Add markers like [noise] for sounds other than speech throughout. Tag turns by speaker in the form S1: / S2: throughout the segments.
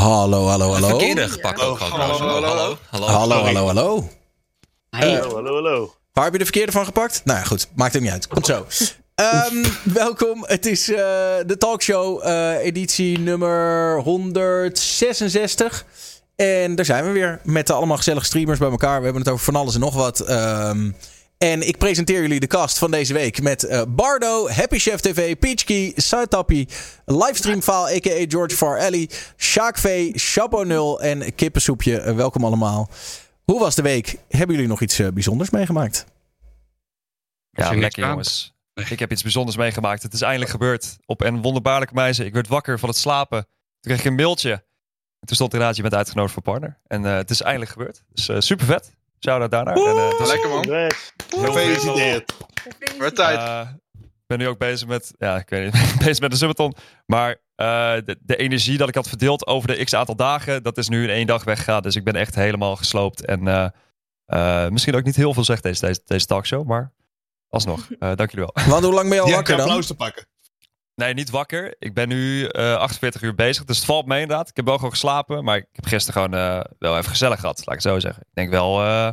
S1: Hallo, hallo, hallo.
S2: Verkeerde gepakt ook gewoon.
S3: Hallo, hallo,
S2: hallo. Hallo.
S1: Hallo, hallo, hallo.
S3: Hallo, hallo.
S1: Waar heb je de verkeerde van gepakt? Nou ja, goed. Maakt het niet uit. Komt zo. Ehm, welkom. Het is eh, de talkshow eh, editie nummer 166. En daar zijn we weer met allemaal gezellige streamers bij elkaar. We hebben het over van alles en nog wat. Ehm, en ik presenteer jullie de cast van deze week met eh, Bardo, Happy Chef TV, Peachkey, Suitappie, Livestreamfile a.k.a. George Farelli, Sjaak V, Chapeau 0 en Kippensoepje. Eh, welkom allemaal. Hoe was de week? Hebben jullie nog iets eh, bijzonders meegemaakt?
S4: Ja, lekker jongens. Ik heb iets bijzonders meegemaakt. Het is eindelijk gebeurd. Op een wonderbaarlijke wijze. Ik werd wakker van het slapen. Toen kreeg ik een mailtje. En toen stond inderdaad, je bent uitgenodigd voor partner. En eh, het is eindelijk gebeerd. Dus super vet. Shout-out daarnaar. En, eh,
S3: Lekker man.
S5: Gefeliciteerd.
S3: Wordt tijd.
S4: Eh, Ik ben nu ook bezig met, ja, ik weet niet, [laughs] bezig met de subathon. Maar eh, de, de energie dat ik had verdeeld over de x aantal dagen, dat is nu in één dag weggegaan. Dus ik ben echt helemaal gesloopt. En eh, eh, misschien ook niet heel veel zegt deze, deze, deze talkshow, maar alsnog, eh dank jullie wel.
S1: Want hoe lang ben je al
S5: Ja,
S1: wakker dan?
S5: applaus te pakken.
S4: Nee, niet wakker. Ik ben nu eh 48 uur bezig, dus het valt mee inderdaad. Ik heb wel gewoon geslapen, maar ik heb gisteren gewoon eh, wel even gezellig gehad, laat ik het zo zeggen. Ik denk wel, eh,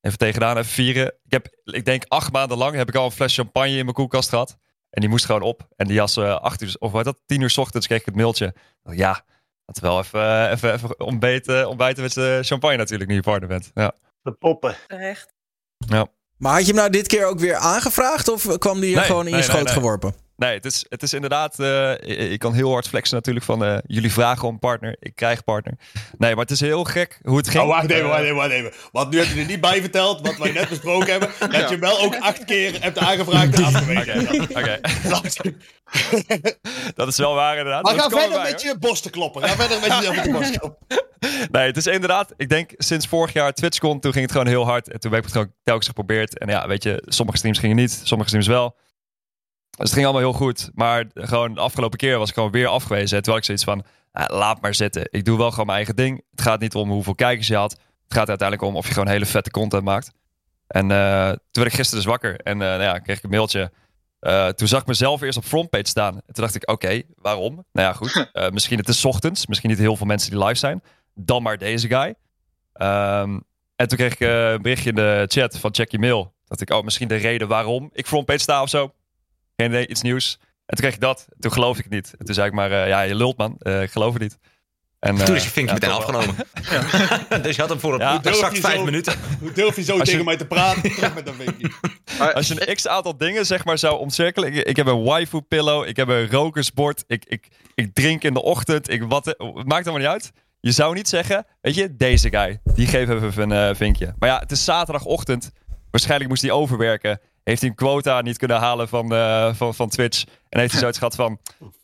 S4: even tegenaan, even vieren. Ik heb, ik denk acht maanden lang heb ik al een fles champagne in mijn koelkast gehad. En die moest gewoon op. En die was eh acht uur, of wat dat, tien uur 's ochtends kreeg ik het mailtje. Ja, dat wel even, even, even ontbeten, ontbijten met champagne natuurlijk, nu je partner bent. Ja.
S5: De poppen.
S6: Terecht.
S1: Maar had je hem nou dit keer ook weer aangevraagd of kwam die er
S4: Nee,
S1: gewoon in je
S4: nee,
S1: schoot
S4: nee, nee.
S1: geworpen?
S4: Nee, het is, het is inderdaad. eh, ik, kan heel hard flexen natuurlijk van eh, jullie vragen om partner. Ik krijg partner. Nee, maar het is heel gek hoe het ging.
S5: Oh, wacht even,
S4: Eh,
S5: wacht even, wacht even. Want nu heb je er niet bij verteld, wat wij net besproken hebben. [laughs] Dat je wel ook acht keer hebt aangevraagd en afgewezen.
S4: Oké, [laughs] dat is wel waar inderdaad.
S5: Maar ga verder
S4: erbij,
S5: met je borst te kloppen. Ga verder met je, met je te kloppen.
S4: Nee, het is inderdaad. Ik denk sinds vorig jaar TwitchCon, toen ging het gewoon heel hard. En toen heb ik het gewoon telkens geprobeerd. En ja, weet je, sommige streams gingen niet, sommige streams wel. Dus het ging allemaal heel goed. Maar gewoon de afgelopen keer was ik gewoon weer afgewezen. Terwijl ik zoiets van, laat maar zitten. Ik doe wel gewoon mijn eigen ding. Het gaat niet om hoeveel kijkers je had. Het gaat uiteindelijk om of je gewoon hele vette content maakt. En eh, toen werd ik gisteren dus wakker. En eh, nou ja, kreeg ik een mailtje. Eh, toen zag ik mezelf eerst op frontpage staan. En toen dacht ik, oké, waarom? Nou ja, goed. [laughs] Misschien het is 's ochtends. Misschien niet heel veel mensen die live zijn. Dan maar deze guy. Ehm, en toen kreeg ik een berichtje in de chat van check je mail. Dat ik, oh, misschien de reden waarom ik frontpage sta of zo. Geen idee, iets nieuws. En toen kreeg ik dat. Toen geloof ik het niet. En toen zei ik maar, eh, ja, je lult man. Eh, ik geloof het niet. En,
S2: Toen
S4: eh,
S2: is je vinkje
S4: ja,
S2: meteen afgenomen. [laughs] [laughs] dus je had hem voor
S4: Ja.
S2: een exact vijf
S5: zo-
S2: minuten.
S5: Hoe durf je zo
S4: je-
S5: tegen mij te praten? [laughs] Terug met dat vinkje.
S4: Als je een x aantal dingen zeg maar zou omcirkelen. Ik, ik heb een waifu pillow. Ik heb een rokersbord. Ik, ik, ik drink in de ochtend. Ik, wat, maakt allemaal niet uit. Je zou niet zeggen, weet je, deze guy. Die geeft even een eh, vinkje. Maar ja, het is zaterdagochtend. Waarschijnlijk moest hij overwerken. Heeft hij een quota niet kunnen halen van, eh, van, van Twitch. En heeft hij zoiets gehad van,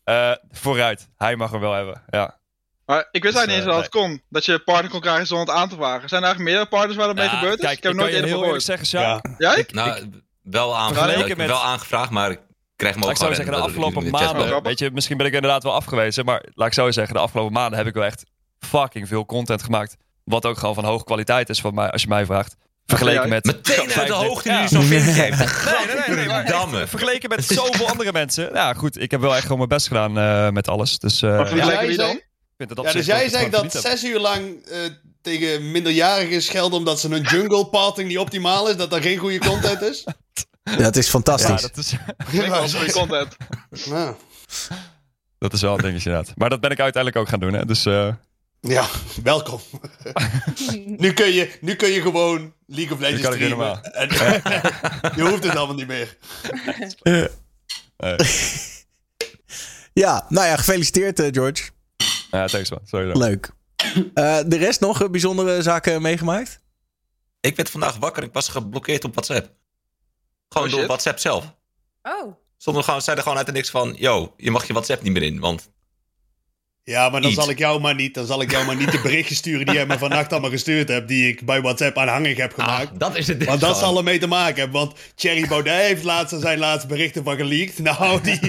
S4: eh, vooruit. Hij mag hem wel hebben. Ja.
S3: Maar ik wist
S4: Dus,
S3: eigenlijk niet eens
S4: eh,
S3: dat het kon. Dat je partner kon krijgen zonder het aan te vragen. Zijn er eigenlijk meerdere partners waar dat mee
S4: Ja,
S3: gebeurd is?
S4: Kijk,
S3: ik heb
S4: ik
S3: nooit eerder
S4: heel
S3: gehoord.
S4: zeggen.
S5: Ja.
S3: Jij?
S2: Nou, wel, aangevraagd, ik
S4: met-
S2: wel aangevraagd, maar ik krijg hem ook
S4: Laat ik zo
S2: gewoon
S4: zeggen, de
S2: ik
S4: afgelopen maanden, weet je, misschien ben ik inderdaad wel afgewezen, maar laat ik zo zeggen, de afgelopen maanden heb ik wel echt fucking veel content gemaakt, wat ook gewoon van hoge kwaliteit is, van mij, als je mij vraagt. Vergeleken met...
S2: Meteen uit de
S4: 75
S2: hoogte
S4: Ja.
S2: nu zo'n vinkje heeft.
S4: Nee, nee, nee, nee, maar echt,
S2: Damme.
S4: vergeleken met [laughs] zoveel andere mensen. Ja, goed, ik heb wel echt gewoon mijn best gedaan eh, met alles. Dus eh,
S3: Maar
S4: ja,
S3: wie dan?
S4: vind het op
S5: Ja, dus jij zegt dat zes uur lang eh, tegen minderjarigen schelden omdat ze een jungle parting niet optimaal is, dat dat geen goede content is? [laughs]
S1: Dat is
S4: Ja,
S1: fantastisch.
S4: dat is, [laughs]
S3: wel goede content.
S5: Nou,
S4: dat is wel een dingetje inderdaad. Maar dat ben ik uiteindelijk ook gaan doen, hè. Dus eh,
S5: ja, welkom. [laughs] nu, kun je, nu kun je gewoon League of Legends
S4: kan ik weer
S5: streamen. En, [laughs] je hoeft het allemaal niet meer. [laughs]
S4: eh,
S1: Ja, nou ja, gefeliciteerd eh, George.
S4: ja, thanks man, sowieso.
S1: Leuk. Eh, de rest nog bijzondere zaken meegemaakt?
S2: Ik werd vandaag wakker en ik was geblokkeerd op WhatsApp. Gewoon
S3: Oh,
S2: door. WhatsApp zelf.
S6: Oh.
S2: Sommige gewoon, zeiden gewoon uit de niks van... Yo, je mag je WhatsApp niet meer in, want...
S5: Ja, maar dan zal ik jou maar niet, dan zal ik jou maar niet de berichtjes sturen die jij me vannacht allemaal gestuurd hebt, die ik bij WhatsApp aanhangig heb gemaakt.
S2: Ah, dat is het
S5: Want dat zal ermee te maken hebben. Want Thierry Baudet heeft laatst zijn laatste berichten van geleakt. Nou, die,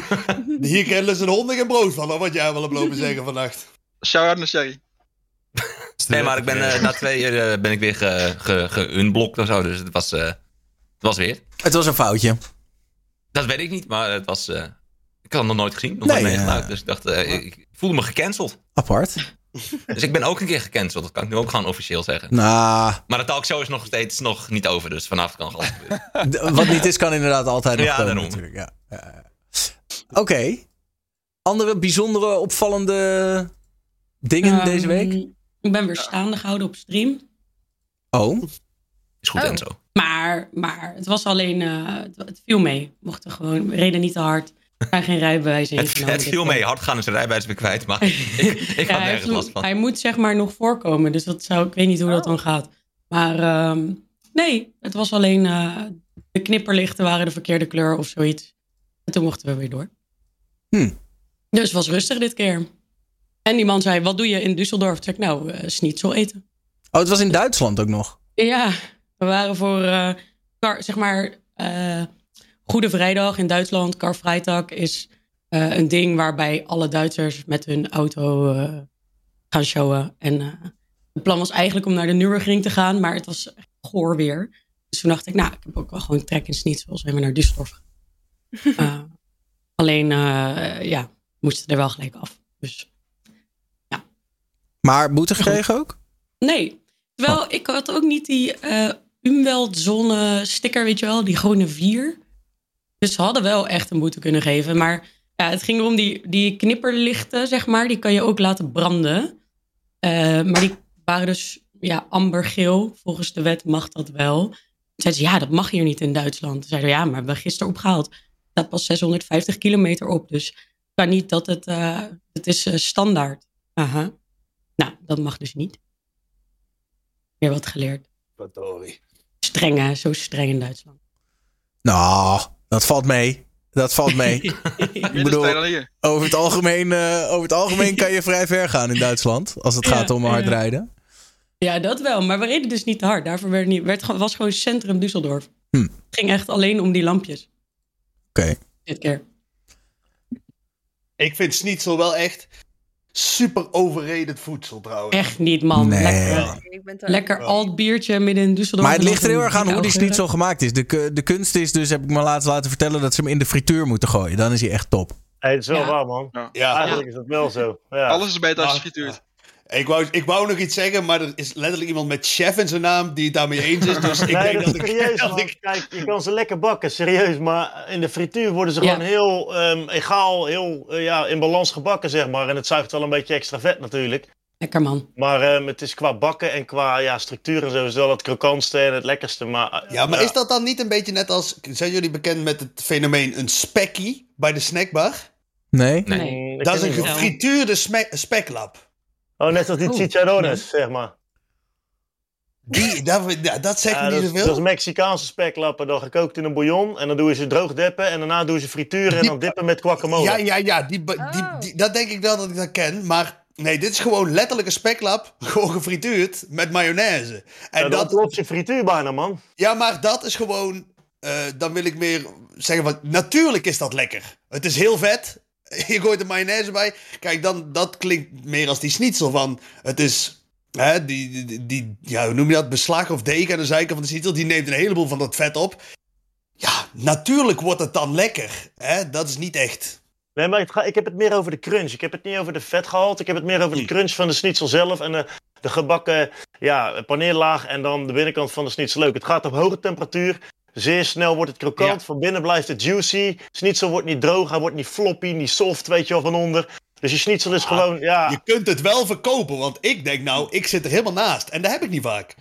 S5: [laughs] hier kennen ze een honden geen brood van, hoor, wat jij wel hebt lopen zeggen vannacht.
S3: Shout-out naar Sherry. [laughs]
S2: Nee, maar ik ben eh, na twee uur eh, ben ik weer ge- ge- ge-unblocked of zo. Dus het was, eh, het was weer.
S1: Het was een foutje.
S2: Dat weet ik niet, maar het was... eh, ik had het nog nooit gezien, nog
S1: Nee,
S2: nooit meegemaakt. Dus ik dacht, eh, ik, voelde me gecanceld.
S1: Apart.
S2: Dus ik ben ook een keer gecanceld. Dat kan ik nu ook gewoon officieel zeggen.
S1: Nou,
S2: Maar de talkshow is nog steeds nog niet over. Dus vanavond kan alles gebeuren. [laughs]
S1: wat niet is, kan inderdaad altijd nog
S2: Ja,
S1: komen
S2: daarom.
S1: natuurlijk. Ja. Oké. Andere bijzondere, opvallende dingen
S7: Ehm,
S1: deze week?
S7: Ik ben weer staande gehouden op stream.
S1: Oh,
S2: Is goed
S7: Oh.
S2: en zo.
S7: Maar, maar het was alleen, eh, het, het viel mee. We mochten gewoon, we reden niet te hard. Zijn geen
S2: Het,
S7: ingenomen.
S2: het viel mee. Hard gaan is een rijbewijs weer kwijt. Maar [laughs] ik, ik
S7: Ja,
S2: had
S7: hij,
S2: nergens last van.
S7: hij moet zeg maar nog voorkomen. Dus dat zou, ik weet niet hoe dat dan gaat. Maar ehm, nee, het was alleen eh, de knipperlichten waren de verkeerde kleur of zoiets. En toen mochten we weer door.
S1: Hm.
S7: Dus het was rustig dit keer. En die man zei, wat doe je in Düsseldorf? Toen zei ik, nou, eh schnitzel eten.
S1: oh, het was in Duitsland ook nog.
S7: Ja, we waren voor, eh, zeg maar, eh, Goede Vrijdag in Duitsland. Karvrijdag is eh, een ding waarbij alle Duitsers met hun auto eh, gaan showen. En eh, het plan was eigenlijk om naar de Nürburgring te gaan, maar het was echt goor weer. Dus toen dacht ik, nou, ik heb ook wel gewoon trek in Schnitzel. Zijn we naar Düsseldorf gaan. [laughs] Eh, alleen, eh, ja, we moesten er wel gelijk af. Dus
S1: Maar boete gekregen ook?
S7: Nee. Terwijl
S1: Oh.
S7: ik had ook niet die eh Umweltzone sticker, weet je wel, die groene vier. Dus ze hadden wel echt een boete kunnen geven. Maar ja, het ging erom die, die knipperlichten, zeg maar, die kan je ook laten branden. Eh, maar die waren dus ja, ambergeel. Volgens de wet mag dat wel. Zeiden ze, ja, dat mag hier niet in Duitsland. Toen zeiden we, ja, maar we hebben gisteren opgehaald. Staat pas 650 kilometer op. Dus kan niet dat het, eh, het is eh, standaard. Aha. Nou, dat mag dus niet. Weer wat geleerd. Streng, hè? Zo streng in Duitsland.
S1: Nou, dat valt mee. Dat valt mee. [laughs]
S3: Minder
S1: bedoel- over, het algemeen, eh, over het algemeen kan je vrij ver gaan in Duitsland. Als het
S7: Ja,
S1: gaat om hard
S7: ja.
S1: rijden.
S7: Ja, dat wel. Maar we reden dus niet te hard. Daarvoor werd niet, werd, was gewoon centrum Düsseldorf.
S1: Hm.
S7: Het ging echt alleen om die lampjes.
S1: Oké.
S7: Dit keer.
S5: Ik vind schnitzel wel echt super overrated voedsel trouwens.
S7: Echt niet, man.
S1: Nee.
S7: Lekker,
S6: Ik ben te-
S7: lekker alt biertje midden in Düsseldorf.
S1: Maar het ligt er heel erg aan hoe die
S7: dikke
S1: schnitzel gemaakt is. De, de kunst is dus, heb ik me laatst laten vertellen, dat ze hem in de frituur moeten gooien. Dan is hij echt top.
S8: Hey, het is wel
S7: Ja.
S8: waar, man.
S5: Ja,
S8: Eigenlijk is dat wel zo. Ja.
S3: Alles is beter als je
S5: Ah,
S3: frituurt.
S5: Ik wou, ik wou nog iets zeggen, maar er is letterlijk iemand met chef in zijn naam die het daarmee eens is. Dus ik
S8: nee,
S5: denk dat ik...
S8: serieus, [laughs]
S5: dat
S8: man.
S5: ik-
S8: Kijk, je kan ze lekker bakken, serieus. Maar in de frituur worden ze
S7: Ja.
S8: gewoon heel ehm, egaal, heel eh, ja, in balans gebakken, zeg maar. En het zuigt wel een beetje extra vet natuurlijk.
S7: Lekker, man.
S8: Maar ehm, het is qua bakken en qua ja, structuur en zo is wel het krokantste en het lekkerste. Maar, eh,
S5: Ja, maar is dat dan niet een beetje net als... Zijn jullie bekend met het fenomeen een spekkie bij de snackbar?
S1: Nee?
S2: Nee.
S7: Nee.
S8: Ik
S5: Dat is een gefrituurde sme- speklap.
S8: Oh, net als die
S7: Oh,
S8: chicharrones, zeg maar.
S5: Die, dat, dat zegt
S8: Ja,
S5: me
S8: dat,
S5: niet
S8: is, dat is
S5: zoveel.
S8: Mexicaanse speklappen, dan gekookt in een bouillon. En dan doe je ze droog deppen en daarna doe je ze frituren en dan dippen met guacamole.
S5: Ja, ja, ja. Die, die, die,
S6: Oh.
S5: dat denk ik wel dat ik dat ken. Maar nee, dit is gewoon letterlijk een speklap. [laughs] Gewoon gefrituurd met mayonaise. En
S8: Ja, dat
S5: dat,
S8: klopt je frituur bijna, man.
S5: ja, maar dat is gewoon... eh, dan wil ik meer zeggen van... Natuurlijk is dat lekker. Het is heel vet. [laughs] Je gooit er mayonaise bij. Kijk, dan, dat klinkt meer als die schnitzel van... Het is... Hè, die, die, die, ja, hoe noem je dat? Beslag of deken aan de zijkant van de schnitzel. Die neemt een heleboel van dat vet op. Ja, natuurlijk wordt het dan lekker. Hè? Dat is niet echt...
S8: Nee, maar ga- ik heb het meer over de crunch. Ik heb het niet over de vetgehalte. Ik heb het meer over de crunch van de schnitzel zelf. En de, de gebakken ja, paneerlaag en dan de binnenkant van de schnitzel leuk. Het gaat op hoge temperatuur. Zeer snel wordt het krokant. Van binnen blijft het juicy. Schnitzel wordt niet droog. Hij wordt niet floppy, niet soft, weet je wel, van onder. Dus je schnitzel is
S5: Ah,
S8: gewoon, ja...
S5: Je kunt het wel verkopen, want ik denk nou, ik zit er helemaal naast. En dat heb ik niet vaak.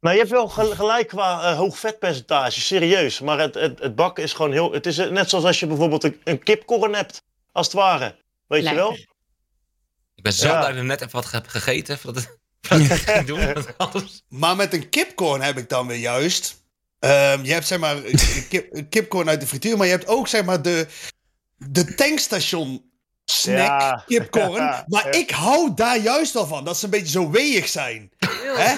S8: Nou, je hebt wel gel- gelijk qua eh, hoog vetpercentage, serieus. Maar het, het, het bakken is gewoon heel... Het is eh, net zoals als je bijvoorbeeld een, een kipkorn hebt, als het ware. Weet je wel?
S2: Ik ben zo
S8: Ja.
S2: blij dat ik net even wat heb gegeten. Voordat [laughs] het, doen. [laughs]
S5: Maar met een kipcorn heb ik dan weer juist. Ehm, je hebt zeg maar kip, kipcorn uit de frituur, maar je hebt ook zeg maar de, de tankstation snack
S8: Ja.
S5: kipcorn. [laughs]
S8: Ja.
S5: Maar ik hou daar juist wel van, dat ze een beetje zo weeg zijn. Hè?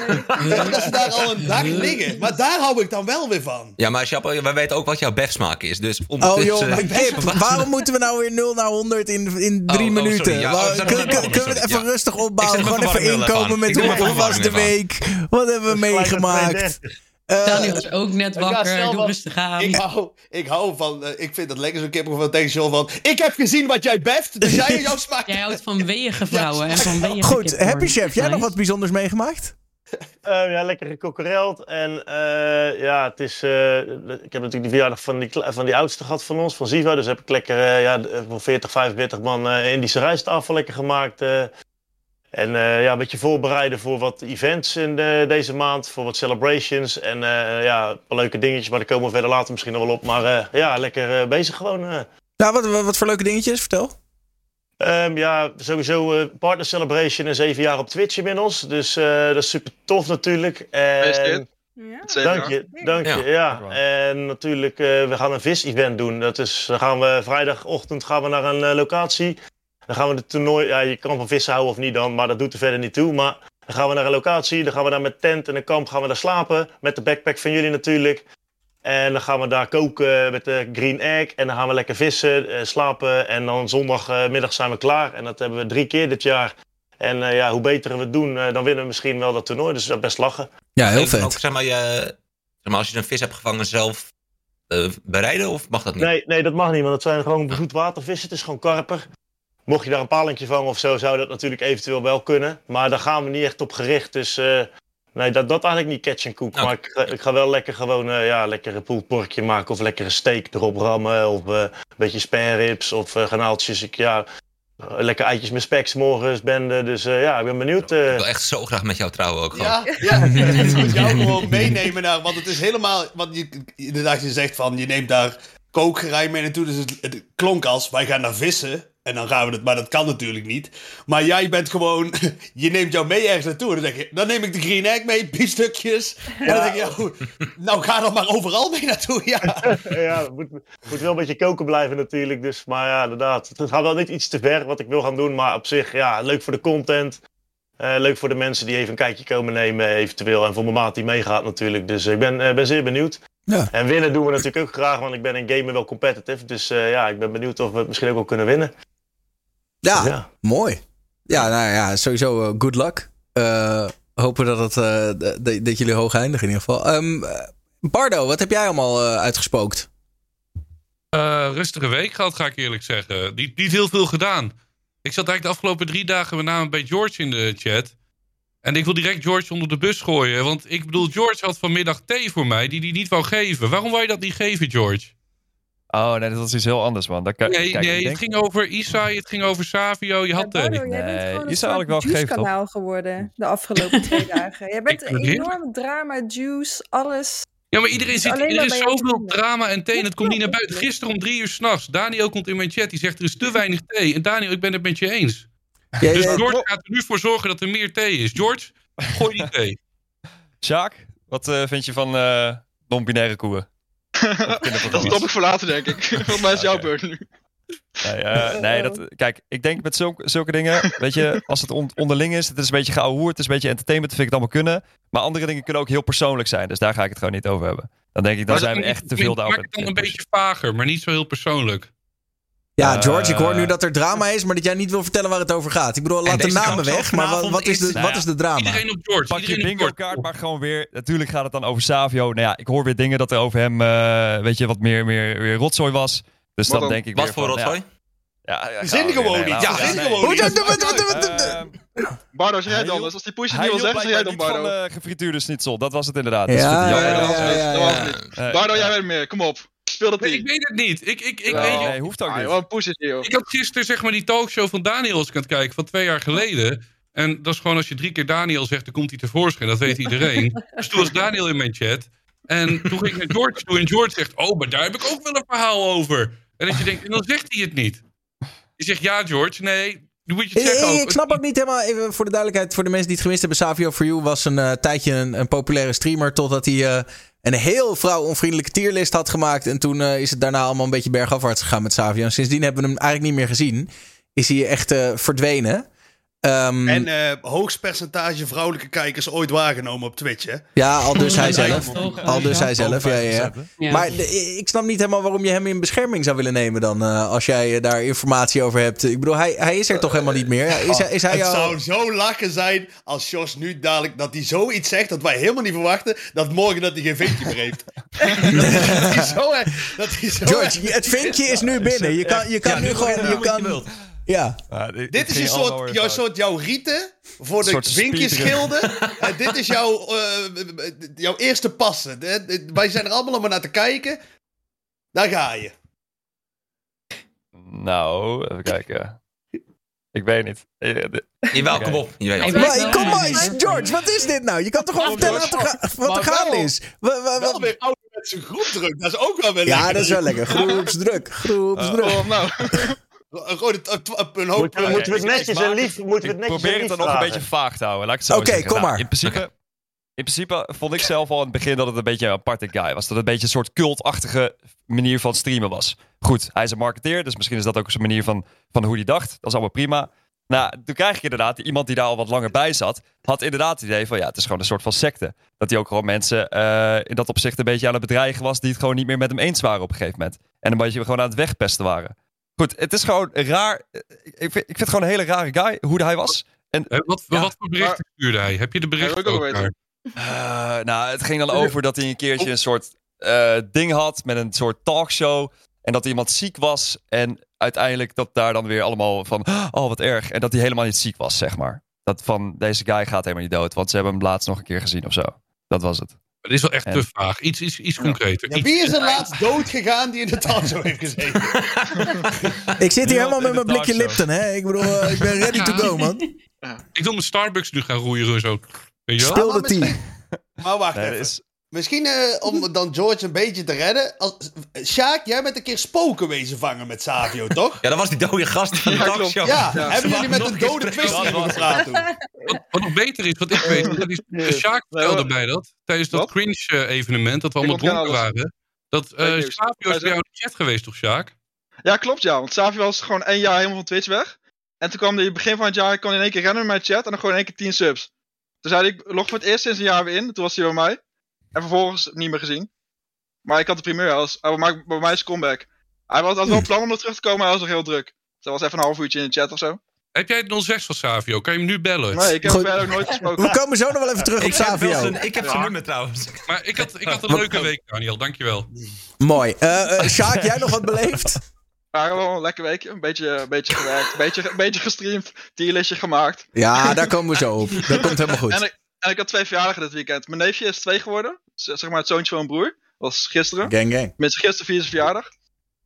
S5: dat ze daar al een dag [laughs] liggen. Maar daar hou ik dan wel weer van.
S2: Ja, maar Chapo, wij weten ook wat jouw befsmaak is. Dus
S1: Oh joh, maar
S2: Ik
S1: Kip,
S2: ben
S1: waarom moeten we nou weer 0 naar 100 in, in
S2: Oh,
S1: drie
S2: oh,
S1: minuten?
S2: ja. Oh,
S1: kun- kun- kunnen we het even
S2: Ja.
S1: rustig opbouwen? Gewoon
S2: even
S1: inkomen met hoe, was de week? Wat hebben we meegemaakt?
S8: 32.
S1: Eh,
S7: Daniel is ook net
S5: Ja,
S7: wakker. Doe
S5: van-
S7: rustig aan.
S5: Ik hou, ik hou van, eh, ik vind het lekker zo'n kippen van tegen John van, ik heb gezien wat jij beft, dus jij jouw smaak. [laughs]
S7: Jij houdt van weeige vrouwen en van weeige [laughs]
S1: Goed. Happy Chef, jij nog wat bijzonders meegemaakt? [laughs]
S8: Eh, ja, lekker gekokereld. En eh, ja, het is. eh, ik heb natuurlijk die verjaardag van die, van die oudste gehad van ons, van Ziva. Dus heb ik lekker eh, ja, de- voor 40, 45 man eh, Indische rijsttafel lekker gemaakt. Eh. en eh, ja, een beetje voorbereiden voor wat events in de- deze maand. Voor wat celebrations. En eh, ja, een paar leuke dingetjes. Maar daar komen we verder later misschien nog wel op. Maar eh, ja, lekker eh, bezig gewoon. eh.
S1: Nou, wat, wat, wat voor leuke dingetjes? Vertel.
S8: Ehm, ja, sowieso eh, partner celebration en zeven jaar op Twitch inmiddels. Dus eh, dat is super tof natuurlijk. En.
S6: Ja.
S8: Dank je, dank je.
S2: Ja.
S8: En natuurlijk, eh, we gaan een vis-event doen. Dat is, dan gaan we vrijdagochtend gaan we naar een eh, locatie. Dan gaan we de toernooi. Ja, je kan van vissen houden of niet dan, maar dat doet er verder niet toe. Maar dan gaan we naar een locatie. Dan gaan we daar met tent en een kamp gaan we daar slapen. Met de backpack van jullie natuurlijk. En dan gaan we daar koken met de green egg. En dan gaan we lekker vissen, eh, slapen. En dan zondagmiddag zijn we klaar. En dat hebben we drie keer dit jaar. En eh, ja, hoe beter we het doen, eh, dan winnen we misschien wel dat toernooi. Dus dat is best lachen.
S1: Ja, heel vet.
S2: Ook, zeg maar, je, zeg maar, als je een vis hebt gevangen zelf eh, bereiden of mag dat niet?
S8: Nee, nee, dat mag niet, want het zijn gewoon zoetwatervissen. Het is gewoon karper. Mocht je daar een palentje vangen of zo, zou dat natuurlijk eventueel wel kunnen. Maar daar gaan we niet echt op gericht. Dus eh, nee, dat, dat eigenlijk niet catch and cook.
S2: Nou.
S8: Maar ik, ga- ik ga wel lekker gewoon eh, ja, lekker een poelporkje maken. Of lekkere steak erop rammen. Of eh, een beetje spare ribs of eh granaaltjes. Ik, ja, lekker eitjes met spek 's morgens, bende. Dus eh, ja, ik ben benieuwd. eh.
S2: Ik wil echt zo graag met jou trouwen ook gewoon.
S5: Ja, [laughs] ja, ik moet jou gewoon meenemen naar, want het is helemaal, want je, inderdaad, je zegt van, je neemt daar kookgerij mee naartoe, dus het, het klonk als, wij gaan naar vissen, en dan gaan we het, maar dat kan natuurlijk niet. Maar jij bent gewoon, [laughs] je neemt jou mee ergens naartoe, en dan zeg je, dan neem ik de green egg mee, [laughs] biefstukjes, en dan denk je, goed, nou ga dan maar overal mee naartoe, ja. [laughs]
S8: ja, het moet, moet wel een beetje koken blijven natuurlijk. Dus, maar ja, inderdaad. Het gaat wel niet iets te ver wat ik wil gaan doen. Maar op zich, ja, leuk voor de content. Eh, leuk voor de mensen die even een kijkje komen nemen, eventueel. En voor mijn maat die meegaat natuurlijk. Dus ik ben, eh, ben zeer benieuwd.
S1: Ja.
S8: En winnen doen we natuurlijk ook graag, want ik ben in gamen wel competitive. Dus eh, ja, ik ben benieuwd of we het misschien ook wel kunnen winnen.
S1: Ja,
S8: Ja.
S1: mooi. Ja, nou ja, sowieso eh, good luck. Eh, hopen dat, het, eh, d- d- dat jullie hoog eindigen in ieder geval. Ehm, eh, Bardo, wat heb jij allemaal eh, uitgespookt?
S9: Eh, rustige week gehad, ga ik eerlijk zeggen. Niet, niet heel veel gedaan. Ik zat eigenlijk de afgelopen drie dagen met name bij George in de chat. En ik wil direct George onder de bus gooien. Want ik bedoel, George had vanmiddag thee voor mij die hij niet wou geven. Waarom wou je dat niet geven, George?
S4: Oh, nee, dat was iets heel anders, man. Kan,
S9: Nee,
S4: kijk,
S9: nee
S4: denk-
S9: het ging over Isai, het ging over Savio. Je had
S6: Ja, Bardo, jij bent
S4: Nee,
S6: gewoon
S4: je
S6: een
S4: zou eigenlijk wel toch?
S6: juice-kanaal geworden de afgelopen [laughs] twee dagen. Jij bent een enorm drama, juice, alles.
S9: Ja, maar iedereen
S6: is
S9: zit, er is zoveel drama en thee en het komt niet naar buiten. Gisteren om drie uur s'nachts. Daniel komt in mijn chat, die zegt er is te weinig thee. En Daniel, ik ben het met je eens. [laughs]
S1: Ja,
S9: Dus
S1: ja,
S9: George gaat er nu voor zorgen dat er meer thee is. George, gooi die [laughs] thee.
S4: Sjaak, wat eh, vind je van eh non-binaire koeien? [laughs]
S3: Dat is
S4: kinderprogramma's?
S3: top ik voor later, denk ik. [laughs] Volgens mij is jouw beurt nu.
S4: Nee, nee dat, kijk, ik denk met zulke, zulke dingen, weet je, als het on- onderling is, het is een beetje geouwehoerd, het is een beetje entertainment, vind ik het allemaal kunnen. Maar andere dingen kunnen ook heel persoonlijk zijn, dus daar ga ik het gewoon niet over hebben. Dan denk ik, dan
S9: Maar
S4: zijn we echt te veel
S9: Maak
S4: daarover.
S9: het dan een beetje vager, maar niet zo heel persoonlijk.
S1: Ja, George, ik hoor
S4: Eh,
S1: nu dat er drama is, maar dat jij niet wil vertellen waar het over gaat. Ik bedoel, laat de namen weg, maar wat, is, de, wat is de drama?
S9: Iedereen op George.
S4: Pak je bingo kaart, maar gewoon weer. Natuurlijk gaat het dan over Savio. Nou ja, ik hoor weer dingen dat er over hem, eh, weet je, wat meer, meer weer rotzooi was. Dus
S3: Wat
S4: dan
S3: dan?
S4: denk ik
S2: Wat
S4: weer
S2: voor
S4: van,
S2: rotzooi?
S4: Ja, ja, ja,
S5: Zin
S4: weer.
S5: gewoon niet. Ja, zin gewoon
S1: Hoe
S5: niet.
S1: dan-
S3: Bardo, zeg jij anders. Als die push het
S4: Hij
S3: niet wil zeggen, zeg jij dan
S4: niet
S3: Bardo.
S4: van eh, gefrituurde schnitzel. Dat was het inderdaad. Dus
S1: Ja, ja, ja.
S4: Eh,
S3: Bardo, jij bent meer. Kom op. Speel dat
S9: Nee, ik weet het niet. Ik, ik, ik, weet je,
S4: Nee, hoeft ook
S3: Ah,
S4: niet.
S3: joh, een push is hier, joh.
S9: ik had gisteren zeg maar die talkshow van Daniel als ik aan het kijken van twee jaar geleden. En dat is gewoon als je drie keer Daniel zegt, dan komt hij tevoorschijn. Dat weet iedereen. [laughs] dus toen was Daniel in mijn chat. En toen ging ik naar George toe en George zegt, oh, maar daar heb ik ook wel een verhaal over. En dat je denkt, en dan zegt hij het niet. Je zegt, ja George, nee, dan moet je het
S1: Ik, snap ook niet helemaal, even voor de duidelijkheid, voor de mensen die het gemist hebben. Savio For You was een eh, tijdje een, een populaire streamer. Totdat hij eh, een heel vrouwonvriendelijke tierlist had gemaakt. En toen eh, is het daarna allemaal een beetje bergafwaarts gegaan met Savio. En sindsdien hebben we hem eigenlijk niet meer gezien. Is hij echt eh, verdwenen. Ehm,
S5: En eh hoogst percentage vrouwelijke kijkers ooit waargenomen op Twitch, hè?
S1: ja, al dus [laughs] hij zelf.
S7: toch,
S1: Al dus hij zelf, ja, ja. Maar de- ik snap niet helemaal waarom je hem in bescherming zou willen nemen dan. eh, als jij eh, daar informatie over hebt. Ik bedoel, hij, hij is er toch helemaal niet meer? Is, hij- is hij
S5: het zou zo lachen zijn als Jos nu dadelijk dat hij zoiets zegt dat wij helemaal niet verwachten dat morgen dat hij geen vinkje meer heeft. [laughs] dat hij zo, dat hij zo
S1: George, het vinkje is nu binnen. Je kan, je kan
S2: Ja,
S1: nu
S2: nu
S1: gewoon... Je kan. Ja.
S4: Ja, dit-
S5: is een soort, jouw, soort jouw rieten voor de
S4: soort
S5: vinkjeschilden. [laughs] en dit is jouw, eh, jouw eerste passen. Wij zijn er allemaal om naar te kijken. Daar ga je.
S4: Nou, even kijken. Ik weet niet. Eh, de-
S2: Jawel, kom op.
S1: Maar, kom maar, George, wat is dit nou? Je kan toch gewoon vertellen wat er, ga- wat er gaande is? Wa- wa-
S5: Wel
S1: wa-
S5: weer ouderwetse groepdruk. Dat is ook wel weer
S1: Ja,
S5: lekker.
S1: dat is wel lekker. Groepsdruk, groepsdruk.
S3: Oh, nou.
S5: Gewoon een, hoop...
S8: Moeten we, moeten we het netjes en lief, moeten we het
S4: Ik
S8: netjes
S4: probeer het dan nog een beetje vaag te houden. Laat ik het zo
S1: Oké,
S4: zeggen.
S1: kom
S4: Nou,
S1: maar.
S4: In principe, in principe vond ik zelf al in het begin dat het een beetje een aparte guy was. Dat het een beetje een soort cultachtige manier van streamen was. Goed, hij is een marketeer, dus misschien is dat ook zijn manier van, van hoe hij dacht. Dat is allemaal prima. Nou, toen krijg ik inderdaad, iemand die daar al wat langer bij zat, had inderdaad het idee van ja, het is gewoon een soort van secte. Dat hij ook gewoon mensen eh, in dat opzicht een beetje aan het bedreigen was, die het gewoon niet meer met hem eens waren op een gegeven moment. En een beetje gewoon aan het wegpesten waren. Goed, het is gewoon raar. Ik vind, ik vind het gewoon een hele rare guy, hoe hij was. En
S9: Wat,
S4: Ja.
S9: wat voor berichten stuurde hij? Heb je de berichten
S3: ook
S9: daar?
S4: Eh, nou, het ging dan over dat hij een keertje een soort eh, ding had met een soort talkshow. En dat iemand ziek was. En uiteindelijk dat daar dan weer allemaal van, oh wat erg. En dat hij helemaal niet ziek was, zeg maar. Dat van, deze guy gaat helemaal niet dood. Want ze hebben hem laatst nog een keer gezien of zo. Dat was het.
S9: Het is wel echt
S4: En-
S9: te vaag. Iets, iets, iets concreter.
S5: Ja, wie is er laatst dood gegaan die in de talkshow heeft gezeten?
S1: Ik zit hier helemaal met mijn blikje. Lipton, hè? Ik bedoel, eh, ik ben ready to go, man.
S9: Ik wil mijn Starbucks nu gaan roeien zo. Weet je wel?
S1: Speel de team.
S5: Maar wacht
S4: Nee,
S5: even. Misschien eh, om dan George een beetje te redden. Als, Sjaak, jij bent een keer spoken wezen vangen met Savio, [laughs] toch?
S2: Ja, dat was die dode gast van de
S3: Ja,
S2: talkshow.
S5: Ja,
S3: Ja.
S5: hebben jullie met een dode twist
S4: Dat was-
S5: gepraat toen?
S9: Wat, wat nog beter is, wat ik weet, dat is,
S3: Ja.
S9: Sjaak vertelde mij dat tijdens dat cringe-evenement, dat we allemaal dronken waren. Dat eh
S3: news.
S9: Savio is bij jou in de chat geweest, toch, Sjaak?
S3: Ja, klopt ja. Want Savi was gewoon één jaar helemaal van Twitch weg. En toen kwam hij begin van het jaar, kon hij in één keer rennen met mijn chat en dan gewoon in één keer 10 subs. Toen zei hij, ik log voor het eerst sinds een jaar weer in. Toen was hij bij mij. En vervolgens niet meer gezien. Maar ik had de primeur, hij was, hij maakte bij mij is comeback. Hij had, had wel plan om er terug te komen, maar hij was nog heel druk. Dus hij was even een half uurtje in de chat of zo.
S9: Heb jij het 06 van Savio? Kan je hem nu bellen?
S3: Nee, ik heb
S1: Goed.
S3: hem verder ook nooit gesproken.
S1: We komen zo nog wel even terug op
S2: Ik heb, wel
S1: Savio.
S2: zijn, ik heb zijn
S3: Ja.
S2: nummer trouwens.
S9: Maar ik had, ik had een leuke week, Daniel. Dankjewel.
S1: Mooi. Eh eh, Sjaak, jij nog wat beleefd?
S3: Maar wel een lekker weekje. Een beetje, een beetje gewerkt, een beetje, een beetje gestreamd, tierlistje gemaakt.
S1: Ja, daar komen we zo op. Dat komt helemaal
S3: En
S1: goed.
S3: ik, en ik had twee verjaardagen dit weekend. Mijn neefje is twee geworden. Z- Zeg maar het zoontje van mijn broer. Was gisteren.
S1: Gang, gang.
S3: Tenminste, gisteren vierde zijn verjaardag.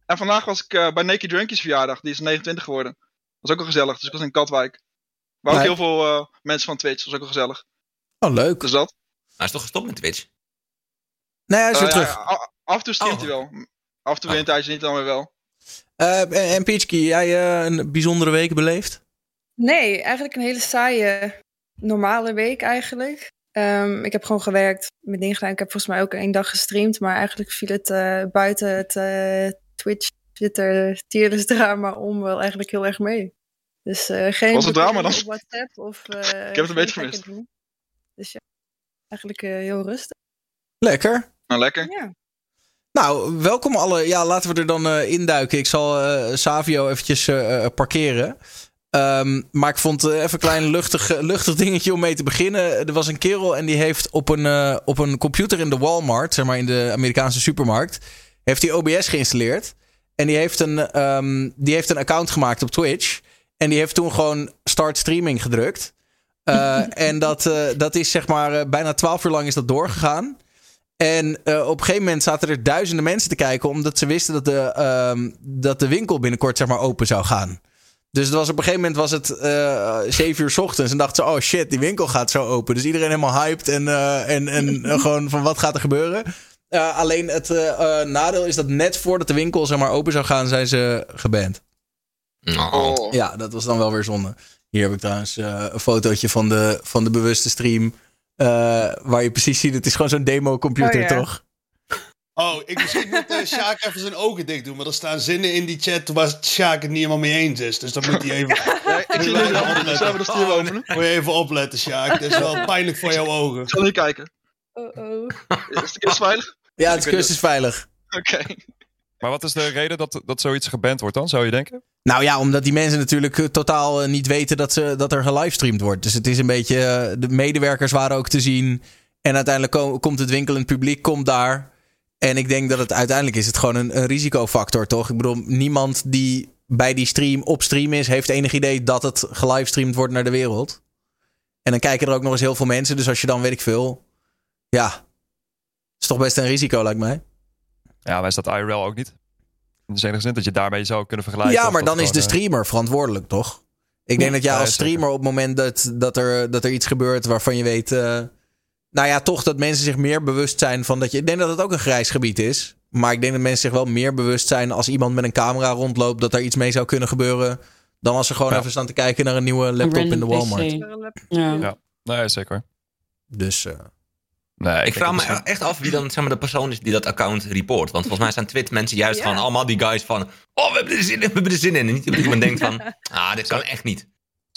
S3: En vandaag was ik eh, bij Naked Drunkies verjaardag. Die is 29 geworden. Was ook wel gezellig. Dus ik was in Katwijk. Waar ook heel veel eh, mensen van Twitch. was ook wel gezellig.
S1: Oh, leuk.
S3: Dus dat.
S2: Hij is toch gestopt met Twitch?
S1: Nee, hij is weer
S3: Eh, ja,
S1: terug.
S3: a- af en toe streamt
S2: Oh.
S3: hij wel. Af en toe weer een tijdje niet, dan weer wel.
S1: Eh, en en Peachky, jij eh, een bijzondere week beleefd?
S6: Nee, eigenlijk een hele saaie, normale week eigenlijk. Ehm, ik heb gewoon gewerkt, mijn ding gedaan. Ik heb volgens mij ook één dag gestreamd. Maar eigenlijk viel het eh, buiten het eh, Twitch, Twitter, tierless drama om wel eigenlijk heel erg mee. Dus eh, geen
S3: Was het drama dan?
S6: op WhatsApp of eh,
S3: Ik heb het een beetje gemist.
S6: dingen. Dus ja, eigenlijk eh, heel rustig.
S1: Lekker.
S3: Nou, lekker.
S6: Ja.
S1: Nou, welkom alle. Ja, laten we er dan eh, induiken. Ik zal eh, Savio eventjes parkeren. Ehm, maar ik vond eh, even een klein luchtig, eh, luchtig dingetje om mee te beginnen. Er was een kerel en die heeft op een, eh, op een computer in de Walmart, zeg maar in de Amerikaanse supermarkt, heeft hij OBS geïnstalleerd. En die heeft een, ehm, die heeft een account gemaakt op Twitch. En die heeft toen gewoon start streaming gedrukt. [laughs] En dat, dat is zeg maar bijna twaalf uur lang is dat doorgegaan. En op een gegeven moment zaten er duizenden mensen te kijken. Omdat ze wisten dat de, ehm, dat de winkel binnenkort zeg maar, open zou gaan. Dus het was op een gegeven moment was het eh 7 uur 's ochtends. En dachten ze, oh shit, die winkel gaat zo open. Dus iedereen helemaal hyped. En, eh, en, en [laughs] gewoon van wat gaat er gebeuren. Eh, alleen het nadeel is dat net voordat de winkel zeg maar, open zou gaan, zijn ze geband.
S2: Oh.
S3: Oh.
S1: Ja, dat was dan wel weer zonde. Hier heb ik trouwens eh, een fotootje van de, van de bewuste stream. eh, waar je precies ziet, het is gewoon zo'n demo-computer,
S6: Oh ja.
S1: toch?
S5: Oh, ik misschien moet eh [laughs] Sjaak even zijn ogen dicht doen. Maar er staan zinnen in die chat waar Sjaak het niet helemaal mee eens is. Dus dan moet hij even... [laughs]
S3: Ja, Ik zie. Dus hebben we de stream openen.
S5: Moet je even opletten, Sjaak. Dat is wel [laughs] pijnlijk voor jouw ogen.
S3: Ik zal nu kijken.
S6: Oh oh.
S3: Is de kist veilig?
S1: Ja, het is cursusveilig.
S3: Oké.
S4: Maar wat is de reden dat, dat zoiets geband wordt dan, zou je denken?
S1: Nou ja, omdat die mensen natuurlijk eh, totaal eh, niet weten dat, ze, dat er gelivestreamd wordt. Dus het is een beetje. de medewerkers waren ook te zien. En uiteindelijk ko- komt het winkelend publiek komt daar. En ik denk dat het uiteindelijk is het gewoon een, een risicofactor, toch? Ik bedoel, niemand die bij die stream op stream is, heeft enig idee dat het gelivestreamd wordt naar de wereld. En dan kijken er ook nog eens heel veel mensen. Dus als je dan weet ik veel. Ja, is toch best een risico, lijkt mij.
S4: Ja, maar is dat IRL ook niet? In de zin dat je daarmee zou kunnen vergelijken.
S1: Ja, maar dan is de
S4: eh,
S1: streamer verantwoordelijk, toch? Ik denk dat jij als streamer op het moment dat, dat, er, dat er iets gebeurt waarvan je weet. eh, nou ja, toch dat mensen zich meer bewust zijn van dat je. Ik denk dat het ook een grijs gebied is. Maar ik denk dat mensen zich wel meer bewust zijn als iemand met een camera rondloopt. dat er iets mee zou kunnen gebeuren. Dan als ze gewoon
S4: Ja.
S1: even staan te kijken naar een nieuwe laptop in de Walmart.
S7: PC. Ja.
S4: Ja. Nee, zeker.
S1: Dus eh,
S4: Nee,
S2: Ik vraag me echt af wie dan zeg maar, de persoon is die dat account report. Want volgens mij zijn Twitter mensen juist
S6: Ja.
S2: van allemaal die guys van... Oh, we hebben er zin in, we hebben er zin in. En niet dat iemand denkt van... [laughs] Ah, dit kan echt niet.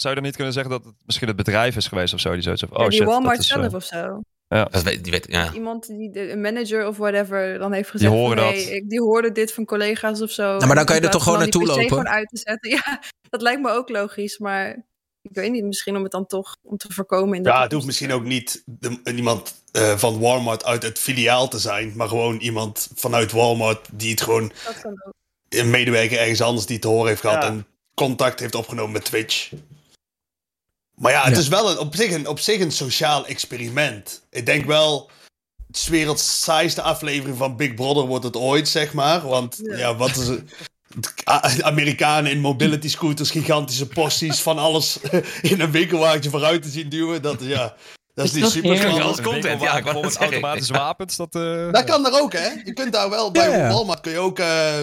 S4: Zou je dan niet kunnen zeggen dat het misschien het bedrijf is geweest of zo? Die zoiets
S6: Ja,
S4: oh
S6: die
S4: shit,
S6: Walmart
S4: dat is, eh,
S6: zelf of zo.
S2: Dat weet, die weet, ja.
S6: Iemand die de, een manager of whatever dan heeft gezegd.
S4: horen
S6: van,
S4: dat.
S6: hey, ik, die hoorde dit van collega's of zo.
S1: maar dan kan je er toch gewoon
S6: die
S1: naartoe lopen?
S6: gewoon uit te zetten. [laughs] Ja, dat lijkt me ook logisch. Maar ik weet niet, misschien om het dan toch om te voorkomen. In de
S5: Ja, het hoeft misschien ook niet de, iemand eh, van Walmart uit het filiaal te zijn. Maar gewoon iemand vanuit Walmart die het gewoon... Een medewerker ergens anders die te horen heeft gehad.
S8: Ja.
S5: En contact heeft opgenomen met Twitch. Maar ja, het
S1: Ja.
S5: is wel een, op, zich een, op zich een sociaal experiment. Ik denk wel... Het is werelds saaiste aflevering van Big Brother wordt het ooit, zeg maar. Want ja,
S6: Ja.
S5: wat is het? Amerikanen in mobility scooters, gigantische porties van alles [laughs] in een winkelwagentje vooruit te zien duwen. Dat, is, ja, dat is
S7: Is
S5: niet super.
S2: Als content, ja, ik wou het
S4: automatische wapens. Dat, eh, [laughs]
S5: Dat kan er ook, hè? Je kunt daar wel bij. Walmart kun je ook eh,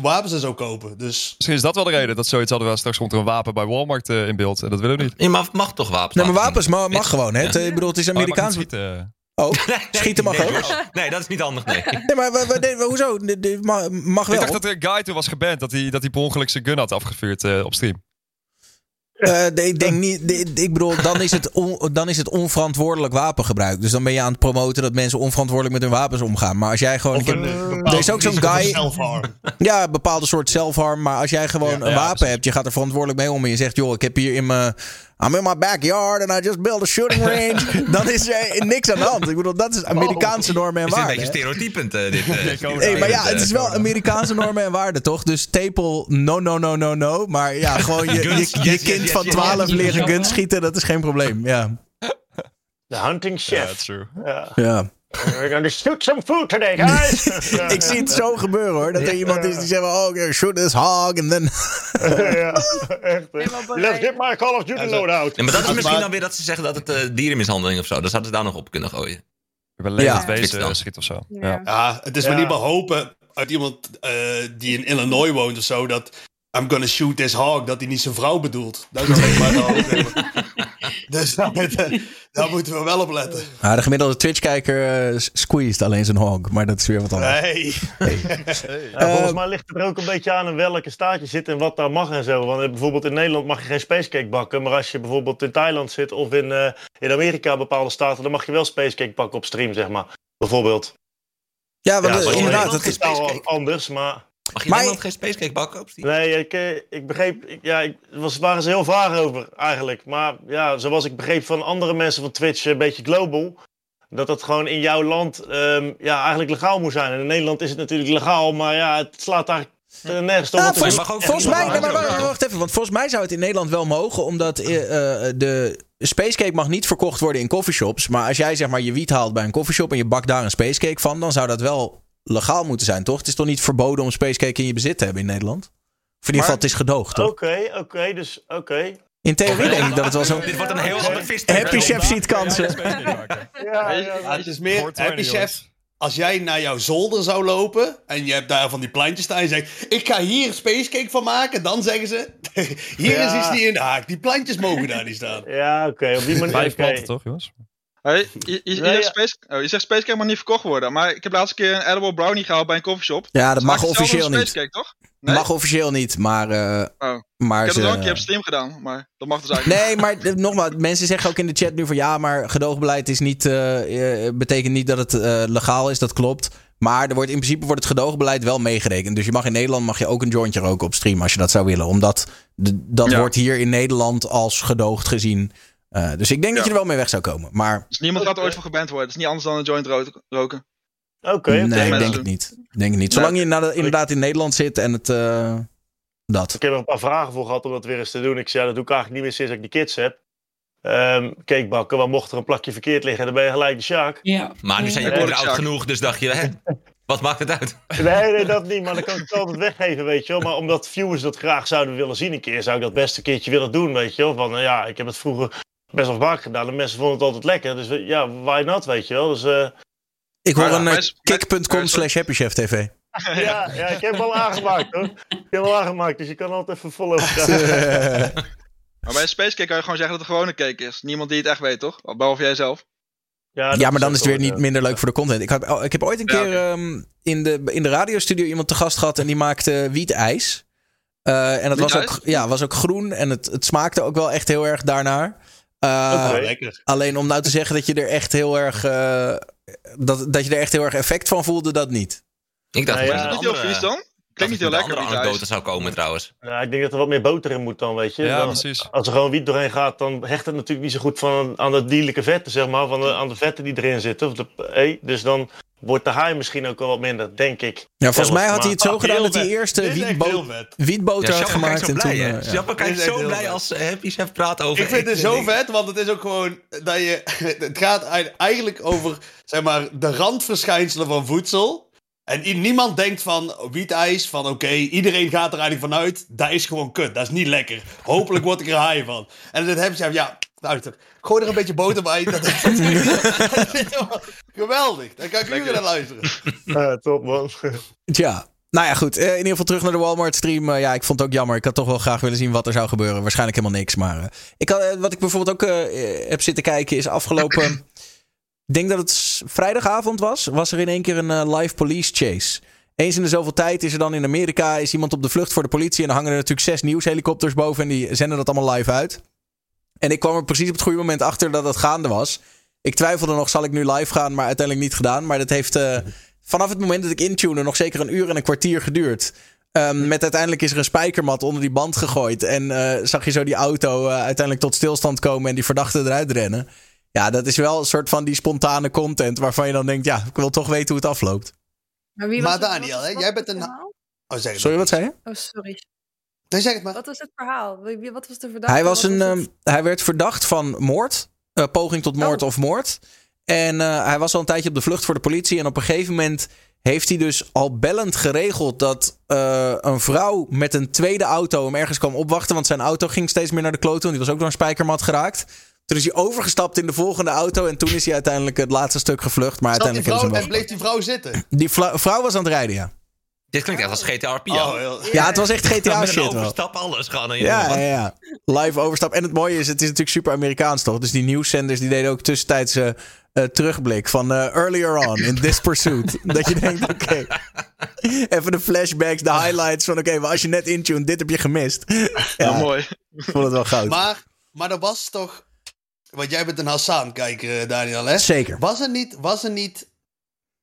S5: wapens en zo kopen. Dus
S4: Misschien is dat wel de reden dat zoiets hadden we straks komt er een wapen bij Walmart eh, in beeld. En dat willen we niet.
S2: Je mag, mag toch wapens
S1: nee, maar wapens mag, mag gewoon. Hè?
S2: Ja.
S1: Ik bedoel, het is
S4: Oh,
S1: Amerikaans. Oh, [laughs]
S2: Nee,
S1: schieten mag
S2: nee,
S1: ook.
S2: Nee, dat is niet handig, nee. [laughs]
S1: Nee, maar we- we- we- hoezo? Mag
S4: Ik
S1: wel.
S4: dacht dat er een guy toen was geband dat hij, dat hij per ongeluk zijn gun had afgevuurd eh, op stream.
S1: Eh, nee, ik denk niet. Ik bedoel, dan is, het on- dan is het onverantwoordelijk wapengebruik. Dus dan ben je aan het promoten dat mensen onverantwoordelijk met hun wapens omgaan. Maar als jij gewoon.
S5: of een,
S1: heb-
S5: eh,
S1: er is ook zo'n guy- ja, een bepaalde soort self-harm. Maar als jij gewoon
S5: Ja,
S1: een
S4: ja,
S1: wapen
S4: precies.
S1: hebt, je gaat er verantwoordelijk mee om. En je zegt, joh, ik heb hier in mijn. I'm in my backyard and I just built a shooting range. [laughs] dan is er niks aan de hand. Ik bedoel, dat is Amerikaanse normen en
S2: Het is een
S1: waarden.
S2: beetje stereotypend, eh, dit. eh. [laughs]
S1: Hey, maar ja, het is
S2: eh,
S1: wel Amerikaanse normen en waarden, toch? Dus Stapel, no, no, no, no, no. Maar ja, gewoon je, je,
S2: Guns,
S1: je
S2: yes, yes,
S1: kind
S2: yes,
S1: van
S2: yes,
S1: 12
S2: yes.
S1: leren guns schieten, dat is geen probleem. Ja,
S8: De hunting
S4: Ja,
S8: chef.
S4: true.
S8: Ja.
S1: ja.
S8: We're gonna shoot some food today, guys. [laughs]
S1: Ik zie het zo gebeuren hoor. Dat er iemand is die zegt: Oh, shoot this hog. En dan. [laughs]
S8: ja, echt. Let's get my Call of Duty loadout.
S2: Ja, maar dat is misschien dan weer dat ze zeggen dat het eh, dierenmishandeling of zo. Dan zouden ze daar nog op kunnen gooien.
S4: Ik ben levend
S1: Ja.
S4: wezen
S2: Ja.
S4: schiet of zo.
S6: Ja.
S4: Ja.
S5: Het is
S8: Ja.
S5: maar niet maar hopen uit iemand eh, die in Illinois woont of zo dat I'm gonna shoot this hog, dat hij niet zijn vrouw bedoelt. Dat is alleen maar de. [laughs] Dus daar, moeten we wel op letten.
S1: Ah, de gemiddelde Twitch-kijker eh, squeezed alleen zijn hog. Maar dat is weer wat anders.
S5: Nee.
S8: Ja, volgens mij ligt het er ook een beetje aan in welke staat je zit en wat daar mag en zo. Want eh, bijvoorbeeld in Nederland mag je geen spacecake bakken. Maar als je bijvoorbeeld in Thailand zit of in, eh, in Amerika bepaalde staten, dan mag je wel spacecake bakken op stream, zeg maar. Bijvoorbeeld.
S1: Ja, want
S8: Ja,
S1: eh, inderdaad. Het
S2: is
S1: is,
S8: wel anders, maar...
S2: Mag je
S1: Maar-
S2: in Nederland geen spacecake bakken op Steam?
S8: Nee, ik, eh, ik begreep, ik- ja, ik was, waren ze heel vaag over eigenlijk. Maar ja, zoals ik begreep van andere mensen van Twitch, een beetje global, dat dat gewoon in jouw land ehm, ja, eigenlijk legaal moet zijn. En in Nederland is het natuurlijk legaal, maar ja, het slaat daar nergens op.
S1: Nou, volgens,
S8: is-
S2: mag ook
S1: volgens mij, maar wacht even, want volgens mij zou het in Nederland wel mogen, omdat eh, eh, de spacecake mag niet verkocht worden in coffeeshops. Maar als jij zeg maar je wiet haalt bij een coffeeshop en je bakt daar een spacecake van, dan zou dat wel legaal moeten zijn, toch? Het is toch niet verboden om spacecake in je bezit te hebben in Nederland? Of in ieder geval, het is gedoogd, toch?
S8: Oké, oké, dus oké.
S1: In theorie denk ik dat het wel zo...
S2: Dit wordt een heel ander vis.
S1: Happy Chef ziet kansen.
S8: Ja, ja,
S5: Ja, het is meer,
S4: 420,
S5: happy chef, als jij naar jouw zolder zou lopen en je hebt daar van die plantjes staan en je zegt, ik ga hier spacecake van maken, dan zeggen ze, [laughs] hier
S8: Ja.
S5: is iets niet in de haak. Die plantjes mogen daar niet staan.
S8: ja oké, op die manier.
S4: Vijf planten toch, jongens?
S3: Hey,
S8: Nee, ja.
S3: space, oh, je zegt Spacecake mag niet verkocht worden. Maar ik heb laatst een keer een edible brownie gehaald bij een coffeeshop.
S1: Ja, dat mag officieel niet.
S3: Spacecake, toch? Nee?
S1: Mag officieel niet, maar... eh,
S3: Oh.
S1: maar
S3: Ik heb het wel een
S1: ze-
S3: keer op stream gedaan, maar dat mag dus eigenlijk
S1: Nee, maar eh, nogmaals, mensen zeggen ook in de chat nu van ja, maar gedoogbeleid is niet, eh, betekent niet dat het eh, legaal is, dat klopt. Maar er wordt, in principe wordt het gedoogbeleid wel meegerekend. Dus je mag in Nederland mag je ook een jointje roken op stream als je dat zou willen. Omdat de- dat
S3: Ja.
S1: wordt hier in Nederland als gedoogd gezien. Eh, dus ik denk dat je er wel mee weg zou komen. Maar
S3: Dus niemand gaat er ooit voor geband worden. Het is niet anders dan een joint ro- roken.
S8: Oké, oké.
S1: nee, ik denk het niet. Ik Denk het niet. Zolang je inderdaad- inderdaad in Nederland zit en het... eh, dat.
S8: Ik heb er een paar vragen voor gehad om dat weer eens te doen. Ik zei, dat doe ik eigenlijk niet meer sinds ik die kids heb. Ehm cakebakken, waar mocht er een plakje verkeerd liggen, dan ben je gelijk de Sjaak.
S7: Ja.
S2: Maar nu zijn je
S3: Ja.
S2: oud genoeg, dus dacht je, hè, wat maakt het uit?
S8: Nee, nee, dat niet, maar dan kan ik het altijd weggeven, weet je wel. Maar omdat viewers dat graag zouden willen zien een keer, zou ik dat best een keertje willen doen, weet je wel. Van, nou ja, ik heb het vroeger best wel vaak gedaan en mensen vonden het altijd lekker. Dus ja, why not, weet je wel. Dus eh,
S1: Ik hoor een eh, kick.com slash happychef tv. [laughs]
S8: ja, ja, ik heb hem al aangemaakt hoor. Ik heb hem al aangemaakt, dus je kan altijd even krijgen. [laughs]
S3: Maar bij een space cake kan je gewoon zeggen dat het een gewone cake is. Niemand die het echt weet, toch? Behalve jij zelf.
S8: dat
S1: Ja, maar dan is het weer niet
S8: ja.
S1: minder leuk voor de content. Ik, had, oh, ik heb ooit een
S3: Ja,
S1: keer ehm, in, de, in de radiostudio iemand te gast gehad en die maakte wietijs. Eh en dat was ook, ja, was ook groen en het, het smaakte ook wel echt heel erg daarnaar. Eh. Alleen om nou te zeggen dat je er echt heel erg, eh, dat, dat je er echt heel erg effect van voelde, dat niet.
S2: Ik dacht
S8: Nou
S2: dat
S8: ja.
S3: heel
S2: andere,
S3: vies dan? Klinkt niet heel
S2: dat er
S3: lekker.
S2: een andere anekdote zou komen trouwens.
S8: Ja, ik denk dat er wat meer boter in moet dan, weet je.
S4: Ja,
S8: Dan-
S4: precies.
S8: als er gewoon wiet doorheen gaat, dan hecht het natuurlijk niet zo goed van, aan de dierlijke vetten, zeg maar. Van de, aan de vetten die erin zitten. Of de, eh, dus dan wordt de haai misschien ook wel wat minder, denk ik.
S1: Ja, volgens mij had hij het zo
S5: Ah,
S1: gedaan dat hij eerst
S5: echt
S1: wietbo wietboter had
S2: Sjappa kijkt
S1: gemaakt.
S2: zo
S1: En
S2: blij,
S1: toen, eh, ja.
S2: Kijkt zo blij
S5: vet.
S2: als Happy Chef praat over...
S5: Ik vind het zo vet, want het is ook gewoon dat je. [laughs] Het gaat eigenlijk over zeg maar, de randverschijnselen van voedsel. En niemand denkt van wietijs, van oké, iedereen gaat er eigenlijk vanuit. Dat is gewoon kut, dat is niet lekker. Hopelijk word ik er high van. En dan heb je, ja, luister, gooi er een beetje boter bij. Dat is, dat is wel geweldig, dan kan ik uren naar luisteren.
S8: Top man.
S1: Tja. Nou ja, goed. Eh, in ieder geval terug naar de Walmart stream. Eh, ja, ik vond het ook jammer. Ik had toch wel graag willen zien wat er zou gebeuren. Waarschijnlijk helemaal niks. Maar eh, ik had, wat ik bijvoorbeeld ook heb zitten kijken is afgelopen... [clears throat] ik denk dat het vrijdagavond was. Was er in één keer een eh, live police chase. Eens in de zoveel tijd is er dan in Amerika is iemand op de vlucht voor de politie. En dan hangen er natuurlijk zes nieuwshelikopters boven. En die zenden dat allemaal live uit. En ik kwam er precies op het goede moment achter dat het gaande was. Ik twijfelde nog, zal ik nu live gaan? Maar uiteindelijk niet gedaan. Maar dat heeft eh, vanaf het moment dat ik intune nog zeker een uur en een kwartier geduurd. Ehm, met uiteindelijk is er een spijkermat onder die band gegooid. En eh, zag je zo die auto uiteindelijk tot stilstand komen en die verdachte eruit rennen. Ja, dat is wel een soort van die spontane content waarvan je dan denkt, ja, ik wil toch weten hoe het afloopt.
S6: Maar, wie
S5: Maar
S6: was het-
S5: Daniel, hè, jij bent een-? Oh, zeg
S1: Sorry,
S5: maar.
S1: wat zei je?
S6: Oh, sorry.
S5: Nee, zeg het maar.
S6: Wat was het verhaal? Wat was de verdachte?
S1: Hij, was een, ehm, hij werd verdacht van moord. eh, poging tot moord
S6: Oh.
S1: of moord. En eh, hij was al een tijdje op de vlucht voor de politie. En op een gegeven moment heeft hij dus al bellend geregeld dat eh, een vrouw met een tweede auto hem ergens kwam opwachten. Want zijn auto ging steeds meer naar de kloten. Want die was ook door een spijkermat geraakt. Toen is hij overgestapt in de volgende auto. En toen is hij uiteindelijk het laatste stuk gevlucht. Maar
S5: Zat die
S1: uiteindelijk hebben
S5: vrouw,
S1: ze
S5: en bleef die vrouw zitten?
S1: Die vrouw was aan het rijden, ja.
S2: Dit klinkt echt als GTA RP.
S5: Oh.
S1: Ja, het was echt
S2: Met
S1: GTA
S2: een
S1: shit wel.
S2: overstap alles gaan. en
S1: Ja, ja, ja. Live overstap. En het mooie is, het is natuurlijk super Amerikaans toch? Dus die nieuwszenders die deden ook tussentijds eh, eh, terugblik van eh, earlier on in this pursuit. [laughs] dat je denkt, oké. Even de flashbacks, de highlights van oké, maar als je net intune, dit heb je gemist.
S3: Ja,
S1: Ja,
S3: mooi.
S1: ik vond het wel goud.
S5: Maar, maar er was toch... Want jij bent een Hassan, kijk eh, Daniel, hè?
S1: Zeker.
S5: Was er niet, was er niet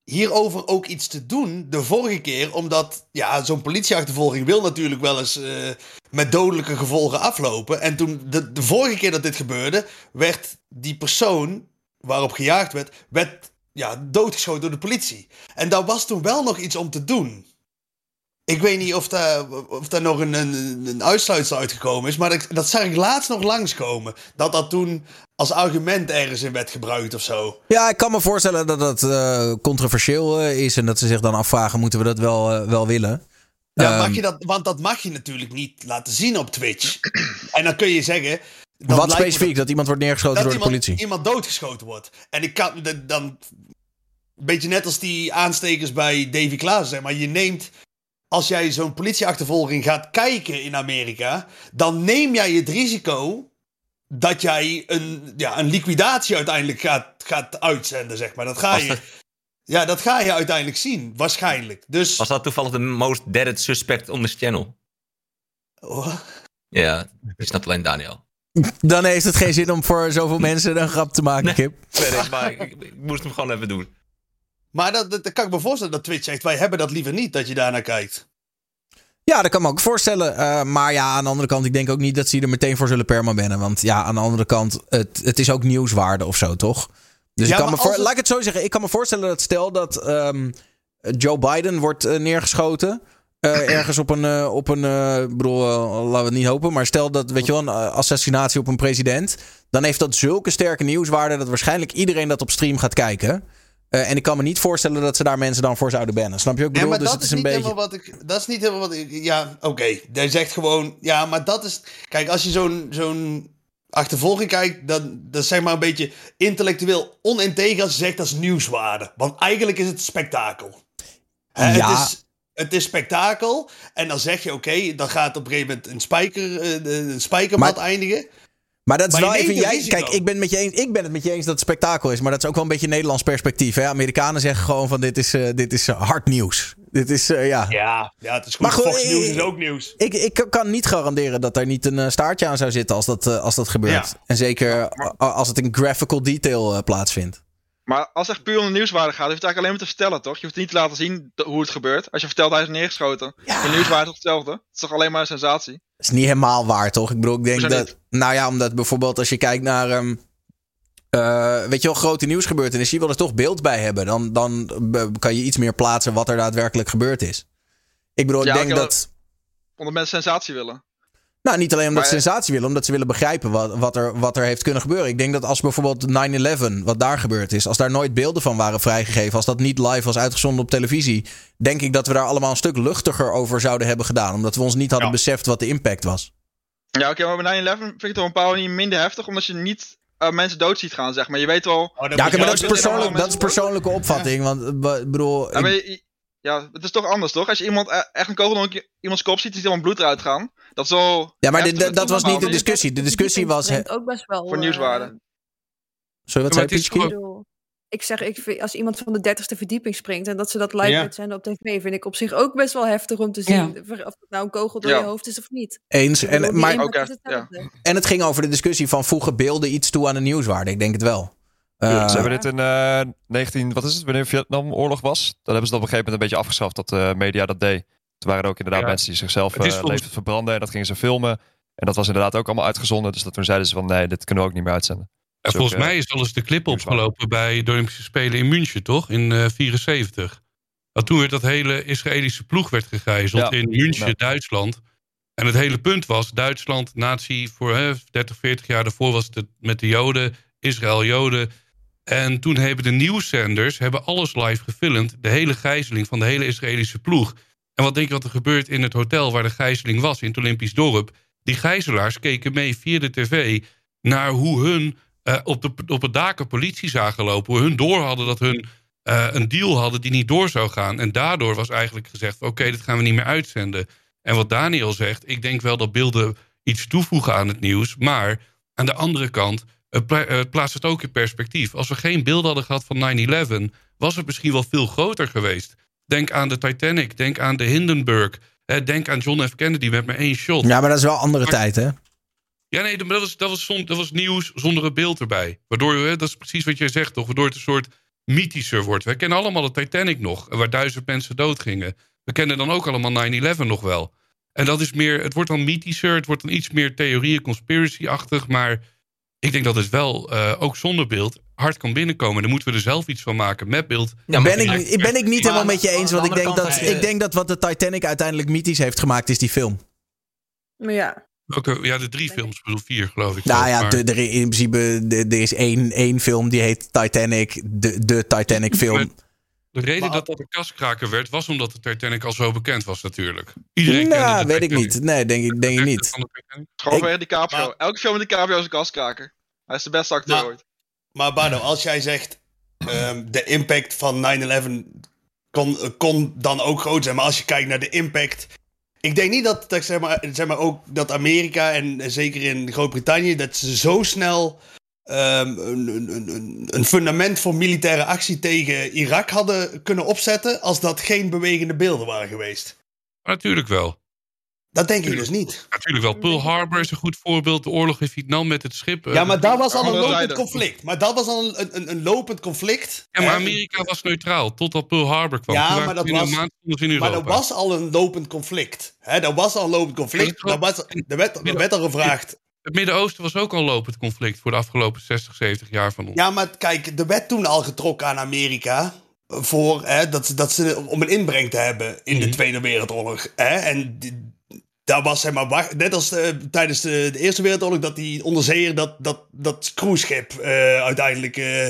S5: hierover ook iets te doen de vorige keer? Omdat, ja, zo'n politieachtervolging wil natuurlijk wel eens eh, met dodelijke gevolgen aflopen. En toen, de, de vorige keer dat dit gebeurde, werd die persoon waarop gejaagd werd, werd ja, doodgeschoten door de politie. En daar was toen wel nog iets om te doen. Ik weet niet of daar, of daar nog een, een, een uitsluitsel uitgekomen is, maar dat, dat zag ik laatst nog langskomen. Dat dat toen als argument ergens in werd gebruikt of zo.
S1: Ja, ik kan me voorstellen dat dat eh, controversieel eh, is. En dat ze zich dan afvragen, moeten we dat wel, eh, wel willen?
S5: Ja,
S1: Ehm,
S5: mag je dat, want dat mag je natuurlijk niet laten zien op Twitch. [clears throat] En dan kun je zeggen.
S1: wat specifiek? Dat, iemand wordt neergeschoten
S5: Dat,
S1: door
S5: dat
S1: de
S5: iemand,
S1: politie.
S5: iemand doodgeschoten wordt. En ik kan dan. Een beetje net als die aanstekers bij Davy Klaas, zeg maar. Je neemt. Als jij zo'n politieachtervolging gaat kijken in Amerika. dan neem jij het risico. dat jij een, ja, een liquidatie uiteindelijk gaat, gaat uitzenden, zeg maar. Dat ga je. Ja, dat ga je uiteindelijk zien, waarschijnlijk. Dus...
S2: Was dat toevallig de most deaded suspect on this channel?
S5: Oh.
S2: Ja, ik snap alleen Daniel.
S1: Dan heeft het geen zin om voor zoveel mensen een grap te maken,
S2: Nee.
S1: Kip.
S2: Sorry, maar ik moest hem gewoon even doen.
S5: Maar dat, dat, dat kan ik me voorstellen dat Twitch zegt, wij hebben dat liever niet, dat je daarnaar kijkt.
S1: Ja, dat kan me ook voorstellen. Eh, maar ja, aan de andere kant, ik denk ook niet dat ze er meteen voor zullen permabannen. Want ja, aan de andere kant, het, het is ook nieuwswaarde of zo, toch? Dus
S5: Ja,
S1: ik kan me voor,
S5: het-
S1: laat ik het zo zeggen. Ik kan me voorstellen dat stel dat ehm, Joe Biden wordt eh, neergeschoten. eh, ergens op een, op een ik bedoel, laten we het niet hopen. Maar stel dat, weet je wel, een assassinatie op een president. Dan heeft dat zulke sterke nieuwswaarde dat waarschijnlijk iedereen dat op stream gaat kijken. Eh, en ik kan me niet voorstellen dat ze daar mensen dan voor zouden bannen. Snap je wat ik
S5: Ja,
S1: bedoel?
S5: maar
S1: dus
S5: dat
S1: het
S5: is,
S1: is een
S5: niet
S1: beetje...
S5: helemaal wat ik. Dat is niet helemaal wat ik. Ja, oké. Hij zegt gewoon. Ja, maar dat is. Kijk, als je zo'n zo'n achtervolging kijkt, dan dat is zeg maar een beetje intellectueel oninteger als je zegt dat is nieuwswaarde. Want eigenlijk is het spektakel. Hè,
S1: Ja.
S5: Het is, het is spektakel. En dan zeg je, oké, dan gaat op een gegeven moment een, spijker, eh, een spijkermat
S1: Maar-
S5: eindigen.
S1: Maar dat is
S5: Maar
S1: wel even. Jij,
S5: risico.
S1: kijk, ik ben, het met je eens, ik ben het met je eens dat het spektakel is. Maar dat is ook wel een beetje Nederlands perspectief. Hè? Amerikanen zeggen gewoon van dit is, eh, dit is eh, hard nieuws. Dit is, eh, ja.
S5: Ja, ja, het is goed.
S1: Maar goed,
S5: Fox News is ook nieuws.
S1: Ik, ik kan niet garanderen dat er niet een staartje aan zou zitten als dat, als dat gebeurt.
S5: Ja.
S1: En zeker als het in graphical detail plaatsvindt.
S3: Maar als het echt puur om de nieuwswaarde gaat, hoef je het eigenlijk alleen maar te vertellen, toch? Je hoeft niet te laten zien hoe het gebeurt. Als je vertelt hij is neergeschoten. De nieuwswaarde is toch hetzelfde? Het is toch alleen maar een sensatie?
S1: Dat is niet helemaal waar, toch? Ik bedoel, ik denk dat.
S3: niet?
S1: Nou ja, omdat bijvoorbeeld als je kijkt naar. ehm, eh, weet je wel, grote nieuwsgebeurtenissen, je wil er toch beeld bij hebben. Dan, dan kan je iets meer plaatsen wat er daadwerkelijk gebeurd is. Ik bedoel, ik
S3: Ja,
S1: denk dat.
S3: Omdat mensen sensatie willen.
S1: Nou, niet alleen omdat ze sensatie willen, omdat ze willen begrijpen wat, wat, er, wat er heeft kunnen gebeuren. Ik denk dat als bijvoorbeeld 9-11, wat daar gebeurd is, als daar nooit beelden van waren vrijgegeven, als dat niet live was uitgezonden op televisie, denk ik dat we daar allemaal een stuk luchtiger over zouden hebben gedaan. Omdat we ons niet hadden
S5: Ja.
S1: beseft wat de impact was.
S3: Ja, oké, maar bij 9-11 vind ik het op een bepaalde manier minder heftig, omdat je niet eh, mensen dood ziet gaan, zeg maar. Je weet wel...
S5: Oh,
S1: Ja, oké, maar
S5: ook
S1: dat is,
S3: er
S1: persoonlijk, dat is persoonlijke opvatting. Want eh, ik bedoel,
S3: Ja, maar ja, het is toch anders, toch? Als je iemand eh, echt een kogel door iemands kop ziet, ziet iemand bloed eruit gaan. Dat is
S1: ja, maar dit- dat, was niet de discussie. De discussie was.
S6: ook best wel...
S3: Voor
S6: eh,
S3: nieuwswaarde.
S1: Sorry, wat
S9: Ja,
S1: zei?
S6: Ik zeg, ik vind, als iemand van de dertigste verdieping springt en dat ze dat live
S5: Ja.
S6: uitzenden op tv, vind ik op zich ook best wel heftig om te zien of het nou een kogel door
S3: Ja.
S6: je hoofd is of niet.
S1: Eens. En, maar,
S3: Ook echt,
S1: en het ging over de discussie van voegen beelden iets toe aan de nieuwswaarde. Ik denk het wel. Eh,
S4: ze hebben dit in eh 19, wat is het, wanneer Vietnamoorlog was? Dan hebben ze dat op een gegeven moment een beetje afgeschaft dat de media dat deed. Toen waren ook inderdaad
S9: Ja.
S4: mensen die zichzelf
S9: Het
S4: eh,
S9: volgens-
S4: levend verbranden en dat gingen ze filmen. En dat was inderdaad ook allemaal uitgezonden. Dus dat toen zeiden ze van nee, dit kunnen we ook niet meer uitzenden.
S9: En
S4: Dus
S9: volgens
S4: eh,
S9: mij is al eens de clip opgelopen bij de Olympische Spelen in München, toch? In eh 74. Want toen werd dat hele Israëlische ploeg werd gegijzeld
S4: Ja.
S9: in München,
S4: Ja.
S9: Duitsland. En het hele punt was, Duitsland, nazi voor hè, 30, 40 jaar daarvoor was het met de Joden, Israël Joden. En toen hebben de nieuwszenders hebben alles live gefilmd. De hele gijzeling van de hele Israëlische ploeg. En wat denk je wat er gebeurt in het hotel waar de gijzeling was, in het Olympisch dorp? Die gijzelaars keken mee via de tv naar hoe hun eh, op, de, op het daken politie zagen lopen. Hoe hun door hadden dat hun eh, een deal hadden die niet door zou gaan. En daardoor was eigenlijk gezegd, oké, dit gaan we niet meer uitzenden. En wat Daniel zegt, ik denk wel dat beelden iets toevoegen aan het nieuws. Maar aan de andere kant, het het plaatst het ook in perspectief. Als we geen beelden hadden gehad van 9-11, was het misschien wel veel groter geweest. Denk aan de Titanic, denk aan de Hindenburg. eh, denk aan John F. Kennedy met maar één shot.
S1: ja, maar dat is wel andere
S9: Maar-
S1: tijd, hè?
S9: Ja, nee, dat was, dat, was zon- dat was nieuws zonder een beeld erbij. Waardoor, hè, dat is precies wat jij zegt, toch? Waardoor het een soort mythischer wordt. We kennen allemaal de Titanic nog, waar duizend mensen doodgingen. We kennen dan ook allemaal 9-11 nog wel. En dat is meer, het wordt dan mythischer, het wordt dan iets meer theorieën, conspiracy-achtig. Maar ik denk dat het wel, eh, ook zonder beeld, hard kan binnenkomen. Dan moeten we er zelf iets van maken met beeld.
S2: Ja, maar
S1: ben, ik, ben ik niet helemaal met je eens. Want ik denk, dat, ik denk dat wat de Titanic uiteindelijk mythisch heeft gemaakt, is die film.
S6: Maar ja,
S9: Welke, ja, de drie films, ik bedoel vier geloof ik.
S1: Nou ja,
S9: maar-
S1: de, er, in principe de- er is één, één film die heet Titanic. De, de Titanic film.
S9: De reden
S5: Maar-
S9: dat dat een kaskraker werd, was omdat de Titanic al zo bekend was natuurlijk. Iedereen kende
S1: Nou,
S9: de
S1: weet ik niet. Nee, denk ik, denk ik niet.
S3: Gewoon weer DiCaprio.
S5: Maar-
S3: Elke film met DiCaprio is een kaskraker. Hij is de beste acteur
S5: Maar-
S3: ooit.
S5: Maar Bardo, als jij zegt ehm, de impact van 9-11 kon, kon dan ook groot zijn. Maar als je kijkt naar de impact. Ik denk niet dat, dat zeg maar, zeg maar ook dat Amerika en zeker in Groot-Brittannië. dat ze zo snel ehm, een, een, een, een fundament voor militaire actie tegen Irak hadden kunnen opzetten als dat geen bewegende beelden waren geweest.
S9: Natuurlijk wel.
S5: Dat denk ik dus niet.
S9: Natuurlijk wel. Pearl Harbor is een goed voorbeeld. De oorlog in Vietnam met het schip. eh,
S5: Ja, maar dat was al een lopend conflict. Maar dat was al een, een, een lopend conflict.
S9: Ja, maar? Amerika was neutraal totdat Pearl Harbor kwam.
S5: Ja, maar dat was- Maar er was al een lopend conflict. Hè, er was al een lopend conflict. Er, was, er, werd, er werd al gevraagd.
S9: Het Midden-Oosten was ook al lopend conflict voor de afgelopen 60, 70 jaar van ons.
S5: Ja, maar kijk, er werd toen al getrokken aan Amerika. Voor hè, dat, dat ze om een inbreng te hebben in de
S9: Mhm.
S5: Tweede Wereldoorlog. Hè? En die- daar was zeg maar, wacht- net als eh, tijdens de, de Eerste Wereldoorlog, dat die onderzeeër dat, dat, dat cruiseschip eh, uiteindelijk. eh,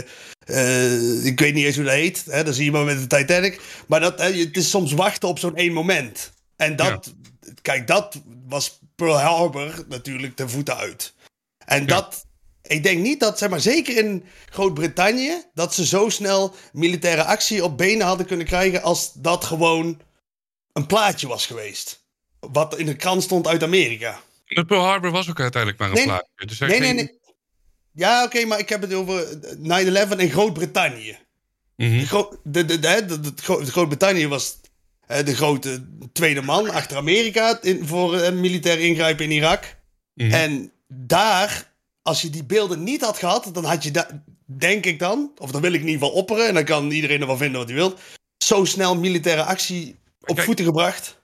S5: ik weet niet eens hoe dat heet. Hè? Dat zie je maar met de Titanic. Maar dat, hè, het is soms wachten op zo'n één moment. En dat, kijk, dat was Pearl Harbor natuurlijk ten voeten uit. En dat, ik denk niet dat, zeg maar, zeker in Groot-Brittannië, dat ze zo snel militaire actie op benen hadden kunnen krijgen als dat gewoon een plaatje was geweest. Wat in de krant stond uit Amerika.
S9: Maar Pearl Harbor was ook uiteindelijk maar een
S5: Nee,
S9: plaatje. Dus
S5: Nee,
S9: geen-
S5: nee, nee. Ja, oké, maar ik heb het over 9-11 in Groot-Brittannië.
S9: Mhm.
S5: De Gro- de, de, de, de, de Gro- Groot-Brittannië was de grote tweede man achter Amerika in, voor een militair ingrijpen in Irak.
S9: Mhm.
S5: En daar, als je die beelden niet had gehad, dan had je daar, denk ik dan, of dan wil ik in ieder geval opperen, en dan kan iedereen er wel vinden wat hij wil, zo snel militaire actie op
S9: Kijk,
S5: voeten gebracht.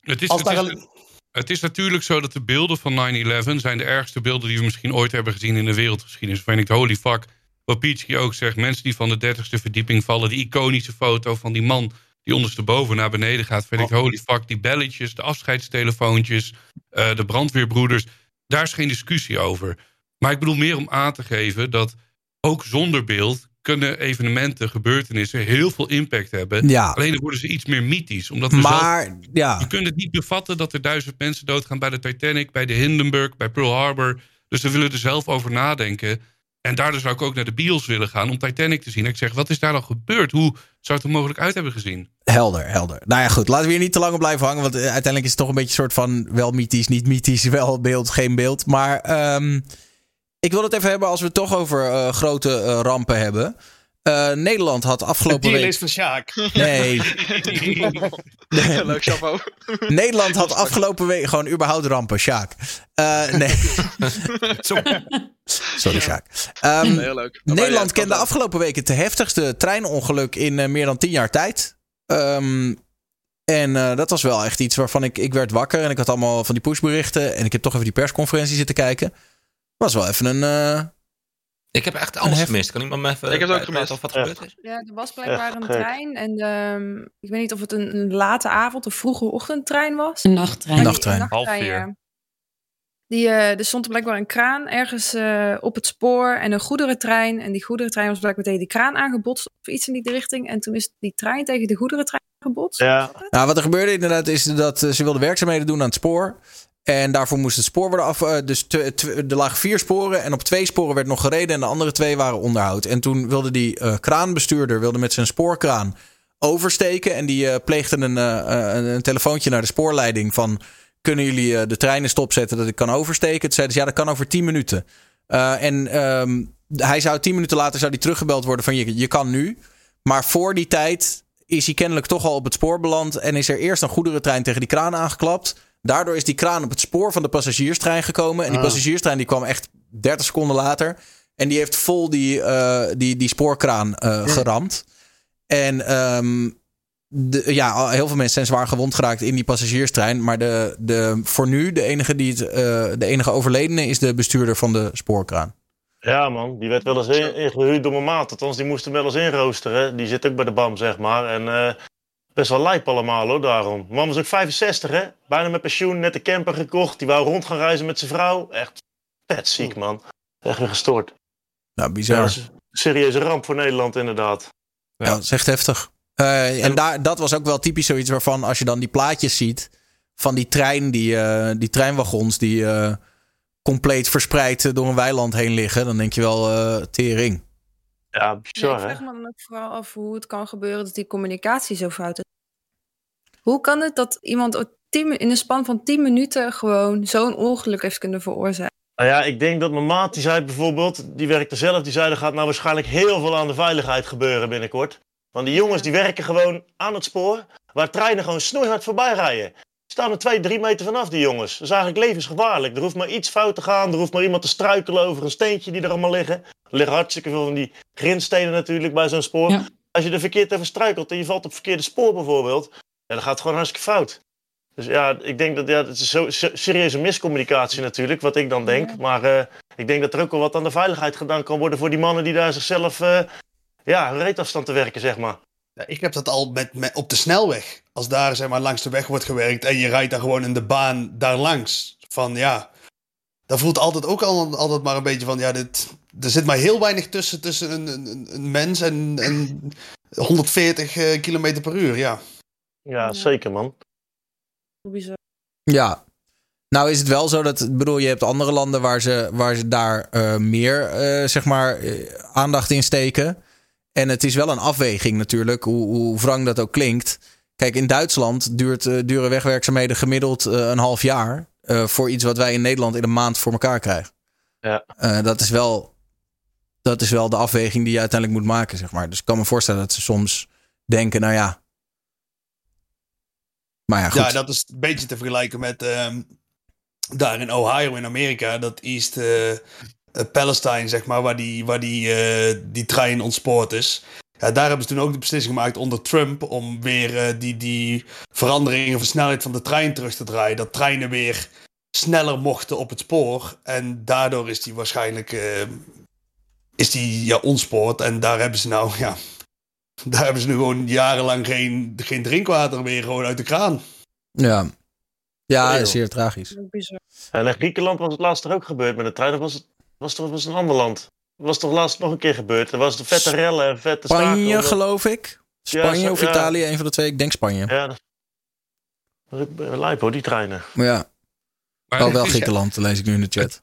S9: Het is,
S5: Als
S9: het,
S5: daar
S9: is,
S5: al-
S9: het is natuurlijk zo dat de beelden van 9-11 zijn de ergste beelden die we misschien ooit hebben gezien in de wereldgeschiedenis. Waarvan ik holy fuck, wat Peachky ook zegt, mensen die van de dertigste verdieping vallen, die iconische foto van die man die ondersteboven naar beneden gaat. Vind ik
S5: Oh.
S9: holy fuck, die belletjes, de afscheidstelefoontjes, eh, de brandweerbroeders. Daar is geen discussie over. Maar ik bedoel meer om aan te geven dat ook zonder beeld kunnen evenementen, gebeurtenissen heel veel impact hebben.
S1: Ja.
S9: Alleen dan worden ze iets meer mythisch. Omdat we zelf
S1: Maar ja,
S9: je kunt het niet bevatten dat er duizend mensen doodgaan bij de Titanic, bij de Hindenburg, bij Pearl Harbor. Dus we willen er zelf over nadenken. En daardoor zou ik ook naar de bios willen gaan om Titanic te zien. En ik zeg, wat is daar dan gebeurd? Hoe zou het er mogelijk uit hebben gezien?
S1: helder, helder. Nou ja, goed. Laten we hier niet te lang op blijven hangen. Want eh, uiteindelijk is het toch een beetje een soort van wel mythisch, niet mythisch, [laughs] wel beeld, geen beeld. Maar ehm, ik wil het even hebben als we het toch over eh, grote eh, rampen hebben. Eh, Nederland had
S5: De
S1: afgelopen
S5: deal
S1: week...
S5: is van Sjaak.
S1: Nee, [laughs]
S3: Leuk, chapeau.
S1: Nederland had afgelopen week gewoon überhaupt rampen, Sjaak. Eh, nee. [laughs] Sorry, Sjaak. Ehm,
S3: Heel leuk.
S1: Nederland kende afgelopen week het heftigste treinongeluk in eh, meer dan tien jaar tijd. Ehm, en eh, dat was wel echt iets waarvan ik, ik werd wakker en ik had allemaal van die pushberichten. En ik heb toch even die persconferentie zitten kijken. Was wel even een.
S2: Ik heb echt alles gemist. Kan iemand me even
S3: Ik heb het ook gemist.
S2: of wat gebeurd is?
S6: Ja, er was blijkbaar
S8: Echt
S6: een
S8: gek.
S6: trein. En ehm, ik weet niet of het een, een late avond of vroege ochtendtrein was.
S7: Een nachttrein.
S6: Die-
S1: nachttrein.
S6: een
S4: Half vier.
S6: Die, eh, er stond blijkbaar een kraan ergens eh, op het spoor en een goederentrein. En die goederentrein was blijkbaar tegen die kraan aangebotst of iets in die richting. En toen is die trein tegen de goederentrein gebotst.
S8: Ja,
S1: Nou, wat er gebeurde inderdaad is dat eh, ze wilden werkzaamheden doen aan het spoor. En daarvoor moest het spoor worden af. eh, dus tw- tw- er lagen vier sporen en op twee sporen werd nog gereden en de andere twee waren onderhoud. En toen wilde die eh, kraanbestuurder wilde met zijn spoorkraan oversteken. En die eh, pleegde een, een telefoontje naar de spoorleiding van... kunnen jullie de treinen stopzetten dat ik kan oversteken? Toen zeiden ze, ja, dat kan over 10 minuten. En ehm, hij zou tien minuten later zou die teruggebeld worden van je, je kan nu. Maar voor die tijd is hij kennelijk toch al op het spoor beland. En is er eerst een goederentrein tegen die kraan aangeklapt. Daardoor is die kraan op het spoor van de passagierstrein gekomen. En die
S5: Ah.
S1: passagierstrein die kwam echt 30 seconden later. En die heeft vol die, eh, die, die spoorkraan eh, geramd. En ehm, de, ja, heel veel mensen zijn zwaar gewond geraakt in die passagierstrein. Maar de, de, voor nu, de enige, die het, eh, de enige overledene is de bestuurder van de spoorkraan.
S8: ja man, die werd wel eens in- ingehuurd door mijn maat. Althans, die moest hem wel eens inroosteren. Die zit ook bij de BAM, zeg maar. En eh, best wel lijp allemaal hoor, daarom. Mijn man was ook 65 hè, bijna met pensioen, net een camper gekocht. Die wou rond gaan reizen met zijn vrouw. Echt vet ziek man. Echt weer gestoord.
S1: Nou, bizar.
S8: serieuze ramp voor Nederland inderdaad.
S1: Ja, dat is echt heftig. Eh, en daar, dat was ook wel typisch zoiets waarvan als je dan die plaatjes ziet van die trein, die, eh, die treinwagons die eh, compleet verspreid door een weiland heen liggen, dan denk je wel eh, tering.
S8: Ja,
S6: Nee, ik
S8: bizar hè.
S6: vraag me dan ook vooral af hoe het kan gebeuren dat die communicatie zo fout is. Hoe kan het dat iemand in een span van 10 minuten gewoon zo'n ongeluk heeft kunnen veroorzaken?
S8: Nou ja, ik denk dat mijn maat, die zei bijvoorbeeld, die werkte zelf, die zei er gaat nou waarschijnlijk heel veel aan de veiligheid gebeuren binnenkort. Want die jongens die werken gewoon aan het spoor, waar treinen gewoon snoeihard voorbij rijden. Staan er twee, drie meter vanaf, die jongens. Dat is eigenlijk levensgevaarlijk. Er hoeft maar iets fout te gaan, er hoeft maar iemand te struikelen over een steentje die er allemaal liggen. Er liggen hartstikke veel van die grindstenen natuurlijk bij zo'n spoor.
S7: Ja.
S8: Als je er verkeerd over struikelt en je valt op het verkeerde spoor bijvoorbeeld, ja, dan gaat het gewoon hartstikke fout. Dus ja, ik denk dat ja, het is zo se- serieuze miscommunicatie natuurlijk, wat ik dan denk. Maar eh, ik denk dat er ook wel wat aan de veiligheid gedaan kan worden voor die mannen die daar zichzelf eh, ja, reetafstand te werken, zeg maar.
S5: Ja, ik heb dat al met, met, op de snelweg. Als daar zeg maar, langs de weg wordt gewerkt en je rijdt daar gewoon in de baan daar langs. Van ja, dat voelt altijd ook al, altijd maar een beetje van ja, dit, er zit maar heel weinig tussen, tussen een, een, een mens en, en 140 eh, kilometer per uur. Ja.
S8: Ja, zeker man.
S6: Hoe bizar.
S1: Ja. Nou is het wel zo dat, ik bedoel, je hebt andere landen waar ze, waar ze daar eh, meer, eh, zeg maar, aandacht in steken. En het is wel een afweging natuurlijk, hoe, hoe wrang dat ook klinkt. Kijk, in Duitsland duurt, eh, duren wegwerkzaamheden gemiddeld eh, een half jaar. eh, voor iets wat wij in Nederland in een maand voor elkaar krijgen.
S8: Ja.
S1: Eh, dat, is wel, dat is wel de afweging die je uiteindelijk moet maken, zeg maar. Dus ik kan me voorstellen dat ze soms denken, nou ja. Maar ja, goed.
S5: ja, dat is een beetje te vergelijken met ehm, daar in Ohio in Amerika, dat East Palestine, zeg maar, waar die, waar die, eh, die trein ontspoord is. Ja, daar hebben ze toen ook de beslissing gemaakt onder Trump om weer eh, die, die veranderingen van snelheid van de trein terug te draaien. Dat treinen weer sneller mochten op het spoor. En daardoor is die waarschijnlijk eh, is die, ja, ontspoord. En daar hebben ze nou, [laughs] ja, daar hebben ze nu gewoon jarenlang geen, geen drinkwater meer gewoon uit de kraan.
S1: Ja, ja
S8: Heel.
S1: zeer tragisch.
S8: En in Griekenland was het laatst er ook gebeurd met de trein. Dat was, het, was, toch, was een ander land. Dat was toch laatst nog een keer gebeurd. Er was de vette rellen en vette.
S1: Spanje, geloof ik. Spanje of
S8: ja.
S1: Italië, een van de twee. Ik denk Spanje.
S8: Ja, bij Lijpo, die treinen.
S1: Maar ja,
S9: Maar
S1: oh, wel
S9: is-
S1: Griekenland, lees ik nu in de chat.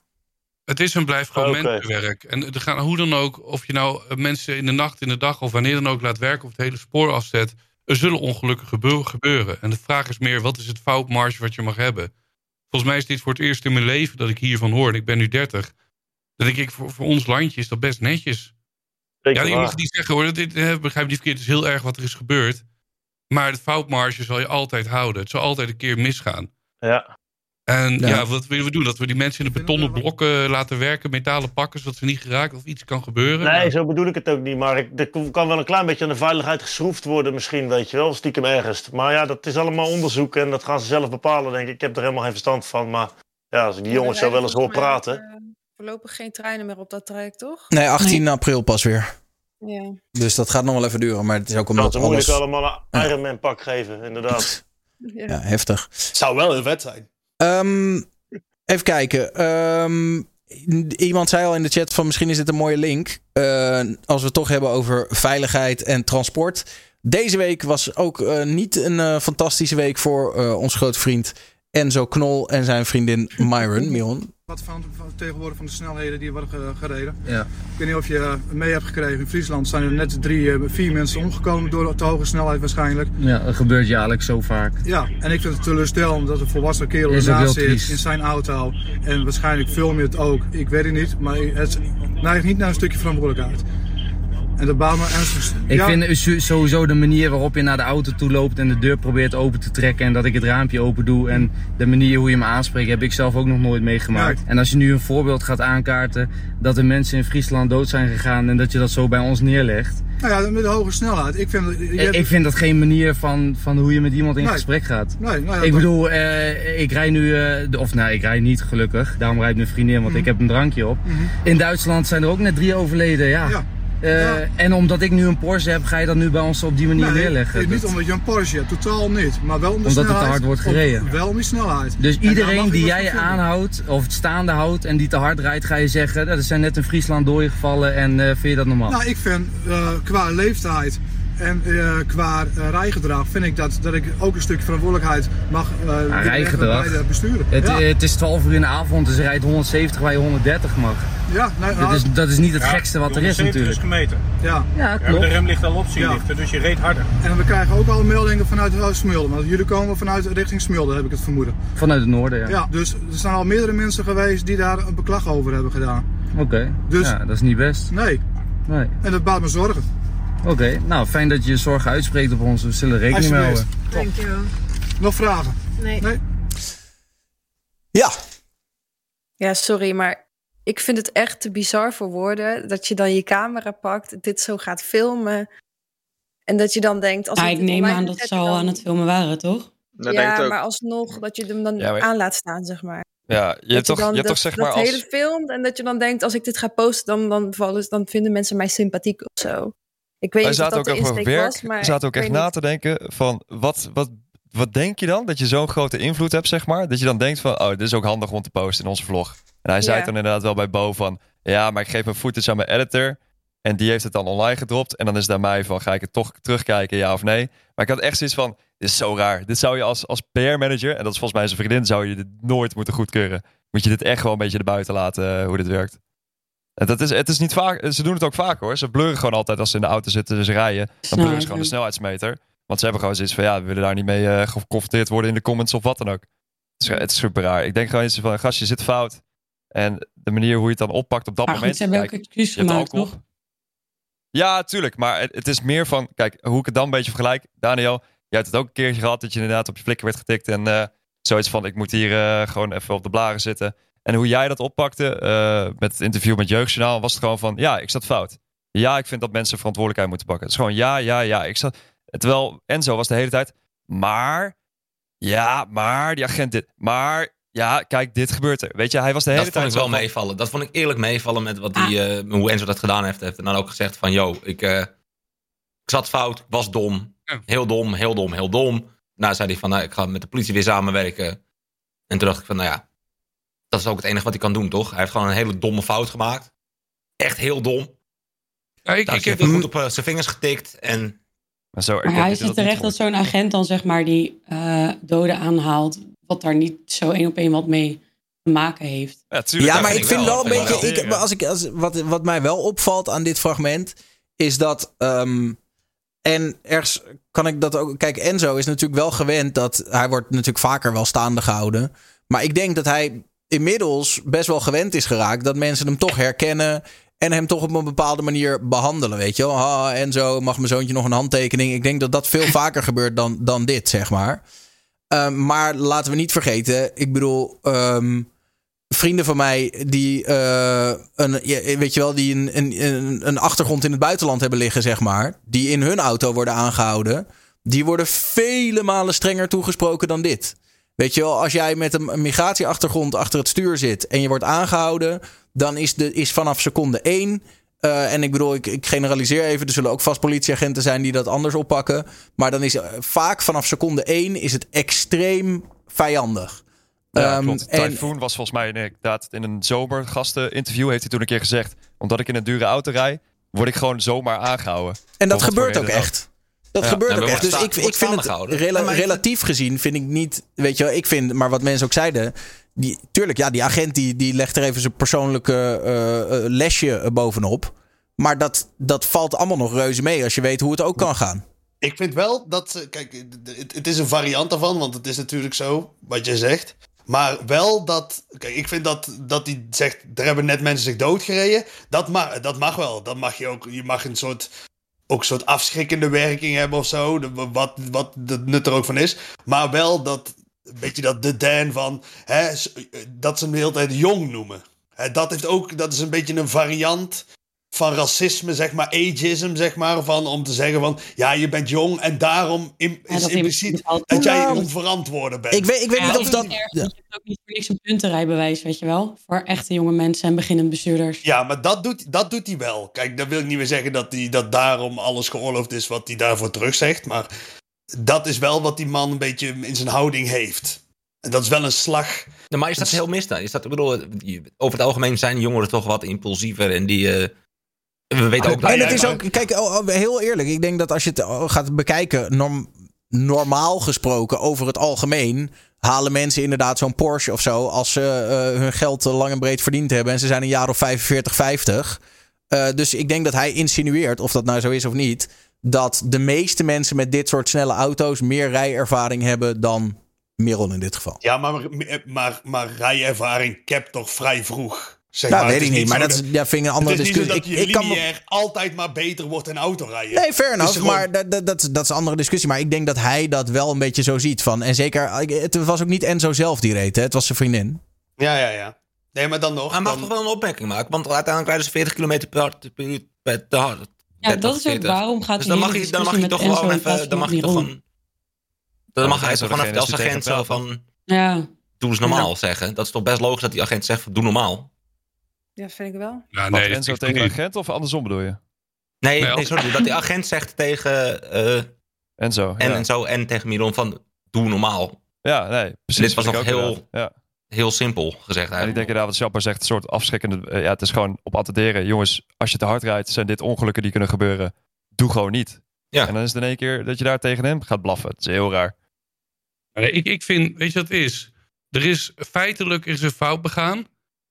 S9: Het is en blijft gewoon
S8: Oké.
S9: mensenwerk. En er gaan hoe dan ook, of je nou eh, mensen in de nacht, in de dag of wanneer dan ook laat werken of het hele spoor afzet, er zullen ongelukken gebeur- gebeuren. En de vraag is meer, wat is het foutmarge wat je mag hebben? Volgens mij is dit voor het eerst in mijn leven dat ik hiervan hoor. En ik ben nu 30. Dan denk ik, voor, voor ons landje is dat best netjes.
S8: Zeker
S9: Ja, je
S8: waar.
S9: mag niet zeggen hoor, dit, eh, begrijp me niet verkeerd, het is heel erg wat er is gebeurd. Maar de foutmarge zal je altijd houden. Het zal altijd een keer misgaan.
S8: Ja.
S9: En
S1: Ja.
S9: ja. wat willen we doen? Dat we die mensen in de betonnen blokken laten werken, metalen pakken, zodat ze niet geraakt of iets kan gebeuren?
S8: Nee, zo bedoel ik het ook niet. Maar ik, er kan wel een klein beetje aan de veiligheid geschroefd worden misschien, weet je wel. Stiekem ergens. Maar ja, dat is allemaal onderzoek en dat gaan ze zelf bepalen, denk ik. Ik heb er helemaal geen verstand van. Maar ja, als ik die jongens zo wel eens hoor praten.
S6: Voorlopig geen treinen meer op dat traject, toch?
S1: Nee, 18 april pas weer.
S6: Ja.
S1: Dus dat gaat nog wel even duren. Maar het is ook
S8: Dat
S1: omdat
S8: ze moeilijk
S1: alles...
S8: allemaal een Ironman pak geven, inderdaad.
S6: ja. [laughs]
S1: Ja, heftig.
S5: Zou wel heel vet zijn.
S1: Ehm, even kijken. Ehm, iemand zei al in de chat van misschien is dit een mooie link. Eh, als we het toch hebben over veiligheid en transport. Deze week was ook eh, niet een eh, fantastische week voor eh, ons grote vriend Enzo Knol en zijn vriendin Myron. [laughs] Miron.
S10: Wat van, van tegenwoordig van de snelheden die worden ge- gereden.
S11: Ja.
S10: Ik weet niet of je eh, mee hebt gekregen. In Friesland zijn er net drie, eh, vier mensen omgekomen door te hoge snelheid waarschijnlijk.
S11: Ja, dat gebeurt jaarlijks zo vaak.
S10: Ja, en ik vind het teleurstellend dat een volwassen kerel ernaast zit
S11: triest.
S10: in zijn auto. En waarschijnlijk film je het ook. Ik weet het niet, maar het neigt niet naar een stukje verantwoordelijkheid. En dat baalt me ernstig.
S11: Ik
S10: ja,
S11: vind sowieso de manier waarop je naar de auto toe loopt en de deur probeert open te trekken en dat ik het raampje open doe en de manier hoe je me aanspreekt heb ik zelf ook nog nooit meegemaakt.
S10: Ja.
S11: En als je nu een voorbeeld gaat aankaarten dat er mensen in Friesland dood zijn gegaan en dat je dat zo bij ons neerlegt.
S10: Nou ja, met de hoge snelheid. Ik vind, dat- je
S11: Ik,
S10: hebt-
S11: ik vind dat geen manier van, van hoe je met iemand in
S10: Nee.
S11: gesprek gaat.
S10: Nee, nou ja,
S11: Ik bedoel, eh, ik rij nu, eh, of nou, ik rij niet gelukkig. Daarom rijdt mijn vriendin, want ik heb een drankje op. In Duitsland zijn er ook net drie overleden, ja.
S10: Mhm. Ja.
S11: Eh,
S10: Ja.
S11: En omdat ik nu een Porsche heb, ga je dat nu bij ons op die manier
S10: Nee,
S11: neerleggen.
S10: Niet
S11: Dat-
S10: omdat je een Porsche hebt, totaal niet. Maar wel om de
S11: Omdat het te
S10: snelheid.
S11: hard wordt gereden.
S10: wel om die snelheid.
S11: Dus iedereen die jij aanhoudt of het staande houdt en die te hard rijdt, ga je zeggen, dat zijn net in Friesland doorgevallen en eh, vind je dat normaal?
S10: Nou, ik vind eh, qua leeftijd En eh, qua eh, rijgedrag vind ik dat, dat ik ook een stukje verantwoordelijkheid mag eh leggen
S11: rijgedrag?
S10: bij de bestuurder.
S11: Het,
S10: ja.
S11: het is 12 uur in de avond, dus je rijdt 170 waar je 130 mag.
S10: ja, nee,
S11: Dat
S10: nou,
S11: is, dat is niet het gekste wat er is
S12: 170
S11: natuurlijk.
S12: gemeten.
S10: ja.
S11: Ja,
S12: Ja,
S11: klopt.
S12: de remlicht al op dus je reed harder.
S10: En we krijgen ook al meldingen vanuit uh, Smulde. Want jullie komen vanuit richting Smulde, heb ik het vermoeden.
S11: Vanuit het noorden, ja.
S10: Ja, dus er zijn al meerdere mensen geweest die daar een beklag over hebben gedaan.
S11: Oké,
S10: Dus-
S11: ja, dat is niet best.
S10: Nee,
S11: Nee.
S10: en dat baart me zorgen.
S11: Oké, nou fijn dat je je zorgen uitspreekt op ons. We zullen rekening mee houden.
S6: Dankjewel.
S10: Nog vragen?
S6: Nee.
S10: Nee?
S1: Ja,
S6: Ja, sorry, maar ik vind het echt te bizar voor woorden dat je dan je camera pakt, dit zo gaat filmen. En dat je dan denkt. Als
S7: Ja,
S6: ik
S7: neem aan dat ze al
S6: dan-
S7: aan het filmen waren, toch?
S3: Dat denk ik
S6: ja,
S3: ook.
S6: maar alsnog dat je hem dan
S4: Ja, maar-
S6: aan laat staan, zeg maar.
S4: Ja, je hebt toch, je hebt
S6: dat,
S4: toch zeg maar
S6: dat
S4: als...
S6: hele filmt en dat je dan denkt, als ik dit ga posten, dan, dan, vallen, dan vinden mensen mij sympathiek of zo. Ik weet
S4: Wij
S6: niet of dat
S4: ook over werk.
S6: was, maar
S4: zaten ook echt na
S6: niet.
S4: te denken van wat, wat, wat denk je dan? Dat je zo'n grote invloed hebt, zeg maar. Dat je dan denkt van, oh, dit is ook handig om te posten in onze vlog. En hij zei
S6: Ja.
S4: dan inderdaad wel bij Bo van, ja, maar ik geef mijn footage aan mijn editor. En die heeft het dan online gedropt. En dan is het aan mij van, ga ik het toch terugkijken, ja of nee? Maar ik had echt zoiets van, dit is zo raar. Dit zou je als, als PR-manager, en dat is volgens mij zijn vriendin, zou je dit nooit moeten goedkeuren. Moet je dit echt gewoon een beetje erbuiten laten, eh, hoe dit werkt. Dat is, het is niet vaak, ze doen het ook vaak hoor. Ze blurren gewoon altijd als ze in de auto zitten en ze rijden. Dan blurren ze gewoon de snelheidsmeter. Want ze hebben gewoon zoiets van, ja, we willen daar niet mee eh, geconfronteerd worden in de comments of wat dan ook. Het is, het is super raar. Ik denk gewoon eens van, gast, je zit fout. En de manier hoe je het dan oppakt op dat
S7: Maar goed,
S4: moment.
S7: ze hebben ook
S4: kijk,
S7: excuus
S4: hebt
S7: gemaakt, toch?
S4: Ja, tuurlijk. Maar het, het is meer van, kijk, hoe ik het dan een beetje vergelijk. Daniel, jij hebt het ook een keertje gehad dat je inderdaad op je flikker werd getikt. En eh, zoiets van, ik moet hier eh, gewoon even op de blaren zitten. En hoe jij dat oppakte eh, met het interview met Jeugdjournaal, was het gewoon van, ja, ik zat fout. Ja, ik vind dat mensen verantwoordelijkheid moeten pakken. Het is gewoon, ja, ja, ja. Ik zat, terwijl Enzo was de hele tijd, maar, ja, maar, die agent dit, maar, ja, kijk, dit gebeurt er. Weet je, hij was de hele
S2: Dat vond
S4: tijd
S2: ik wel
S4: van-
S2: meevallen. Dat vond ik eerlijk meevallen met wat die, eh, hoe Enzo dat gedaan heeft. Heeft dan ook gezegd van, yo, ik, eh, ik zat fout, ik was dom. Heel dom, heel dom, heel dom. Nou, zei hij van, nou, ik ga met de politie weer samenwerken. En toen dacht ik van, nou ja, dat is ook het enige wat hij kan doen, toch? Hij heeft gewoon een hele domme fout gemaakt. Echt heel dom.
S9: Ja, ik, heb
S2: hij goed op eh, zijn vingers getikt. En
S4: Maar zo,
S7: Maar hij is het terecht dat zo'n agent dan zeg maar die eh, doden aanhaalt, wat daar niet zo één op één wat mee te maken heeft.
S1: Ja, maar ik vind wel een beetje. Ik, als ik, als, wat, wat mij wel opvalt aan dit fragment. Is dat. ehm, en ergens kan ik dat ook. Kijk, Enzo is natuurlijk wel gewend dat. Hij wordt natuurlijk vaker wel staande gehouden. Maar ik denk dat hij inmiddels best wel gewend is geraakt. Dat mensen hem toch herkennen. En hem toch op een bepaalde manier behandelen. Weet je wel. Ah, Enzo, mag mijn zoontje nog een handtekening? Ik denk dat dat veel [laughs] vaker gebeurt dan, dan dit, zeg maar. Ehm, maar laten we niet vergeten. Ik bedoel. ehm, vrienden van mij die eh, een, ja, weet je wel, die een, een, een achtergrond in het buitenland hebben liggen, zeg maar. Die in hun auto worden aangehouden. Die worden vele malen strenger toegesproken dan dit. Weet je wel, als jij met een, migratieachtergrond achter het stuur zit en je wordt aangehouden, dan is, de, is vanaf seconde één. eh, en ik bedoel, ik, ik generaliseer even. Er zullen ook vast politieagenten zijn die dat anders oppakken. Maar dan is eh, vaak vanaf seconde één is het extreem vijandig.
S4: Ja,
S1: Ehm,
S4: klopt.
S1: en-
S4: Typhoon was volgens mij inderdaad in een zomergasteninterview heeft hij toen een keer gezegd. Omdat ik in een dure auto rij, word ik gewoon zomaar aangehouden.
S1: En dat gebeurt ook echt. Dat
S4: Ja.
S1: gebeurt
S4: Ja,
S1: ook echt. Dus ik, ik vind het rela- relatief gezien vind ik niet, weet je wel, ik vind, maar wat mensen ook zeiden, die, tuurlijk, ja, die agent die, die legt er even zijn persoonlijke eh, eh, lesje bovenop. Maar dat, dat valt allemaal nog reuze mee als je weet hoe het ook kan gaan.
S5: Ik vind wel dat. Kijk, het, het is een variant daarvan, want het is natuurlijk zo, wat jij zegt. Maar wel dat. Kijk, ik vind dat, dat hij zegt. Er hebben net mensen zich doodgereden. Dat mag, dat mag wel. Dat mag je ook. Je mag een soort. Ook een soort afschrikkende werking hebben of zo. Wat, wat de nut er ook van is. Maar wel dat. Weet je dat de Dan van. Hè, dat ze hem de hele tijd jong noemen. Dat, heeft ook, dat is een beetje een variant van racisme, zeg maar, ageism, zeg maar, van om te zeggen van, ja, je bent jong en daarom
S7: Ja,
S5: is
S7: dat
S5: impliciet dat jij
S7: Nou,
S5: onverantwoorde bent.
S1: Ik weet, ik weet niet of dat.
S7: erg, Je hebt ook niet voor niks een puntenrijbewijs, weet je wel? Voor echte jonge mensen en beginnend bestuurders.
S5: Ja, maar dat doet, dat doet hij wel. Kijk, dat wil ik niet meer zeggen dat, hij, dat daarom alles geoorloofd is wat hij daarvoor terugzegt. Maar dat is wel wat die man een beetje in zijn houding heeft. En dat is wel een slag.
S2: Maar is dat heel mis dan? Is dat, ik bedoel, die- over het algemeen zijn jongeren toch wat impulsiever en die, eh, We weten ook dat
S1: En het is ook, kijk, oh, oh, heel eerlijk. Ik denk dat als je het oh, gaat bekijken, norm- normaal gesproken, over het algemeen, halen mensen inderdaad zo'n Porsche of zo. Als ze eh, hun geld lang en breed verdiend hebben. En ze zijn een jaar of 45, 50. Eh, dus ik denk dat hij insinueert, of dat nou zo is of niet, dat de meeste mensen met dit soort snelle auto's meer rijervaring hebben dan Miron in dit geval.
S5: Ja, maar, maar, maar rijervaring capt toch vrij vroeg. Zeg
S1: Nou,
S5: maar.
S1: weet ik
S5: is
S1: niet, maar dat is- ja, vind ik een andere
S5: het is niet zo
S1: discussie.
S5: dat
S1: Ik-
S5: je
S1: ik kan
S5: altijd maar beter wordt in autorijden.
S1: Nee, fair enough.
S5: gewoon-
S1: Maar dat, dat, dat, dat is een andere discussie. Maar ik denk dat hij dat wel een beetje zo ziet. Van, en zeker, het was ook niet Enzo zelf die reed. Hè? Het was zijn vriendin.
S5: Ja, ja, ja. Nee, maar dan nog.
S2: Hij mag
S5: dan-
S2: toch wel een opmerking maken, want uiteindelijk rijden ze 40 km per, per uur per- te hard.
S7: Ja,
S2: 30,
S7: dat is ook
S2: 40.
S7: waarom gaat
S2: Dus dan mag je, dan mag je toch gewoon even, dan mag je toch gewoon... Dan mag
S4: Ja,
S2: hij toch gewoon even als agent zo van,
S7: Ja,
S2: doe eens normaal zeggen. Dat is toch best logisch dat die agent zegt, van, doe normaal.
S6: Ja, vind ik wel.
S9: Ja, nee, dat
S4: Enzo
S9: is
S4: tegen agent of andersom bedoel je?
S2: Nee,
S9: Nee,
S2: sorry, dat die agent zegt tegen eh,
S4: Enzo,
S2: en,
S4: ja.
S2: en zo en tegen Miron van, doe normaal.
S4: Ja, nee, precies.
S2: Dit was nog heel-.
S4: Ja.
S2: Heel simpel gezegd
S4: En ik
S2: eigenlijk.
S4: denk inderdaad wat Chapper zegt, een soort afschrikkende... eh, ja, het is gewoon op attenderen. Jongens, als je te hard rijdt, zijn dit ongelukken die kunnen gebeuren. Doe gewoon niet.
S2: Ja.
S4: En dan is het in één keer dat je daar tegen hem gaat blaffen. Het is heel raar.
S9: Nee, ik, ik vind, weet je wat het is? Er is feitelijk is er fout begaan.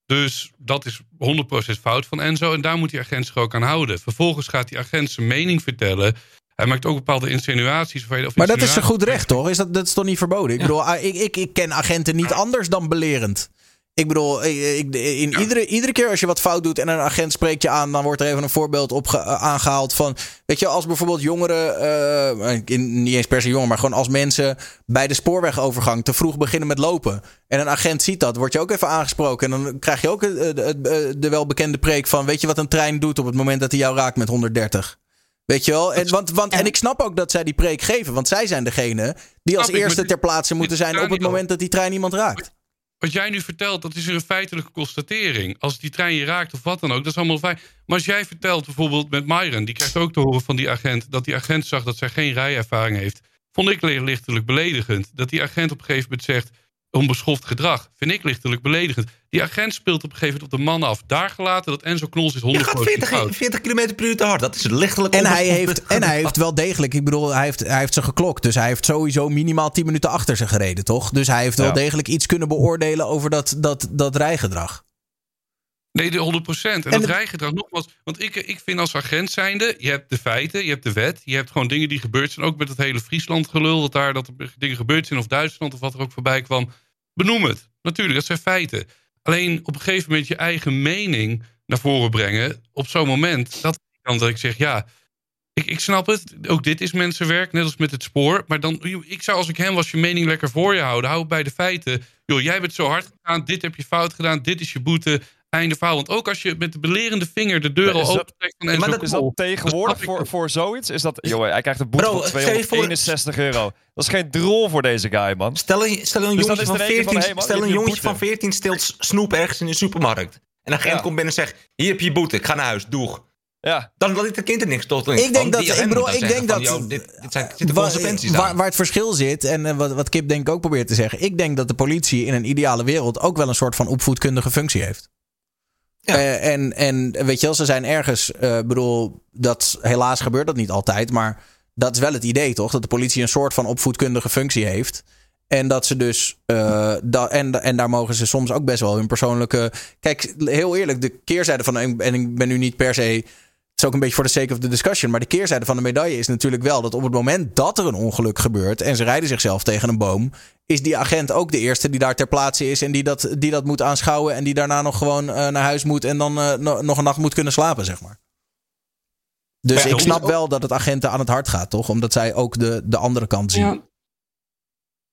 S9: Dus dat is 100% fout van Enzo. En daar moet die agent zich ook aan houden. Vervolgens gaat die agent zijn mening vertellen. Hij maakt ook bepaalde insinuaties. Of,
S1: Maar dat is
S9: insinuaties.
S1: goed recht, toch? Is dat, dat is toch niet verboden? Ik bedoel, ah, ik, ik, ik ken agenten niet anders dan belerend. Ik bedoel, ik, in iedere, iedere keer als je wat fout doet en een agent spreekt je aan, dan wordt er even een voorbeeld op ge- aangehaald van. Weet je, als bijvoorbeeld jongeren, eh, in- niet eens per se jongeren, maar gewoon als mensen bij de spoorwegovergang te vroeg beginnen met lopen. En een agent ziet dat, word je ook even aangesproken. En dan krijg je ook eh, de, de, de welbekende preek van: Weet je wat een trein doet op het moment dat hij jou raakt met 130? Weet je wel? En, want, want, en ik snap ook dat zij die preek geven. Want zij zijn degene die als eerste ter plaatse moeten zijn op het moment dat die trein iemand raakt.
S9: Wat jij nu vertelt, dat is een feitelijke constatering. Als die trein je raakt of wat dan ook, dat is allemaal fijn. Maar als jij vertelt bijvoorbeeld met Myron, die krijgt ook te horen van die agent dat die agent zag dat zij geen rijervaring heeft, vond ik li- lichtelijk beledigend. Dat die agent op een gegeven moment zegt onbeschoft gedrag, vind ik lichtelijk beledigend. Die agent speelt op een gegeven moment op de man af. Daar gelaten dat Enzo Knols is 100%
S2: Je gaat 40,
S9: fout.
S2: 40 km per uur te hard. Dat is lichtelijk
S1: En hij, heeft, en hij heeft wel degelijk, ik bedoel, hij heeft, hij heeft ze geklokt. Dus hij heeft sowieso minimaal 10 minuten achter ze gereden, toch? Dus hij heeft wel
S4: Ja.
S1: degelijk iets kunnen beoordelen over dat, dat, dat rijgedrag.
S9: Nee, de 100 En,
S1: En
S9: dat
S1: het-
S9: rijgedrag nogmaals. Want ik, ik vind als agent zijnde, je hebt de feiten, je hebt de wet, je hebt gewoon dingen die gebeurd zijn. Ook met het hele Friesland gelul, dat daar dat er dingen gebeurd zijn, of Duitsland of wat er ook voorbij kwam. Benoem het. Natuurlijk, dat zijn feiten. Alleen op een gegeven moment je eigen mening naar voren brengen. Op zo'n moment, dat ik zeg, ja, ik, ik snap het. Ook dit is mensenwerk, net als met het spoor. Maar dan, ik zou als ik hem was je mening lekker voor je houden. Hou bij de feiten. Joh, jij bent zo hard gegaan, dit heb je fout gedaan, dit is je boete. Einde verhaal. Want ook als je met de belerende vinger de deur al
S4: dat-
S9: opentrekt van
S2: maar dat-
S4: Is dat tegenwoordig
S9: ik
S4: voor, voor zoiets? Is dat, joh, hij krijgt een boete van
S2: stel je voor-
S4: 261 euro. Dat is geen drol voor deze guy, man.
S2: Stel een, stel een
S4: Dus dan
S2: jongetje van
S4: er eentje van,
S2: 14,
S4: hey man,
S2: stel een
S4: je
S2: jongetje van
S4: boete.
S2: 14 steelt snoep ergens in de supermarkt. En een agent
S4: Ja.
S2: komt binnen en zegt, hier heb je je boete, ik ga naar huis, doeg.
S4: Ja,
S2: Dan laat het kind er niks tot.
S1: Ik denk dat- ik bedoel, ik denk dat-
S2: dit, dit zijn, zitten consequenties
S1: waar,
S2: aan.
S1: waar het verschil zit, en eh, wat, wat Kip denk ik ook probeert te zeggen. Ik denk dat de politie in een ideale wereld ook wel een soort van opvoedkundige functie heeft. Eh, en, en weet je wel, ze zijn ergens, eh bedoel, dat helaas gebeurt dat niet altijd, maar dat is wel het idee toch? Dat de politie een soort van opvoedkundige functie heeft. En dat ze dus, da- en, en daar mogen ze soms ook best wel hun persoonlijke. Kijk, heel eerlijk, de keerzijde van, en ik ben nu niet per se het is ook een beetje voor de sake of the discussion. Maar de keerzijde van de medaille is natuurlijk wel dat op het moment dat er een ongeluk gebeurt. en ze rijden zichzelf tegen een boom. is die agent ook de eerste die daar ter plaatse is. en die dat, die dat moet aanschouwen. en die daarna nog gewoon eh, naar huis moet. en dan eh, no- nog een nacht moet kunnen slapen, zeg maar. Dus
S2: Ja,
S1: ik snap
S2: ook-
S1: wel dat het agenten aan het hart gaat, toch? Omdat zij ook de, de andere kant zien.
S7: Ja.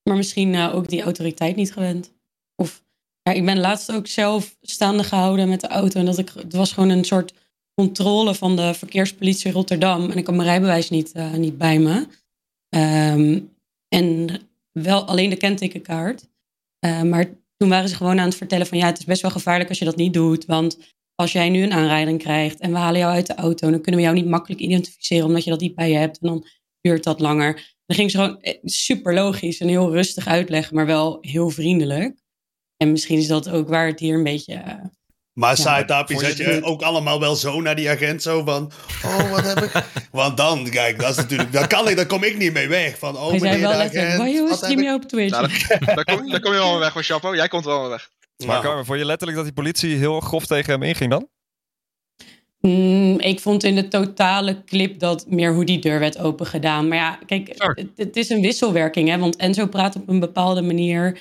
S7: Maar misschien eh, ook die autoriteit niet gewend. Of ja, ik ben laatst ook zelf staande gehouden met de auto. En dat ik, het was gewoon een soort controle van de verkeerspolitie Rotterdam. En ik had mijn rijbewijs niet, eh, niet bij me. Ehm, en wel alleen de kentekenkaart. Eh, maar toen waren ze gewoon aan het vertellen van ja, het is best wel gevaarlijk als je dat niet doet. Want als jij nu een aanrijding krijgt en we halen jou uit de auto, dan kunnen we jou niet makkelijk identificeren omdat je dat niet bij je hebt. En dan duurt dat langer. Dan ging ze gewoon eh, super logisch en heel rustig uitleggen, maar wel heel vriendelijk. En misschien is dat ook waar het hier een beetje
S5: Maar Saitapi
S4: Vond je
S5: zet je
S4: het-
S5: ook allemaal wel zo naar die agent, zo van, oh, wat heb ik... [laughs] Want dan, kijk, dat is natuurlijk, daar kan ik, daar kom ik niet mee weg. Van, oh, meneer
S7: wel
S5: de
S7: letterlijk,
S5: agent,
S7: waar joh, stream je op Twitch?
S3: Nou, dat- [laughs] daar, kom, daar kom je wel mee weg van Chapo. Jij komt wel mee weg.
S4: Maar
S5: Nou,
S4: Carmen, vond je letterlijk dat die politie heel grof tegen hem inging dan?
S7: Mm, ik vond in de totale clip dat meer hoe die deur werd open gedaan. Maar ja, kijk, het, het is een wisselwerking, hè? Want Enzo praat op een bepaalde manier.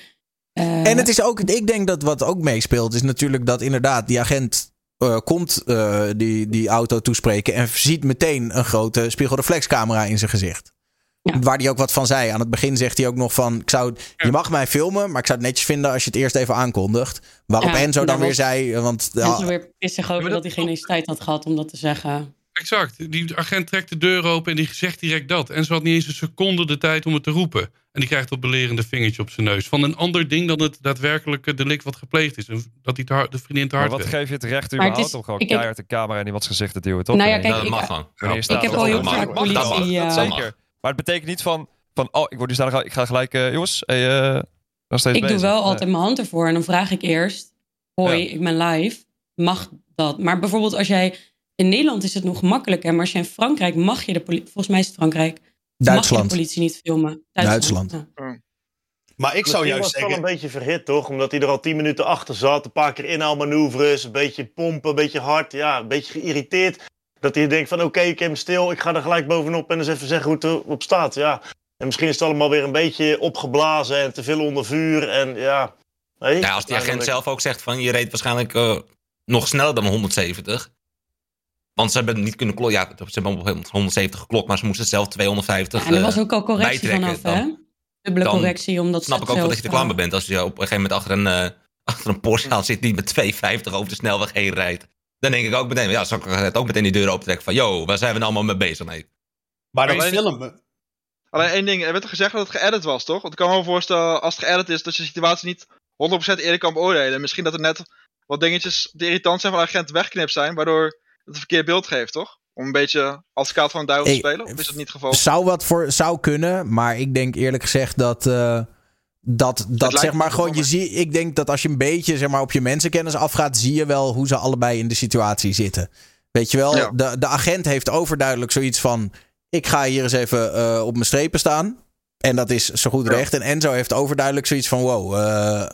S7: Eh,
S1: En het is ook, ik denk dat wat ook meespeelt, is natuurlijk dat inderdaad die agent eh, komt eh, die, die auto toespreken en ziet meteen een grote spiegelreflexcamera in zijn gezicht.
S7: Ja.
S1: Waar hij ook wat van zei. Aan het begin zegt hij ook nog van: ik zou, Je mag mij filmen, maar ik zou het netjes vinden als je het eerst even aankondigt. Waarop
S7: Ja,
S1: Enzo dan weer zei: want, ja,
S7: Enzo weer pissig over dat- hij geen eens tijd had gehad om dat te zeggen.
S9: Exact. Die agent trekt de deur open en die zegt direct dat. En ze had niet eens een seconde de tijd om het te roepen. En die krijgt dat belerende vingertje op zijn neus. Van een ander ding dan het daadwerkelijke delict wat gepleegd is. En Dat hard, de vriendin te
S4: Maar
S9: hard
S4: wat
S9: werd.
S4: geef je het recht
S7: Maar
S4: überhaupt
S7: het is-
S4: om gewoon
S7: ik
S4: keihard de camera in iemands gezicht te duwen, toch?
S7: Nou ja,
S4: Wanneer-
S7: kijk,
S2: Ja, dat
S7: ik-
S2: mag Ja,
S4: staat
S7: ik heb al heel vaak politie...
S2: mag.
S7: eh.
S4: Zeker. Maar het betekent niet van, van oh, ik word nu staan, ik ga gelijk, eh, jongens, hey, eh, nog steeds
S7: Ik doe wel
S4: Nee.
S7: altijd mijn hand ervoor en dan vraag ik eerst: Hoi,
S4: Ja.
S7: ik ben live. Mag dat? Maar bijvoorbeeld als jij. In Nederland is het nog makkelijker, maar als je in Frankrijk mag je de politie. Volgens mij is het Frankrijk. Mag je
S1: Duitsland.
S7: de politie niet filmen?
S1: Duitsland.
S7: Ja.
S5: Maar ik zou
S8: Misschien
S5: juist
S8: was het wel
S5: zeggen...
S8: een beetje verhit, toch? Omdat hij er al 10 minuten achter zat. Een paar keer inhaalmanoeuvres. Een beetje pompen, een beetje hard. Ja, een beetje geïrriteerd. Dat hij denkt van oké, ik heb hem stil. Ik ga er gelijk bovenop en eens even zeggen hoe het erop staat. Ja. En misschien is het allemaal weer een beetje opgeblazen en te veel onder vuur. En ja... Nee,
S2: Ja, als die agent
S8: eigenlijk-
S2: zelf ook zegt van je reed waarschijnlijk eh, nog sneller dan 170. Want ze hebben niet kunnen klokken. Ja, ze hebben op 170 geklokt, maar ze moesten zelf 250.
S7: Ja, en er
S2: eh,
S7: was ook al correctie vanaf, hè?
S2: Dan
S7: Dubbele
S2: dan
S7: correctie, omdat ze
S2: snap
S7: het
S2: ik ook wel dat je te klam
S7: eh,
S2: bent. Als je op een gegeven moment achter een, eh, [laughs] achter een Porsche zit die met 250 over de snelweg heen rijdt. Dan denk ik ook meteen, ja, zal ik het ook meteen die deur open trekken van, yo, waar zijn we nou allemaal mee bezig? Nee.
S5: Maar dat
S3: Alleen-
S5: filmen...
S3: Alleen één ding, er werd er gezegd dat het geëdit was, toch? Want ik kan me wel voorstellen, als het geëdit is, dat je de situatie niet 100% eerlijk kan beoordelen. Misschien dat er net wat dingetjes die irritant zijn van de agent weggeknipt zijn, waardoor het verkeerd beeld geeft, toch? Om een beetje advocaat van de duivel te spelen? Of is dat niet het geval?
S1: zou wat voor zou kunnen, maar ik denk eerlijk gezegd dat. eh, dat, dat zeg maar gewoon, je zie, ik denk dat als je een beetje zeg maar, op je mensenkennis afgaat, zie je wel hoe ze allebei in de situatie zitten. Weet je wel,
S3: Ja.
S1: de, de agent heeft overduidelijk zoiets van: ik ga hier eens even eh, op mijn strepen staan. En dat is zo goed
S3: Ja.
S1: recht. En Enzo heeft overduidelijk zoiets van: wow, eh,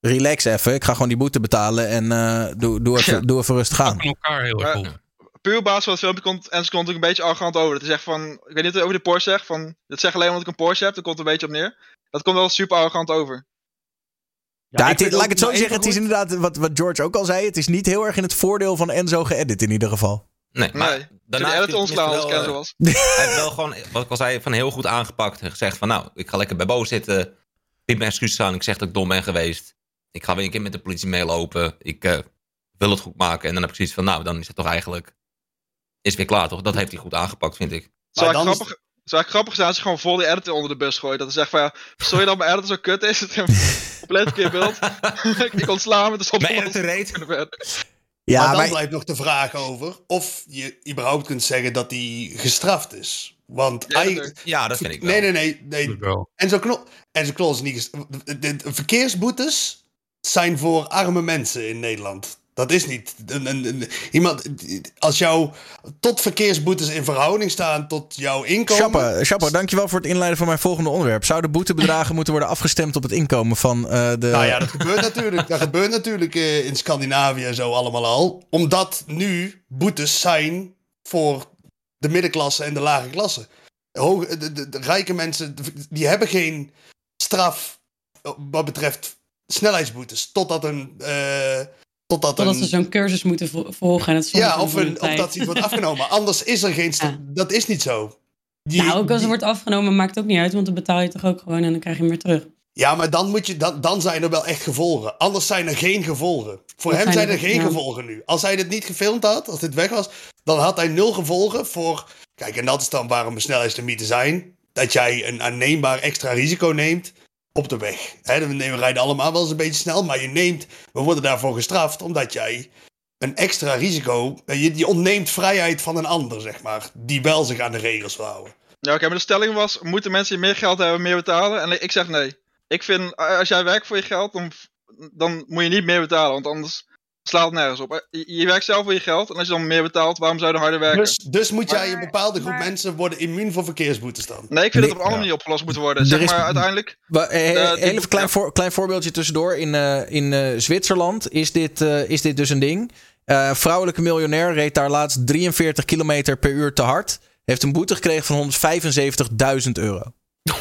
S1: relax even. Ik ga gewoon die boete betalen en eh, doe, doe, even,
S3: Ja.
S1: doe even rustig aan.
S9: Elkaar heel erg op.
S3: Puur op basis van het filmpje komt en ze komt ook een beetje arrogant over. Dat hij zegt van, ik weet niet wat hij over de Porsche zegt, van, dat zeg alleen omdat ik een Porsche heb, daar komt een beetje op neer. Dat komt wel super arrogant over.
S1: Ja,
S5: ik
S1: het is-
S5: vind
S1: laat ik het zo zeggen. Het is inderdaad wat, wat George ook al zei. Het is niet heel erg in het voordeel van Enzo geëdit in ieder geval.
S2: Nee, maar
S3: nee,
S2: daarna heeft
S3: ik Kenzo
S2: wel,
S3: was.
S2: eh, Hij heeft wel gewoon, wat ik al zei, van heel goed aangepakt. En gezegd van, nou, ik ga lekker bij Bo zitten. Bied mijn excuses aan. Ik zeg dat ik dom ben geweest. Ik ga weer een keer met de politie meelopen. Ik eh, wil het goed maken. En dan heb ik zoiets van, nou, dan is het toch eigenlijk... Is weer klaar, toch? Dat heeft hij goed aangepakt, vind ik.
S3: Zou
S5: Maar
S3: ik
S5: dan is-
S3: grappig, zou ik grappig zijn als je gewoon vol die editor onder de bus gooit. Dat hij zegt van ja, sorry dat mijn editor zo kut is. Het heeft [laughs] compleet verkeerd beeld. [laughs] ik ontsla me, dus op
S2: Mijn editor reed.
S1: Ja,
S5: maar dan
S1: maar,
S5: blijft nog de vraag over of je überhaupt kunt zeggen dat hij gestraft is. Want
S3: Ja,
S5: eigenlijk...
S2: Ja, dat vind ik wel.
S5: Nee, nee, nee. nee. En zo knol, en zo knol is niet gestraft. De, de- de verkeersboetes zijn voor arme mensen in Nederland. Dat is niet. Een, een, een- iemand, als jouw tot verkeersboetes in verhouding staan tot jouw inkomen.
S1: Chapo, dankjewel voor het inleiden van mijn volgende onderwerp. Zouden boetebedragen moeten worden afgestemd op het inkomen van eh, de...
S5: Nou ja, dat gebeurt natuurlijk. Dat gebeurt natuurlijk eh, in Scandinavië en zo allemaal al. Omdat nu boetes zijn voor de middenklasse en de lage klasse. Hoge, de, de, de rijke mensen, die hebben geen straf wat betreft snelheidsboetes. Totdat een... eh totdat
S7: Totdat
S5: een
S7: ze zo'n cursus moeten vo- volgen. En het
S5: ja, of,
S7: een
S5: of dat iets wordt afgenomen. [laughs] Anders is er geen...
S7: Ja.
S5: Dat is niet zo. Die-
S7: Nou, ook als het wordt afgenomen, maakt het ook niet uit. Want dan betaal je toch ook gewoon en dan krijg je hem weer terug.
S5: Ja, maar dan, moet je, dan, dan zijn er wel echt gevolgen. Anders zijn er geen gevolgen. Voor
S7: Dat
S5: hem
S7: zijn
S5: er geen gevolgen nu. Als hij dit niet gefilmd had, als dit weg was, dan had hij nul gevolgen voor. Kijk, en dat is dan waarom snelheidslimieten zijn. Dat jij een aanneembaar extra risico neemt op de weg. Hè, we rijden allemaal wel eens een beetje snel, maar je neemt, we worden daarvoor gestraft omdat jij een extra risico, je, je ontneemt vrijheid van een ander, zeg maar, die wel zich aan de regels wil houden.
S3: Ja, oké, maar de stelling was, moeten mensen meer geld hebben meer betalen? En ik zeg nee. Ik vind, a- als jij werkt voor je geld, dan moet je niet meer betalen. Want anders slaat het nergens op. Je, je werkt zelf voor je geld. En als je dan meer betaalt, waarom zou je dan harder werken?
S5: Dus, dus moet jij een bepaalde groep
S6: maar-
S5: mensen worden immuun voor verkeersboetes dan?
S3: Nee, ik vind
S1: Nee,
S3: dat het op een andere manier opgelost moet worden. Zeg
S1: is-
S3: maar uiteindelijk.
S1: Wa- eh,
S3: Eh,
S1: even een klein, voor, klein voorbeeldje tussendoor. In, eh, in eh, Zwitserland is dit, eh, is dit dus een ding. Eh, vrouwelijke miljonair reed daar laatst 43 kilometer per uur te hard. Heeft een boete gekregen van 175.000 euro. [laughs]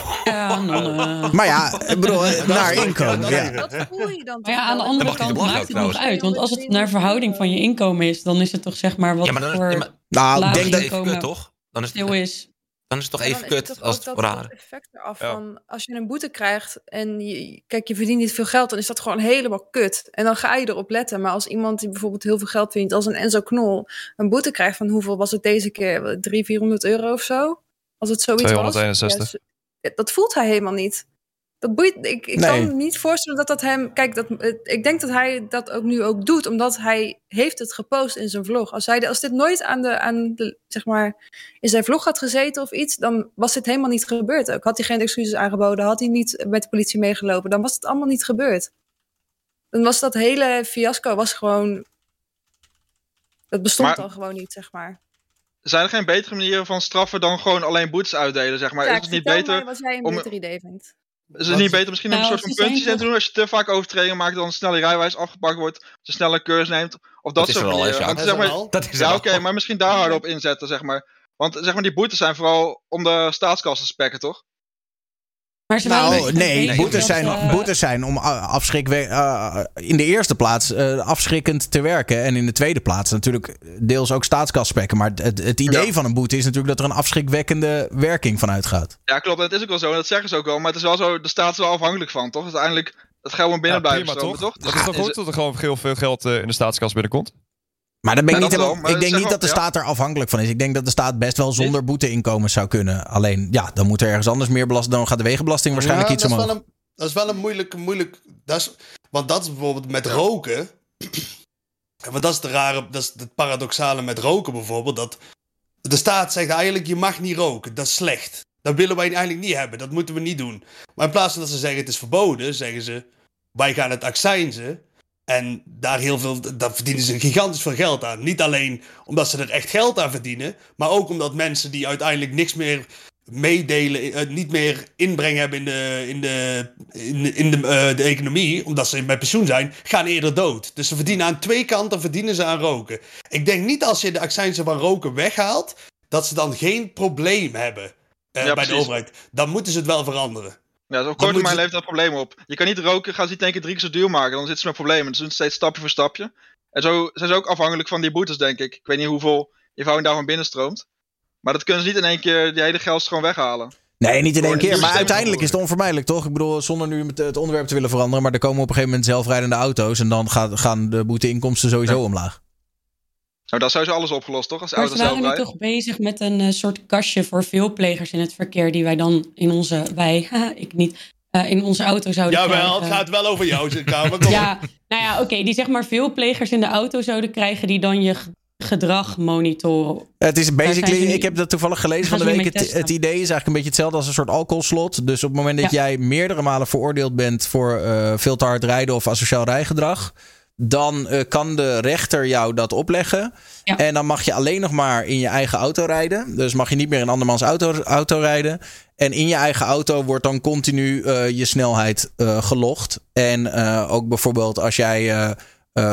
S7: Nonnen. [laughs]
S1: Maar ja, ik bedoel, [laughs] eh, naar inkomen. Ja.
S6: Dat voel je dan
S7: Maar ja,
S6: toch
S7: aan de andere
S2: mag
S7: kant maakt het nog uit. Want als het naar verhouding van je inkomen is, dan is het toch zeg maar wat
S2: Ja, maar dan,
S7: voor
S2: ja, maar
S1: Nou, denk dat,
S2: even
S7: inkomen
S2: kut, toch? Dan is, het,
S7: is.
S2: dan is het toch even
S6: het
S2: kut
S6: toch
S2: als het
S6: dat,
S2: voor
S6: dat
S2: haar.
S6: effect eraf
S4: Ja.
S6: van als je een boete krijgt en je, kijk, je verdient niet veel geld, dan is dat gewoon helemaal kut. En dan ga je erop letten. Maar als iemand die bijvoorbeeld heel veel geld verdient, als een Enzo Knol, een boete krijgt van hoeveel was het deze keer? 300, 400 euro of zo? Als het zoiets
S4: 261.
S6: was. Dat voelt hij helemaal niet. Dat boeit, ik ik
S1: Nee.
S6: kan me niet voorstellen dat dat hem... Kijk, dat, ik denk dat hij dat ook nu ook doet, omdat hij heeft het gepost in zijn vlog. Als, hij, als dit nooit aan de, aan de, zeg maar, in zijn vlog had gezeten of iets, dan was dit helemaal niet gebeurd ook. Had hij geen excuses aangeboden, had hij niet met de politie meegelopen, dan was het allemaal niet gebeurd. Dan was dat hele fiasco was gewoon... Dat bestond
S3: Maar-
S6: dan gewoon niet, zeg maar.
S3: Zijn er geen betere manieren van straffen dan gewoon alleen boetes uitdelen, zeg maar?
S6: Ja,
S3: is het niet beter...
S6: wat jij een
S3: om-
S6: beter idee vindt.
S3: Is het niet beter misschien om een
S7: Nou,
S3: soort van
S7: ze
S3: puntjes in te doen? Als je te vaak overtredingen maakt, dan snel je rijwijs afgepakt wordt. Als je snel een cursus neemt. Of dat, soort? Want
S5: Dat is
S3: zeg maar.
S2: Dat is
S3: ja, oké, maar misschien daar harder op inzetten, zeg maar. Want zeg maar, die boetes zijn vooral om de staatskas te spekken, toch?
S7: Maar ze waren
S1: Nou,
S7: niet
S1: nee,
S7: bezig
S1: boetes
S7: dat,
S1: zijn,
S7: eh,
S1: boetes zijn om a- afschrik, eh, in de eerste plaats eh, afschrikkend te werken. En in de tweede plaats natuurlijk deels ook staatskas spekken. Maar het, het idee
S3: Ja.
S1: van een boete is natuurlijk dat er een afschrikwekkende werking van uitgaat.
S3: Ja, klopt. Het is ook wel zo. En dat zeggen ze ook wel. Maar het is wel zo, de staat is wel afhankelijk van, toch? Uiteindelijk, het geld moet binnen
S4: Ja,
S3: blijven
S4: prima
S3: stromen,
S4: toch?
S3: toch?
S4: Dat is toch goed dat er gewoon heel veel geld eh, in de staatskas binnenkomt?
S1: Maar dan ben ik,
S3: Ja,
S1: niet
S3: dat wel,
S1: ik denk niet dat de staat er afhankelijk van is. Ik denk dat de staat best wel zonder boeteinkomens zou kunnen. Alleen, ja, dan moet er ergens anders meer belasting. Dan gaat de wegenbelasting waarschijnlijk
S5: Ja,
S1: iets
S5: dat
S1: omhoog.
S5: een, dat is wel een moeilijk... moeilijk dat is, want dat is bijvoorbeeld met roken. [clears throat] Want dat is de rare, dat is het paradoxale met roken bijvoorbeeld. Dat de staat zegt eigenlijk, je mag niet roken. Dat is slecht. Dat willen wij eigenlijk niet hebben. Dat moeten we niet doen. Maar in plaats van dat ze zeggen, het is verboden, zeggen ze, wij gaan het accijnzen. En daar, heel veel, daar verdienen ze gigantisch veel geld aan. Niet alleen omdat ze er echt geld aan verdienen, maar ook omdat mensen die uiteindelijk niks meer meedelen, eh, niet meer inbreng hebben in de, in de, in de, in de, eh, de economie, omdat ze met pensioen zijn, gaan eerder dood. Dus ze verdienen aan twee kanten verdienen ze aan roken. Ik denk niet als je de accijnzen van roken weghaalt, dat ze dan geen probleem hebben eh,
S3: Ja,
S5: bij de overheid. Dan moeten ze het wel veranderen.
S3: Ja, dus op korte termijn levert dat problemen op. Je kan niet roken, gaan ze niet keer drie keer zo duur maken. Dan zitten ze met problemen. Dus doen ze steeds stapje voor stapje. En zo zijn ze ook afhankelijk van die boetes, denk ik. Ik weet niet hoeveel je daarvan binnenstroomt. Maar dat kunnen ze niet in één keer die hele geld gewoon weghalen.
S1: Nee, niet in één keer. Maar uiteindelijk is het onvermijdelijk, toch? Ik bedoel, zonder nu met het onderwerp te willen veranderen. Maar er komen op een gegeven moment zelfrijdende auto's. En dan gaan, gaan de boeteinkomsten sowieso omlaag.
S3: Nou, dat is sowieso alles opgelost, toch? Als
S7: Maar ze
S3: zelf
S7: nu toch bezig met een eh, soort kastje voor veelplegers in het verkeer. Die wij dan in onze, wij, [laughs] ik niet, eh, in onze auto zouden
S5: Jawel,
S7: krijgen.
S5: het gaat wel over jou, Kamer.
S7: Ja, nou ja, oké. die zeg maar veelplegers in de auto zouden krijgen. Die dan je gedrag monitoren.
S1: Het is basically,
S7: ze
S1: ik heb dat toevallig gelezen van de
S7: ze
S1: week. Het, idee is eigenlijk een beetje hetzelfde als een soort alcoholslot. Dus op het moment dat
S7: Ja.
S1: jij meerdere malen veroordeeld bent voor eh, veel te hard rijden of asociaal rijgedrag. Dan eh, kan de rechter jou dat opleggen.
S7: Ja.
S1: En dan mag je alleen nog maar in je eigen auto rijden. Dus mag je niet meer in andermans auto, auto rijden. En in je eigen auto wordt dan continu eh, je snelheid eh, gelogd. En ook bijvoorbeeld als jij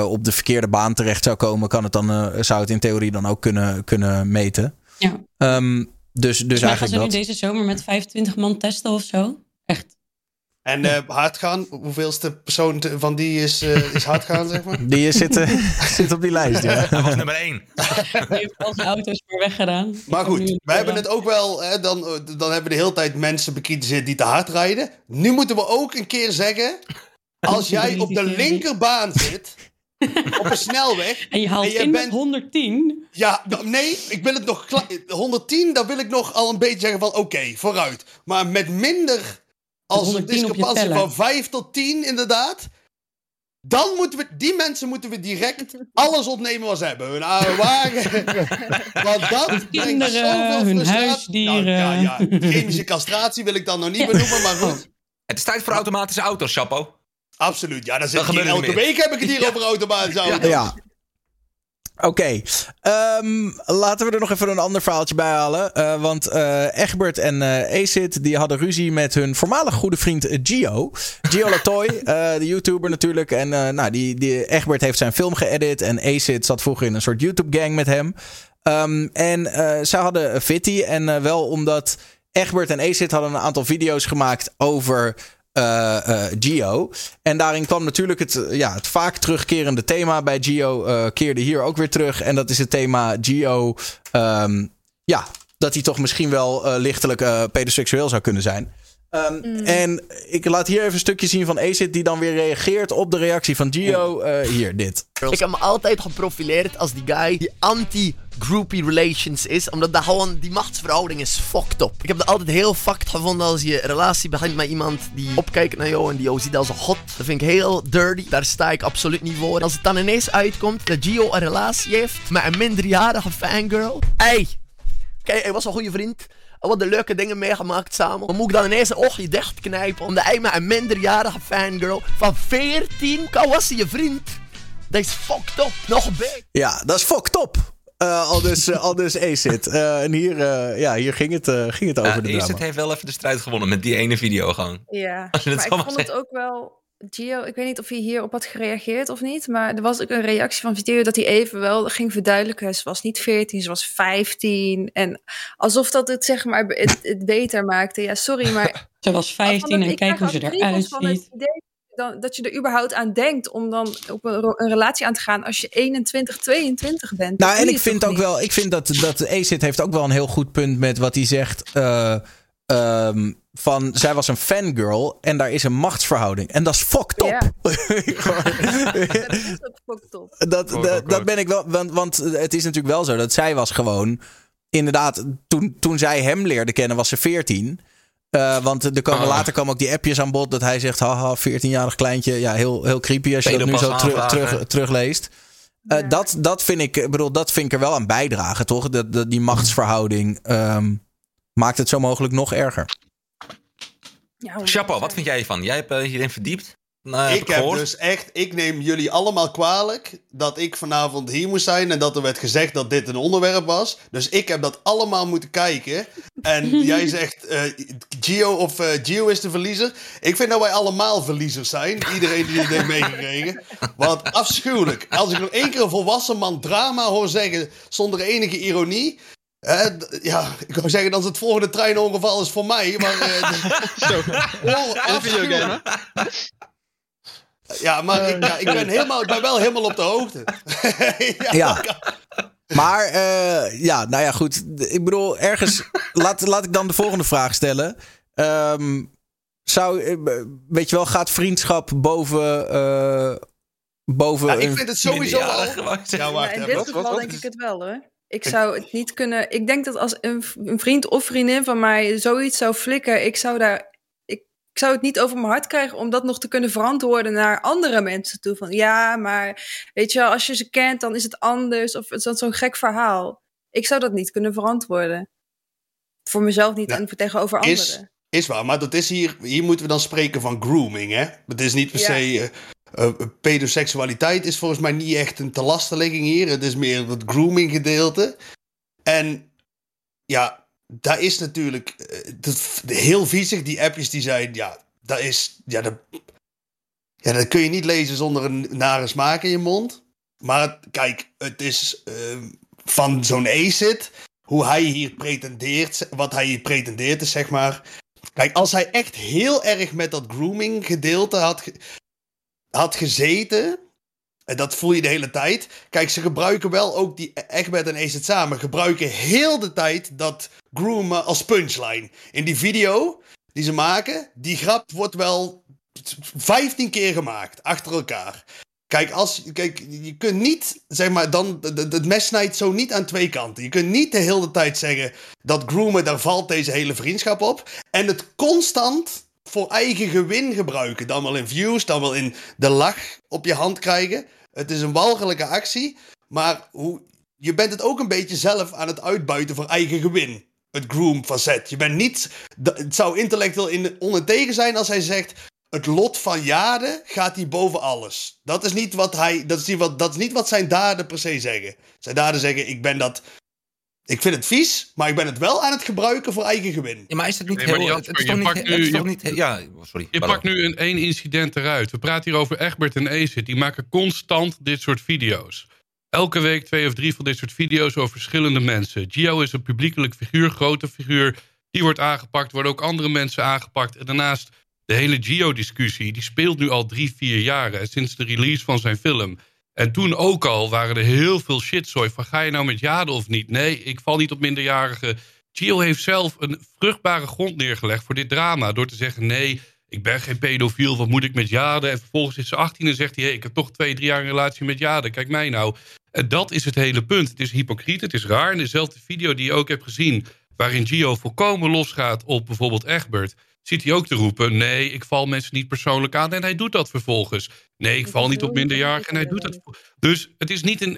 S1: op de verkeerde baan terecht zou komen, kan het dan, zou het in theorie dan ook kunnen, kunnen meten.
S7: Ja.
S1: Ehm, dus dus
S7: wij gaan
S1: eigenlijk
S7: ze nu
S1: dat.
S7: deze zomer met 25 man testen of zo. Echt.
S5: En eh hardgaan, hoeveelste persoon te- van die is, eh, is hardgaan, zeg maar? [laughs]
S1: Die eh, zit, eh, [laughs] zit op die lijst, ja. [laughs]
S2: Hij was nummer één.
S7: Die heeft al zijn auto's weer weggedaan.
S5: Maar goed, wij hebben het ook wel, hè, dan, dan hebben we de hele tijd mensen bekritiseerd die te hard rijden. Nu moeten we ook een keer zeggen, als jij op de linkerbaan zit, op een snelweg,
S7: En je haalt
S5: En jij
S7: in
S5: bent-
S7: 110.
S5: ja, nou, nee, ik wil het nog, kla- 110, dan wil ik nog al een beetje zeggen van, oké, vooruit. Maar met minder, als een
S7: 110 op je
S5: discrepantie van 5 tot 10 inderdaad, dan moeten we, die mensen moeten we direct alles ontnemen wat ze hebben. Hun oude wagen. [laughs] Want dat brengt
S7: kinderen,
S5: zoveel
S7: hun
S5: frustratie.
S7: huisdieren.
S5: Nou, ja, ja. Chemische castratie wil ik dan nog niet benoemen, maar goed.
S2: Het is tijd voor automatische auto's, Chapo.
S5: Absoluut. Ja, dan zit
S2: Dat
S5: ik hier
S2: gebeurt
S5: elke
S2: niet
S5: week heb ik het hier over automatische auto's.
S1: Ja. Oké, Ehm, laten we er nog even een ander verhaaltje bij halen. Eh, want eh, Egbert en eh Acid die hadden ruzie met hun voormalig goede vriend Gio. Gio Latoy, [laughs] de YouTuber natuurlijk. En nou, die, die Egbert heeft zijn film geëdit. En Acid zat vroeger in een soort YouTube-gang met hem. Ehm, en zij hadden Fitty. En wel omdat Egbert en Acid hadden een aantal video's gemaakt over eh, eh, Gio. En daarin kwam natuurlijk het, eh, ja, het vaak terugkerende thema bij eh, keerde hier ook weer terug. En dat is het thema Gio. ehm, ja, dat hij toch misschien wel lichtelijk pedoseksueel zou kunnen zijn. Ehm, En ik laat hier even een stukje zien van Acid die dan weer reageert op de reactie van Gio. Eh, hier, dit.
S12: Ik heb me altijd geprofileerd als die guy die anti-groupie relations is. Omdat dat gewoon, die machtsverhouding is fucked up. Ik heb het altijd heel fucked gevonden als je een relatie begint met iemand die opkijkt naar jou en die jou ziet als een god. Dat vind ik heel dirty. Daar sta ik absoluut niet voor. Als het dan ineens uitkomt dat Gio een relatie heeft met een minderjarige fangirl. Ey, kijk, hij was een goede vriend. We hadden leuke dingen meegemaakt samen. Dan moet ik dan ineens een oogje dichtknijpen. Omdat hij met een minderjarige fangirl van 14, kan was hij je vriend. Dat is fucked up. Nog beter.
S1: Ja, dat is fucked up. Eh, al dus, eh, al dus Acid. Eh, en hier, eh, ja, hier ging het, ging het over
S2: Ja,
S1: de
S2: Acid
S1: drama.
S2: heeft wel even de strijd gewonnen met die ene video gewoon.
S6: Ja, maar ik vond het ook wel... Gio, ik weet niet of hij hierop had gereageerd of niet, maar er was ook een reactie van Gio dat hij even wel ging verduidelijken. Ze was niet 14, ze was 15. En alsof dat het zeg maar het, het beter maakte. Ja, sorry, maar... [laughs]
S7: Ze was 15 en kijk hoe ze eruit ziet.
S6: Dan, dat je er überhaupt aan denkt om dan op een, relatie aan te gaan als je 21, 22 bent.
S1: Nou, en ik vind ook
S6: niet?
S1: wel, ik vind dat, dat Acid heeft ook wel een heel goed punt met wat hij zegt. eh, ehm, van zij was een fangirl en daar is een machtsverhouding. En dat is fucked up.
S6: Ja. [laughs] dat is ook fucked up.
S1: Dat, dat, dat ben ik wel. Want, want het is natuurlijk wel zo dat zij was gewoon. Inderdaad, toen, toen zij hem leerde kennen, was ze 14. Eh, want er komen,
S2: Ah.
S1: later komen ook die appjes aan bod dat hij zegt: haha, 14-jarig kleintje. Ja, heel, heel creepy als je dat nu zo teru-
S2: aanvragen.
S1: terug, terugleest. Eh, dat, dat, vind ik, bedoel, dat vind ik er wel aan bijdragen, toch? Dat, dat, die machtsverhouding ehm, maakt het zo mogelijk nog erger.
S6: Ja,
S2: Chapo, wat vind jij hiervan? Jij hebt eh, hierin verdiept. Nou, heb
S5: ik heb
S2: gehoord.
S5: dus echt, ik neem jullie allemaal kwalijk dat ik vanavond hier moest zijn en dat er werd gezegd dat dit een onderwerp was. Dus ik heb dat allemaal moeten kijken. En [laughs] jij zegt eh, Gio of eh, Gio is de verliezer. Ik vind dat wij allemaal verliezers zijn. Iedereen die het heeft meegekregen. Wat afschuwelijk. Als ik nog één keer een volwassen man drama hoor zeggen zonder enige ironie. Ja, ik wou zeggen dat het volgende treinongeval is voor mij. Maar eh, [laughs]
S3: Zo,
S5: oh,
S3: hè?
S5: Ja, maar ik, ja, ik, ben helemaal, ik ben wel helemaal op de hoogte. [laughs] ja,
S1: Ja. Maar eh, ja, nou ja, goed. Ik bedoel, ergens. [laughs] laat, laat ik dan de volgende vraag stellen. Ehm, zou, eh, weet je wel, gaat vriendschap boven. eh, boven
S5: Ja, ik vind het sowieso al... Ja, wacht
S6: in dit geval denk ik het wel hoor. Ik zou het niet kunnen. Ik denk dat als een, vriend of vriendin van mij zoiets zou flikken, ik zou daar. Ik, zou het niet over mijn hart krijgen om dat nog te kunnen verantwoorden naar andere mensen toe. Van ja, maar weet je wel, als je ze kent, dan is het anders. Of het is dan zo'n gek verhaal. Ik zou dat niet kunnen verantwoorden. Voor mezelf niet
S5: Ja,
S6: en voor tegenover
S5: is-
S6: anderen.
S5: Is waar, maar dat is hier, hier moeten we dan spreken van grooming, hè? Het is niet per
S6: Ja.
S5: se... eh, eh, pedoseksualiteit is volgens mij niet echt een te lastenlegging hier. Het is meer het grooming gedeelte. En ja, daar is natuurlijk eh, heel viezig. Die appjes die zijn, ja, dat is... Ja, dat, ja, dat kun je niet lezen zonder een nare smaak in je mond. Maar kijk, het is eh, van zo'n ACID, hoe hij hier pretendeert, wat hij hier pretendeert is zeg maar... Kijk, als hij echt heel erg met dat grooming gedeelte had, had gezeten. En dat voel je de hele tijd. Kijk, ze gebruiken wel ook die Egbert en Acid samen. Gebruiken heel de tijd dat groomen als punchline. In die video die ze maken, die grap wordt wel 15 keer gemaakt achter elkaar. Kijk, als, kijk, je kunt niet, zeg maar, dan, het mes snijdt zo niet aan twee kanten. Je kunt niet de hele tijd zeggen dat groomen, daar valt deze hele vriendschap op. En het constant voor eigen gewin gebruiken. Dan wel in views, dan wel in de lach op je hand krijgen. Het is een walgelijke actie, maar hoe, je bent het ook een beetje zelf aan het uitbuiten voor eigen gewin. Het groom facet. Je bent niet. Het zou intellectueel in zijn als hij zegt. het lot van Jade gaat hij boven alles. Dat is niet wat hij, dat is niet wat, dat is niet wat zijn daden per se zeggen. Zijn daden zeggen, ik ben dat, ik vind het vies, maar ik ben het wel aan het gebruiken voor eigen gewin.
S2: Ja, maar is het niet
S9: Nee,
S2: heel... Het is toch
S9: je
S2: niet...
S9: pakt
S2: Het
S9: nu-
S2: is toch
S9: je-
S2: niet ja, sorry.
S9: Je pakt nu een één incident eruit. We praten hier over Egbert en Acid. Die maken constant dit soort video's. Elke week twee of drie van dit soort video's over verschillende mensen. Gio is een publiekelijk figuur, grote figuur. Die wordt aangepakt, worden ook andere mensen aangepakt. En daarnaast de hele Gio-discussie. Die speelt nu al drie, vier jaar. hè, Sinds de release van zijn film. En toen ook al waren er heel veel shitzooi. Van ga je nou met Jade of niet? Nee, ik val niet op minderjarigen. Gio heeft zelf een vruchtbare grond neergelegd voor dit drama. Door te zeggen, nee, ik ben geen pedofiel. Wat moet ik met Jade? En vervolgens is ze 18 en zegt hij... Hey, ik heb toch twee, drie jaar een relatie met Jade. Kijk mij nou. En dat is het hele punt. Het is hypocriet, het is raar. In dezelfde video die je ook hebt gezien... waarin Gio volkomen losgaat op bijvoorbeeld Egbert... ziet hij ook te roepen... nee, ik val mensen niet persoonlijk aan. En hij doet dat vervolgens. Nee, ik val niet op minderjarigen. En hij doet dat. Dus het is niet een...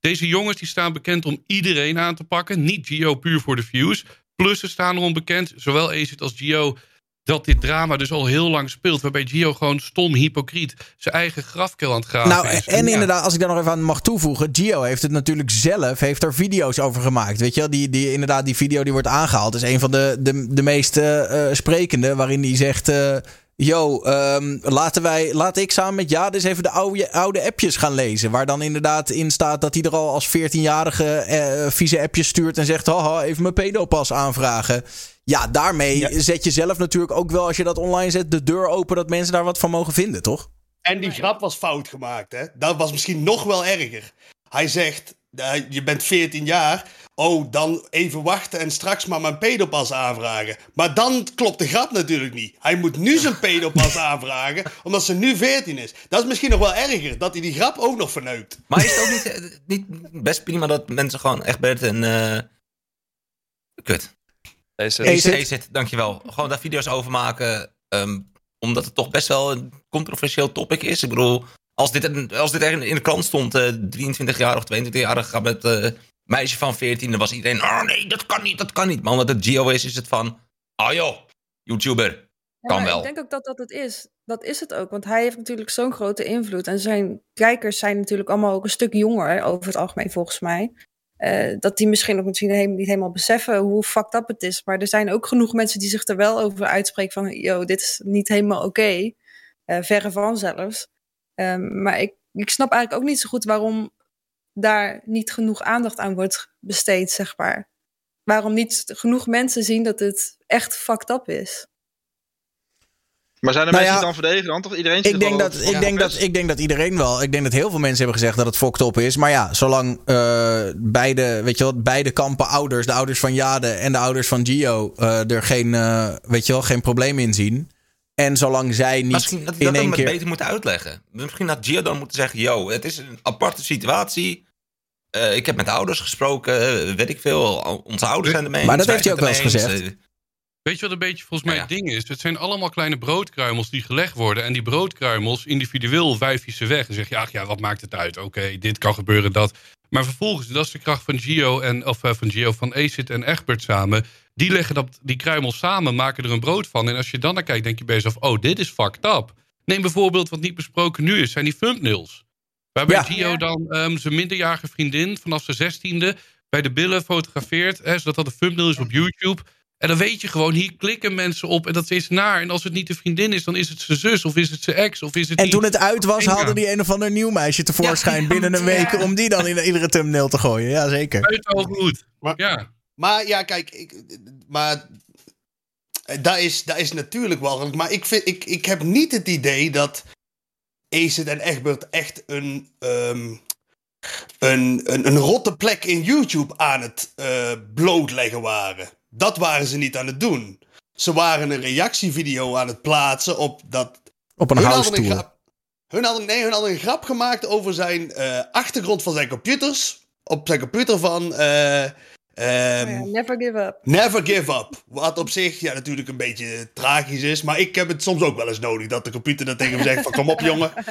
S9: deze jongens die staan bekend om iedereen aan te pakken. Niet Gio puur voor de views. Plus ze staan erom bekend, zowel Acid als Gio... dat dit drama dus al heel lang speelt. Waarbij Gio gewoon stom, hypocriet... zijn eigen grafkel aan het graven
S1: Nou,
S9: is.
S1: en
S9: Ja.
S1: inderdaad, als ik daar nog even aan mag toevoegen. Gio heeft het natuurlijk zelf, heeft er video's over gemaakt. Weet je wel, die, die, inderdaad, die video die wordt aangehaald. is een van de, de, de meest eh, sprekende. Waarin hij zegt: eh, Yo, ehm, laten wij, laat ik samen met Jade eens even de oude, oude appjes gaan lezen. Waar dan inderdaad in staat dat hij er al als 14-jarige eh, vieze appjes stuurt. En zegt: Haha, even mijn pedopas aanvragen. Ja, daarmee zet je zelf natuurlijk ook wel, als je dat online zet, de deur open dat mensen daar wat van mogen vinden, toch?
S5: En die grap was fout gemaakt, hè? Dat was misschien nog wel erger. Hij zegt, eh, je bent 14 jaar. Oh, dan even wachten en straks maar mijn pedopas aanvragen. Maar dan klopt de grap natuurlijk niet. Hij moet nu zijn [laughs] pedopas aanvragen, omdat ze nu 14 is. Dat is misschien nog wel erger, dat hij die grap ook nog verneukt.
S2: Maar is het ook niet, eh, niet best prima dat mensen gewoon Egbert en... eh kut.
S4: Deze,
S2: Acid. Acid, dankjewel. Gewoon daar video's over maken. ehm, omdat het toch best wel een controversieel topic is. Ik bedoel, als dit, een- als dit er in de krant stond, eh 23 jaar of 22 jaar gaat met eh meisje van 14, dan was iedereen, oh nee, dat kan niet, dat kan niet. Maar omdat het Gio is, is het van, oh joh, YouTuber,
S6: Ja,
S2: kan
S6: maar
S2: wel.
S6: Ik denk ook dat dat het is. Dat is het ook. Want hij heeft natuurlijk zo'n grote invloed. En zijn kijkers zijn natuurlijk allemaal ook een stuk jonger, over het algemeen volgens mij. Eh, dat die misschien ook misschien niet helemaal beseffen hoe fucked up het is. Maar er zijn ook genoeg mensen die zich er wel over uitspreken van... yo, dit is niet helemaal oké. Eh, verre van zelfs. Ehm, maar ik, ik snap eigenlijk ook niet zo goed waarom daar niet genoeg aandacht aan wordt besteed, zeg maar. Waarom niet genoeg mensen zien dat het echt fucked up is.
S3: Maar zijn er
S1: Nou
S3: mensen
S1: ja,
S3: die dan verdedigen dan? Toch iedereen
S1: Ik denk, dat, ik, denk dat, ik denk dat iedereen wel. Ik denk dat heel veel mensen hebben gezegd dat het fokt op is. Maar ja, zolang eh, beide, weet je wel, beide kampen ouders, de ouders van Jade en de ouders van Gio, eh, er geen, eh, weet je wel, geen probleem in zien. En zolang zij niet
S2: Misschien dat
S1: in
S2: dat
S1: één keer.
S2: beter moeten uitleggen. Misschien had Gio dan moeten zeggen, yo, het is een aparte situatie. Eh, ik heb met de ouders gesproken, weet ik veel. Onze ouders zijn ermee
S1: Maar dat heeft hij ook wel eens. gezegd.
S9: Weet je wat een beetje volgens mij het ding is? Het zijn allemaal kleine broodkruimels die gelegd worden. En die broodkruimels individueel wijf je ze weg. En zeg je, ach ja, wat maakt het uit? Oké, dit kan gebeuren, dat. Maar vervolgens, dat is de kracht van Gio en of eh, van Gio, van Acid en Egbert samen. Die leggen dat, die kruimels samen, maken er een brood van. En als je dan naar kijkt, denk je bij jezelf, oh, dit is fucked up. Neem bijvoorbeeld wat niet besproken nu is, zijn die thumbnails. Waarbij
S1: Ja.
S9: Gio dan ehm, zijn minderjarige vriendin vanaf zijn zestiende bij de billen fotografeert. Hè, zodat dat een thumbnail is op YouTube. En dan weet je gewoon, hier klikken mensen op en dat is naar. En als het niet de vriendin is, dan is het zijn zus of is het zijn ex of is het
S1: En
S9: die-
S1: toen het uit was, haalde die een of ander nieuw meisje tevoorschijn
S9: Ja,
S1: binnen een week.
S6: ja.
S1: Om die dan in iedere thumbnail te gooien. Ja, zeker.
S9: Buiten goed.
S5: Maar-
S9: Ja.
S5: Maar ja, kijk, ik, maar eh, dat is, dat is natuurlijk walgelijk. Maar ik, vind, ik, ik heb niet het idee dat Acid en Egbert echt een, ehm, een, een, een rotte plek in YouTube aan het eh, blootleggen waren. Dat waren ze niet aan het doen. Ze waren een reactievideo aan het plaatsen op dat...
S1: Op een
S5: Hun
S1: house
S5: hadden een
S1: tour.
S5: grap- Hun hadden, nee, hun hadden een grap gemaakt over zijn eh, achtergrond van zijn computers. Op zijn computer van, eh, eh, Ehm,
S6: Oh ja, never give up.
S5: Never give up. Wat op zich ja, natuurlijk een beetje tragisch is. Maar ik heb het soms ook wel eens nodig dat de computer dan tegen me zegt: van kom op, jongen. [laughs]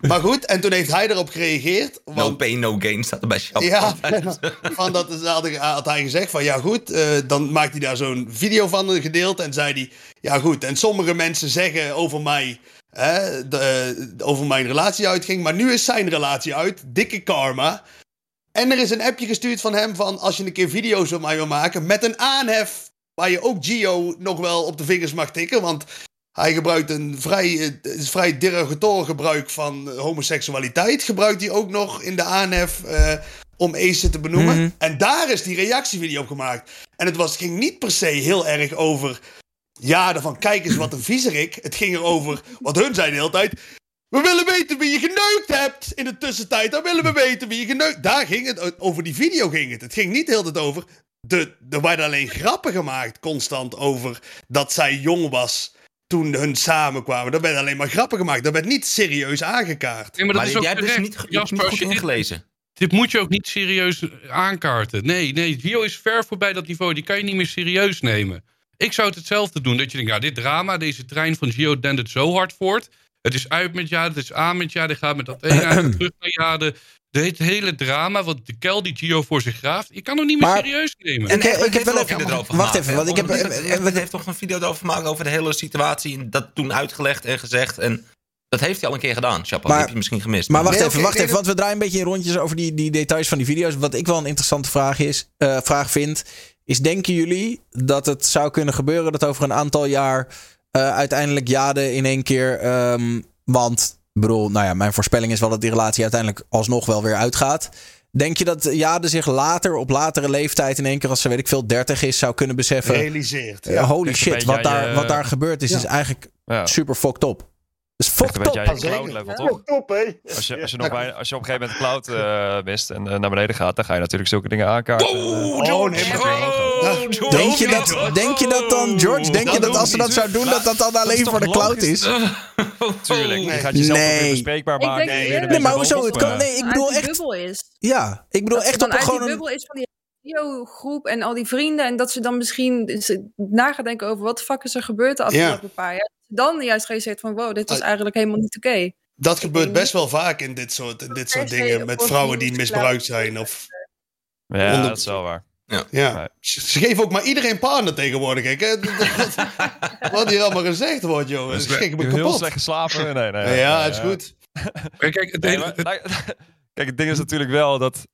S5: Maar goed, en toen heeft hij erop gereageerd.
S2: No
S5: Want,
S2: pain, no gain staat er bij Shop.
S5: ja, [laughs] van dat is- had, ik- had hij gezegd: van ja, goed. eh, dan maakt hij daar zo'n video van gedeeld. En zei hij: ja, goed. En sommige mensen zeggen over mij. Hè, de, over mijn relatie uitging. Maar nu is zijn relatie uit. Dikke karma. En er is een appje gestuurd van hem van als je een keer video's op mij wil maken met een aanhef waar je ook Gio nog wel op de vingers mag tikken, want hij gebruikt een vrij, eh, vrij derogatoor gebruik van eh, homoseksualiteit, gebruikt hij ook nog in de aanhef eh, om Ace te benoemen.
S1: Mhm.
S5: En daar is die reactievideo op gemaakt. En het was, ging niet per se heel erg over, ja, van kijk eens wat een viezerik. Het ging erover, wat hun zeiden de hele tijd, we willen weten wie je geneukt hebt in de tussentijd. Dan willen we weten wie je geneukt Daar ging het, over die video ging het. Het ging niet heel de tijd over. De, er werden alleen grappen gemaakt constant over dat zij jong was toen hun samenkwamen. Er werden alleen maar grappen gemaakt. Dat werd niet serieus aangekaart.
S9: Nee, maar dat
S2: Maar
S9: is ook
S2: jij hebt dus niet, je hebt
S9: Jasper,
S2: niet
S9: als
S2: goed
S9: je dit-
S2: ingelezen.
S9: Dit moet je ook niet serieus aankaarten. Nee, nee, Gio is ver voorbij dat niveau. Die kan je niet meer serieus nemen. Ik zou het hetzelfde doen. Dat je denkt, ja, dit drama, deze trein van Gio dendert zo hard voort. Het is uit met Jade, het is aan met Jade. gaat met dat ene uit [clears throat] terug naar Jade. De- Het hele drama, wat de kel die Gio voor zich graaft. Je kan hem niet meer
S1: Maar-
S9: serieus nemen.
S1: En- Ik-
S2: Egbert
S1: ik heb wel
S2: een video erover
S1: wacht even, want ik heb- eh,
S2: Egbert heeft toch een video erover gemaakt over de hele situatie. en Dat toen uitgelegd en gezegd. En dat heeft hij al een keer gedaan, Chapo.
S1: Maar-
S2: Dat heb je misschien gemist.
S1: Maar wacht
S5: Nee,
S1: even, wacht
S5: nee,
S1: even, want we draaien een beetje in rondjes over die, die details van die video's. Wat ik wel een interessante vraag, is, eh, vraag vind, is denken jullie dat het zou kunnen gebeuren dat over een aantal jaar eh, uiteindelijk Jade in één keer, ehm, want, ik bedoel, nou ja, mijn voorspelling is wel dat die relatie uiteindelijk alsnog wel weer uitgaat. Denk je dat Jade zich later, op latere leeftijd, in één keer als ze weet ik veel, 30 is, zou kunnen beseffen,
S5: Realiseert.
S1: eh, holy shit, wat daar, wat daar gebeurd is,
S5: Ja.
S1: is eigenlijk
S4: Ja.
S1: super fucked up. Dus
S4: cloud level,
S6: Ja.
S4: toch?
S8: Top, hé.
S4: Als je, als, je nog bij, als je op een gegeven moment de cloud eh, mist en eh, naar beneden gaat, dan ga je natuurlijk zulke dingen aankaarten.
S5: Oh, nee, maar-
S1: Denk je, dat, denk je dat dan, George? Denk je dat als ze dat zou doen, dat dat dan alleen voor de cloud is? [laughs]
S4: Tuurlijk, je
S5: Nee.
S4: gaat jezelf ook
S1: Nee.
S4: weer bespreekbaar
S6: Ik
S4: maken. een
S1: Nee, maar hoezo? Het kan,
S4: eh,
S1: nee, ik bedoel echt.
S6: bubbel is.
S1: Ja, ik bedoel echt
S6: dan
S1: op gewoon een.
S6: bubbel is van die video-groep en al die vrienden. En dat ze dan misschien ze na gaan denken over wat de fuck is er gebeurd de afgelopen paar jaar. Dan juist gerealiseerd van wow, dit was
S5: Ah.
S6: eigenlijk helemaal niet oké.
S5: Dat gebeurt best wel vaak in dit soort, in dit soort dingen. Met vrouwen die misbruikt zijn. Of,
S4: Ja,
S5: Onder-
S4: dat is wel waar.
S5: ja.
S4: Nee.
S5: Ze, geven ook maar iedereen partner tegenwoordig. Hè. [laughs] Wat- hier allemaal gezegd wordt, joh. Ze schrikken me
S4: Heel
S5: kapot.
S4: slecht geslapen. Nee, nee, nee,
S5: Ja, het is goed. [laughs]
S9: Kijk, kijk, het
S4: Nee, maar- [laughs] kijk, het ding is natuurlijk wel dat.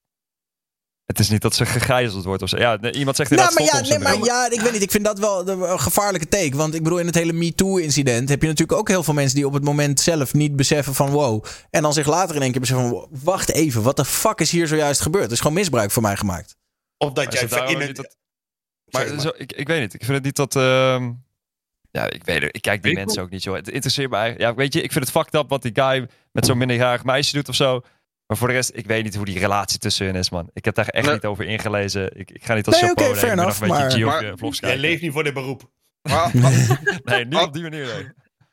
S4: Het is niet dat ze gegijzeld wordt of zo. Ja, nee, iemand zegt
S1: Nou,
S4: inderdaad
S1: maar ja, nee, maar ja, ik weet niet. Ik vind dat wel een gevaarlijke take. Want ik bedoel, in het hele MeToo-incident heb je natuurlijk ook heel veel mensen die op het moment zelf niet beseffen van wow. En dan zich later in één keer beseffen van wacht even, wat de fuck is hier zojuist gebeurd? Er is gewoon misbruik voor mij gemaakt.
S5: Of dat jij in
S4: niet
S5: het...
S4: dat- Maar. Zo, ik, ik weet niet. Ik vind het niet dat. ehm, ja, ik weet het. Ik kijk die
S9: Ik
S4: mensen ook niet, joh. Het interesseert me eigenlijk. Ja, weet je, ik vind het fucked up wat die guy met zo'n minderjarig meisje doet of zo. Maar voor de rest, ik weet niet hoe die relatie tussen hun is, man. Ik heb daar echt
S3: Nee.
S4: niet over ingelezen. Ik, ik ga niet als
S1: Nee,
S4: chapeau nemen. Nog
S1: enough,
S4: een beetje
S1: maar-
S4: Gio,
S3: Maar-
S4: eh, vlogs
S5: Jij
S4: kijken.
S5: leeft niet voor dit beroep.
S3: Maar [laughs]
S4: Nee, niet op die manier. Nee.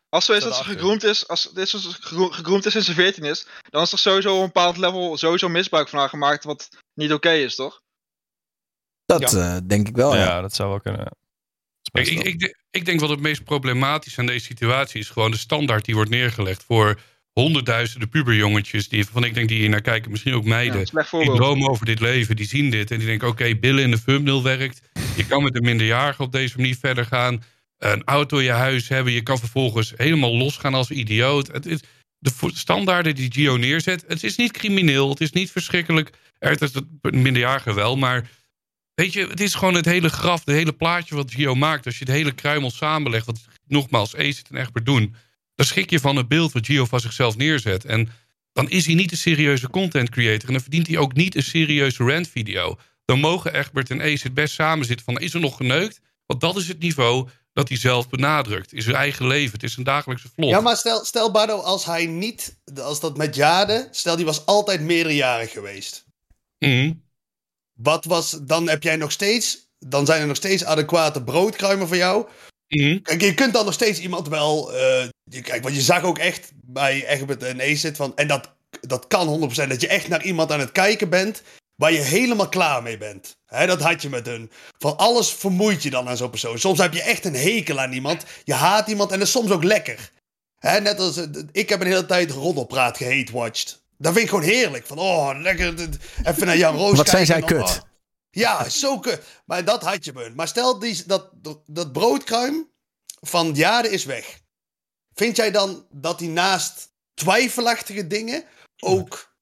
S3: als zo is dat ze gegroomd is, als dit zo gegro- gegroomd is sinds ze 14 is, dan is er sowieso op een bepaald level sowieso misbruik van haar gemaakt wat niet oké is, toch?
S1: Dat eh, denk ik wel,
S4: ja.
S1: ja.
S4: dat zou wel kunnen.
S9: Ik, ik, ik denk wat het meest problematisch aan deze situatie is gewoon de standaard die wordt neergelegd voor honderdduizenden puberjongetjes die van ik denk die hier naar kijken, misschien ook meiden.
S3: Ja,
S9: die dromen over dit leven, die zien dit en die denken: oké, billen in de thumbnail werkt. Je kan met een minderjarige op deze manier verder gaan. Een auto in je huis hebben. Je kan vervolgens helemaal losgaan als idioot. Het de standaarden die Gio neerzet. Het is niet crimineel. Het is niet verschrikkelijk. Er is het minderjarige wel, maar. Weet je, het is gewoon het hele graf, het hele plaatje wat Gio maakt. Als je het hele kruimel samenlegt, wat nogmaals Ace en Egbert doen. Dan schrik je van het beeld wat Gio van zichzelf neerzet. En dan is hij niet een serieuze content creator. En dan verdient hij ook niet een serieuze rant video. Dan mogen Egbert en Ace het best samen zitten van is er nog geneukt? Want dat is het niveau dat hij zelf benadrukt. In zijn eigen leven. Het is een dagelijkse vlog.
S5: Ja, maar stel, stel Bardo, als hij niet, als dat met Jade, stel die was altijd meerderjarig geweest.
S9: Mhm.
S5: Wat was, dan heb jij nog steeds, dan zijn er nog steeds adequate broodkruimen voor jou.
S9: Mhm.
S5: Kijk, je kunt dan nog steeds iemand wel, eh, je, kijk, want je zag ook echt bij Egbert en Ace van, en dat, dat kan 100% dat je echt naar iemand aan het kijken bent waar je helemaal klaar mee bent. Hè, dat had je met hun. Van alles vermoeit je dan aan zo'n persoon. Soms heb je echt een hekel aan iemand. Je haat iemand en dat is soms ook lekker. Hè, net als, eh, ik heb een hele tijd roddelpraat gehate-watched. Dat vind ik gewoon heerlijk. Van, oh, lekker. Even naar Jan Roos
S1: Wat zijn zij
S5: kijken
S1: kut.
S5: Ja, zo kut. Maar dat had je me. Maar stel, die, dat, dat broodkruim van Jade is weg. Vind jij dan dat hij naast twijfelachtige dingen ook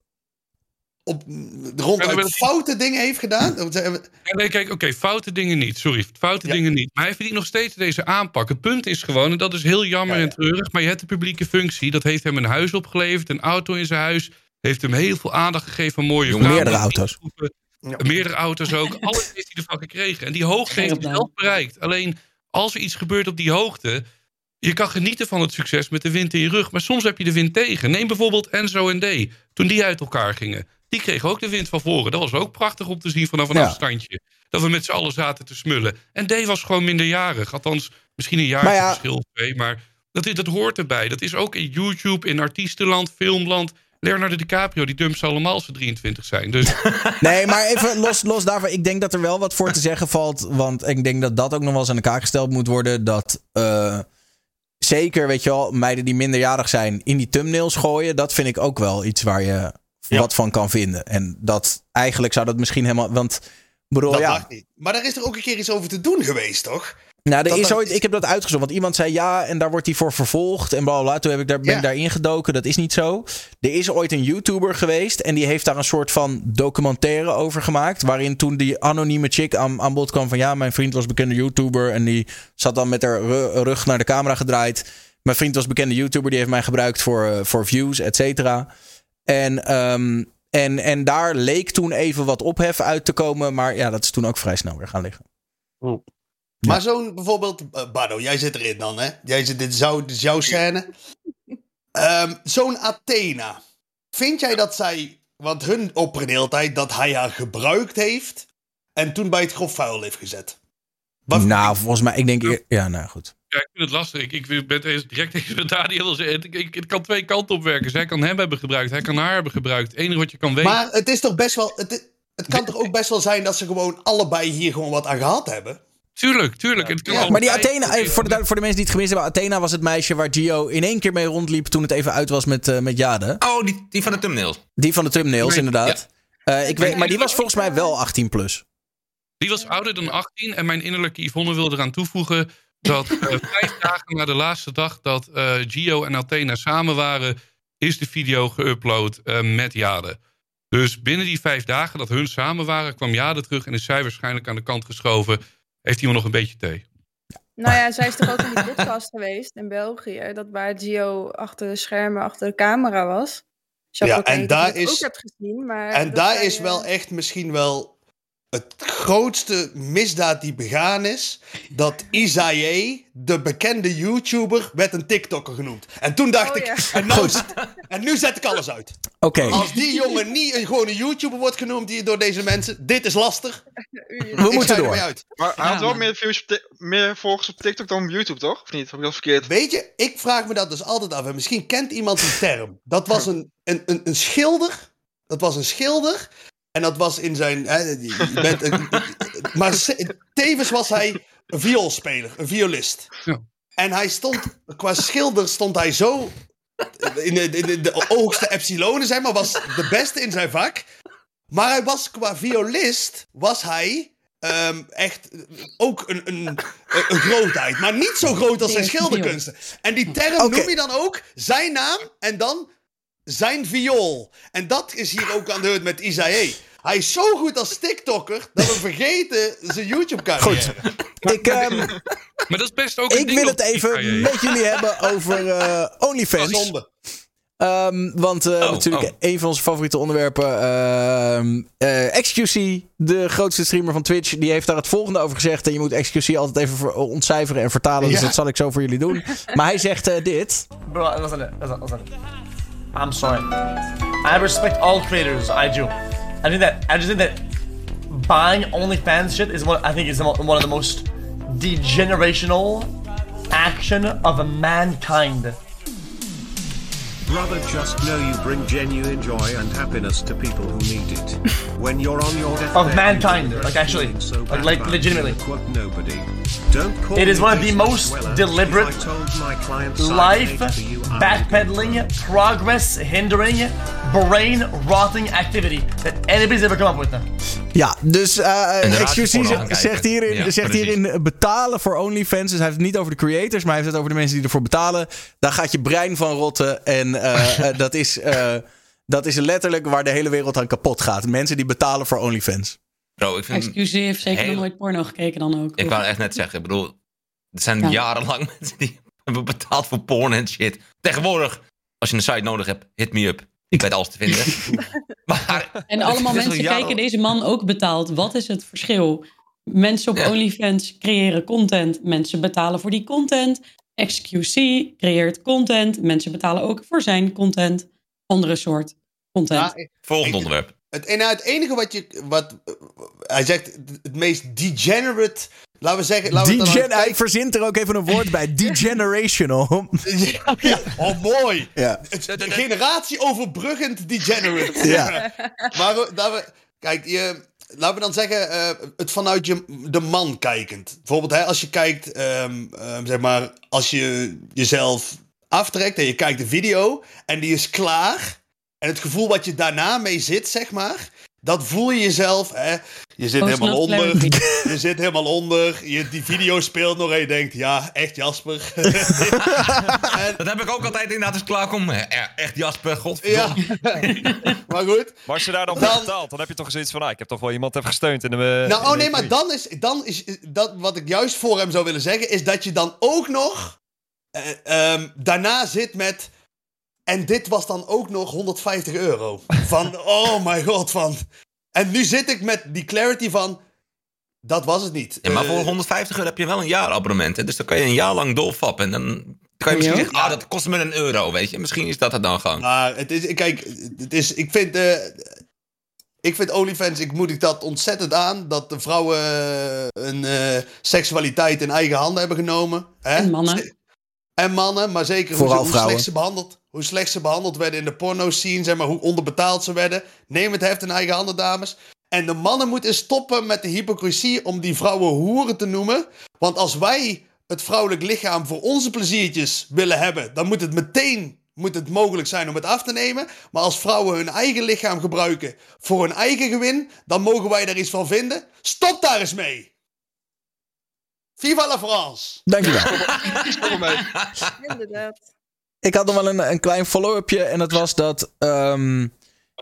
S5: op ronduit foute dingen heeft gedaan?
S9: Ja, nee, kijk, oké, foute dingen niet. Sorry, foute dingen niet. Maar hij verdient nog steeds deze aanpak. Het punt is gewoon, en dat is heel jammer en treurig... maar je hebt de publieke functie. Dat heeft hem een huis opgeleverd, een auto in zijn huis... heeft hem heel veel aandacht gegeven aan mooie vrouwen.
S1: Meerdere auto's.
S9: Meerdere auto's ook. [laughs] Alles heeft hij ervan gekregen. En die hoogte heeft hij zelf bereikt. Alleen, als er iets gebeurt op die hoogte... je kan genieten van het succes met de wind in je rug... maar soms heb je de wind tegen. Neem bijvoorbeeld Enzo en D. Toen die uit elkaar gingen. Die kregen ook de wind van voren. Dat was ook prachtig om te zien vanaf een
S1: Ja.
S9: afstandje. Dat we met z'n allen zaten te smullen. En D was gewoon minderjarig. Althans, misschien een jaar
S1: ja-
S9: verschil twee. Maar dat, is- dat hoort erbij. Dat is ook in YouTube, in artiestenland, filmland... Leonardo DiCaprio, die dumpt ze allemaal als ze 23 zijn. Dus [laughs]
S1: Nee, maar even los, los daarvan. Ik denk dat er wel wat voor te zeggen valt. Want ik denk dat dat ook nog wel eens aan de kaak gesteld moet worden. Dat eh, zeker, weet je wel, meiden die minderjarig zijn in die thumbnails gooien. Dat vind ik ook wel iets waar je wat van kan vinden. En dat eigenlijk zou dat misschien helemaal. Want bedoel,
S5: Dat
S1: ja.
S5: mag niet. Maar daar is er ook een keer iets over te doen geweest, toch?
S1: Nou, er is ooit, ik heb dat uitgezocht. Want iemand zei ja, en daar wordt hij voor vervolgd. En bla bla. Toen heb ik daar, ben ik daarin gedoken. Dat is niet zo. Er is ooit een YouTuber geweest. En die heeft daar een soort van documentaire over gemaakt. Waarin toen die anonieme chick aan, aan bod kwam van ja, mijn vriend was bekende YouTuber. En die zat dan met haar ru- rug naar de camera gedraaid. Mijn vriend was bekende YouTuber. Die heeft mij gebruikt voor, eh, voor views, et cetera. En, ehm, en, en daar leek toen even wat ophef uit te komen. Maar ja, dat is toen ook vrij snel weer gaan liggen.
S5: Maar zo'n bijvoorbeeld, eh, Bardo, jij zit erin dan, hè? Jij zit, dit, is jouw, dit is jouw scène. [laughs] Ehm, zo'n Athena. Vind jij dat zij, want hun opperen de hele tijd dat hij haar gebruikt heeft en toen bij het grof vuil heeft gezet?
S1: nou, volgens mij, ik denk. eer- Ja, nou goed.
S9: Ja, ik vind het lastig. Ik, ik ben het direct tegen wat Daniel het kan twee kanten op werken. Zij kan hem hebben gebruikt. Hij kan haar hebben gebruikt. Het enige wat je kan weten...
S5: Maar het is toch best wel, het, het kan toch ook best wel zijn dat ze gewoon allebei hier gewoon wat aan gehad hebben?
S9: Tuurlijk, tuurlijk.
S1: Ja, maar die Athena, voor de, voor de mensen die het gemist hebben, Athena was het meisje waar Gio in één keer mee rondliep toen het even uit was met, eh, met Jade.
S2: Oh, die, die van de thumbnails.
S1: Die van de thumbnails,
S9: Nee,
S1: inderdaad. Eh, ik weet, maar die was volgens mij wel 18 plus.
S9: Die was ouder dan 18 en mijn innerlijke Yvonne wil eraan toevoegen dat eh, [laughs] vijf dagen na de laatste dag dat eh, Gio en Athena samen waren, is de video geüpload eh, met Jade. Dus binnen die vijf dagen dat hun samen waren, kwam Jade terug en is zij waarschijnlijk aan de kant geschoven. Heeft iemand nog een beetje thee?
S6: Nou ja, zij is toch ook in die podcast geweest in België. Dat waar Gio achter de schermen, achter de camera was.
S5: Ja, en daar is-
S6: ook hebt gezien, maar
S5: En daar is
S6: eh,
S5: wel echt misschien wel het grootste misdaad die begaan is. Dat Isaïe, de bekende YouTuber, werd een TikToker genoemd. En toen dacht
S6: Oh,
S5: ik,
S6: ja.
S5: en, nou, en nu zet ik alles uit.
S1: Oké.
S5: Als die jongen niet een gewone YouTuber wordt genoemd hier door deze mensen, dit is lastig.
S1: We
S5: Ik
S1: moeten door.
S5: ermee uit.
S3: Maar hij had wel meer, views meer volgers op TikTok dan op YouTube, toch? Of niet? Heb ik dat verkeerd?
S5: Weet je, ik vraag me dat dus altijd af. En misschien kent iemand die term. Dat was een, een, een, een schilder. Dat was een schilder. En dat was in zijn. Hè, je- bent een- [laughs] maar tevens was hij een vioolspeler, een violist.
S9: Ja.
S5: En hij stond, qua schilder stond hij zo. In de, in de, de hoogste epsilonen, zeg maar, was de beste in zijn vak. Maar hij was qua violist, was hij ehm, echt ook een, een, een grootheid. Maar niet zo groot als zijn schilderkunsten. En die term noem je dan ook zijn naam en dan zijn viool. En dat is hier ook aan de beurt met Isaïe. Hij is zo goed als TikToker dat we vergeten zijn YouTube-carrière.
S1: Ik, [laughs] ehm,
S9: Maar dat is best ook een
S1: ik
S9: ding
S1: wil het even met jullie hebben over eh, OnlyFans.
S5: Zonde.
S1: Ehm, want eh,
S2: Oh,
S1: natuurlijk
S2: oh.
S1: een van onze favoriete onderwerpen. ehm eh, XQC, de grootste streamer van Twitch, die heeft daar het volgende over gezegd. En je moet XQC altijd even ontcijferen en vertalen. Dus dat zal ik zo voor jullie doen. Maar hij zegt dit.
S13: Bro, listen. I'm sorry. I respect all creators. I do. I think that I just think that buying OnlyFans shit is what I think is one of the most degenerational action of mankind.
S14: Brother, just know you bring genuine joy and happiness to people who need it. [laughs] When you're on your deathbed,
S13: Of mankind, like, actually.
S14: so
S13: Like- like, legitimately.
S14: quote nobody. Don't call
S13: It is one of the most deliberate, life backpedaling, progress hindering, brain rotting activity that anybody's ever come up with.
S1: Ja, dus eh
S2: gaan
S1: zegt, hierin,
S2: Ja,
S1: zegt
S2: precies.
S1: hierin eh, betalen voor OnlyFans. Dus hij heeft het niet over de creators, maar hij heeft het over de mensen die ervoor betalen. Daar gaat je brein van rotten. En eh, [laughs] dat, is, eh, dat is letterlijk waar de hele wereld aan kapot gaat. Mensen die betalen voor OnlyFans.
S2: Bro, ik vind...
S7: Excuseer, heeft zeker
S2: Heel-
S7: nog nooit porno gekeken dan ook.
S2: Ik wou echt net zeggen, ik bedoel, er zijn
S7: Ja.
S2: jarenlang [laughs] mensen die hebben betaald voor porn en shit. Tegenwoordig, als je een site nodig hebt, hit me up. Ik weet alles te vinden. [laughs] maar,
S7: En allemaal mensen kijken deze man ook betaald. Wat is het verschil? Mensen op
S2: Ja.
S7: OnlyFans creëren content. Mensen betalen voor die content. XQC creëert content. Mensen betalen ook voor zijn content. Andere soort content.
S5: Ja, ik-
S2: Volgend onderwerp.
S5: Het, en nou, het enige wat je. Wat, hij zegt het meest degenerate. Laten we zeggen. Laten we dan
S1: hij verzint er ook even een woord bij. Degenerational. [laughs] [laughs]
S5: Ja, [laughs] oh, mooi.
S1: Ja.
S5: Het, generatie overbruggend degenerate.
S1: Ja.
S5: maar dat we, kijk, je, laten we dan zeggen, eh, het vanuit je, de man kijkend. Bijvoorbeeld, hè, als je kijkt, ehm, ehm, zeg maar, als je jezelf aftrekt en je kijkt de video en die is klaar. En het gevoel wat je daarna mee zit, zeg maar. Dat voel je jezelf, hè. Je zit helemaal onder. [laughs] Je zit helemaal onder. Je, die video speelt nog en je denkt, ja, echt Jasper. [laughs]
S2: Dat heb ik ook altijd inderdaad als ik klaarkom. Ja, echt Jasper, god.
S5: Ja, [laughs] maar goed.
S4: Maar als je daar dan voor
S5: Dan-
S4: betaalt, dan heb je toch zoiets van... Ah, ik heb toch wel iemand even gesteund in de...
S5: Nou,
S4: in
S5: oh nee, maar dan is, dan is dat wat ik juist voor hem zou willen zeggen, is dat je dan ook nog eh, ehm, daarna zit met. En dit was dan ook nog 150 euro. Van, [laughs] oh my god, van. En nu zit ik met die clarity van. Dat was het niet.
S2: Ja, maar
S5: Eh,
S2: voor 150 euro heb je wel een jaarabonnement. Hè? Dus dan kan je een jaar lang doorfappen. En dan kan je misschien
S7: Ja.
S2: zeggen, ah, dat kost me een euro, weet je. Misschien is dat het dan gewoon.
S5: Maar het is, kijk, het is, ik vind, eh, ik vind OnlyFans, ik moedig dat ontzettend aan, dat de vrouwen eh, hun eh, seksualiteit in eigen handen hebben genomen. Hè?
S7: En mannen.
S5: En mannen, maar zeker hoe,
S1: Vooral
S5: ze, hoe,
S1: vrouwen.
S5: slecht ze behandeld, hoe slecht ze behandeld werden in de porno-scene, zeg maar, hoe onderbetaald ze werden. Neem het heft in eigen handen, dames. En de mannen moeten stoppen met de hypocrisie om die vrouwen hoeren te noemen. Want als wij het vrouwelijk lichaam voor onze pleziertjes willen hebben, dan moet het meteen moet het mogelijk zijn om het af te nemen. Maar als vrouwen hun eigen lichaam gebruiken voor hun eigen gewin, dan mogen wij daar iets van vinden. Stop daar eens mee! Viva la France!
S1: Dankjewel. [laughs]
S6: Inderdaad.
S1: Ik had nog wel een, een klein follow-upje. En dat was dat... ehm,
S9: Mag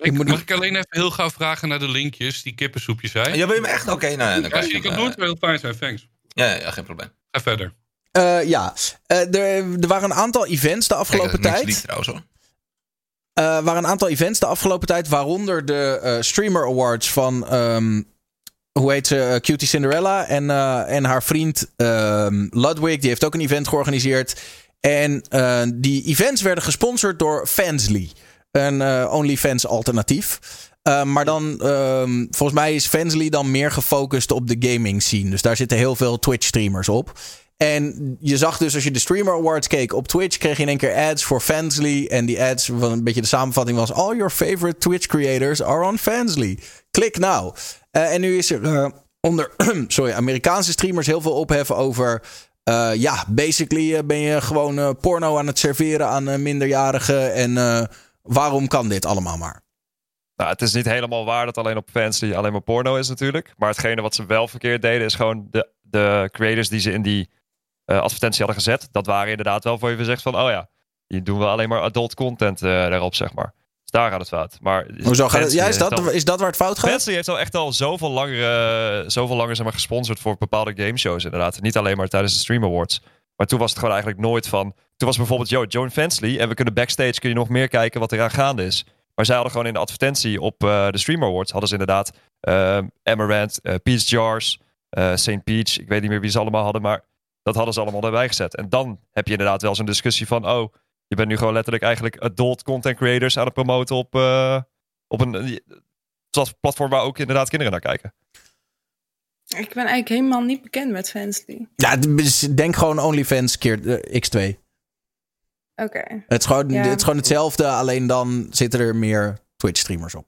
S9: ik,
S1: moet-
S9: mag ik alleen even heel gauw vragen naar de linkjes, die kippensoepjes zijn?
S2: Ja, wil je me echt? Oké, nou, dan
S9: Ja,
S2: kan
S9: als
S2: je eh,
S9: doet, zou heel fijn zijn, thanks.
S2: Ja, ja, geen probleem.
S9: Ga verder.
S1: eh, ja, Eh, er, er waren een aantal events de afgelopen
S2: Kijk,
S1: tijd.
S2: lief trouwens hoor.
S1: Eh, waren een aantal events de afgelopen tijd, waaronder de eh, Streamer Awards van, ehm, hoe heet ze, Cutie Cinderella en, eh, en haar vriend ehm, Ludwig, die heeft ook een event georganiseerd. En eh, die events werden gesponsord door Fansly, een eh, OnlyFans alternatief. Eh, maar dan, ehm, volgens mij is Fansly dan meer gefocust op de gaming scene. Dus daar zitten heel veel Twitch streamers op. En je zag dus als je de Streamer Awards keek op Twitch, kreeg je in één keer ads voor Fansly. En die ads, van een beetje de samenvatting was: All your favorite Twitch creators are on Fansly. Klik nou. En nu is er onder [clears throat] sorry, Amerikaanse streamers heel veel opheffen over. Eh, ja, basically eh, ben je gewoon eh, porno aan het serveren aan minderjarigen. En waarom kan dit allemaal maar?
S4: Nou, het is niet helemaal waar dat alleen op Fancy alleen maar porno is natuurlijk. Maar hetgene wat ze wel verkeerd deden is gewoon de, de creators die ze in die advertentie hadden gezet. Dat waren inderdaad wel voor je zegt van, oh ja, hier doen we alleen maar adult content daarop, zeg maar. Daar gaat het fout. Maar
S1: Hoezo gaat het?
S4: Fancy
S1: Ja, is dat,
S4: al-
S1: is dat waar het fout gaat?
S4: Fancy heeft al echt al zoveel langer, zoveel langer zeg maar, gesponsord voor bepaalde gameshows inderdaad. Niet alleen maar tijdens de Stream Awards. Maar toen was het gewoon eigenlijk nooit van... Toen was bijvoorbeeld, yo, join Fansly en we kunnen backstage kun je nog meer kijken wat eraan gaande is. Maar zij hadden gewoon in de advertentie op eh, de Stream Awards... hadden ze inderdaad eh Amaranth, eh, Peach Jars, eh St. Peach. Ik weet niet meer wie ze allemaal hadden, maar dat hadden ze allemaal erbij gezet. En dan heb je inderdaad wel zo'n discussie van... oh, je bent nu gewoon letterlijk eigenlijk adult content creators aan het promoten op, eh, op een... Zoals platform waar ook inderdaad kinderen naar kijken.
S6: Ik ben eigenlijk helemaal niet bekend met Fansly.
S1: Ja, dus denk gewoon OnlyFans keer eh, X2.
S6: Oké.
S1: Het is, gewoon,
S6: Ja.
S1: het is gewoon hetzelfde, alleen dan zitten er meer Twitch-streamers op.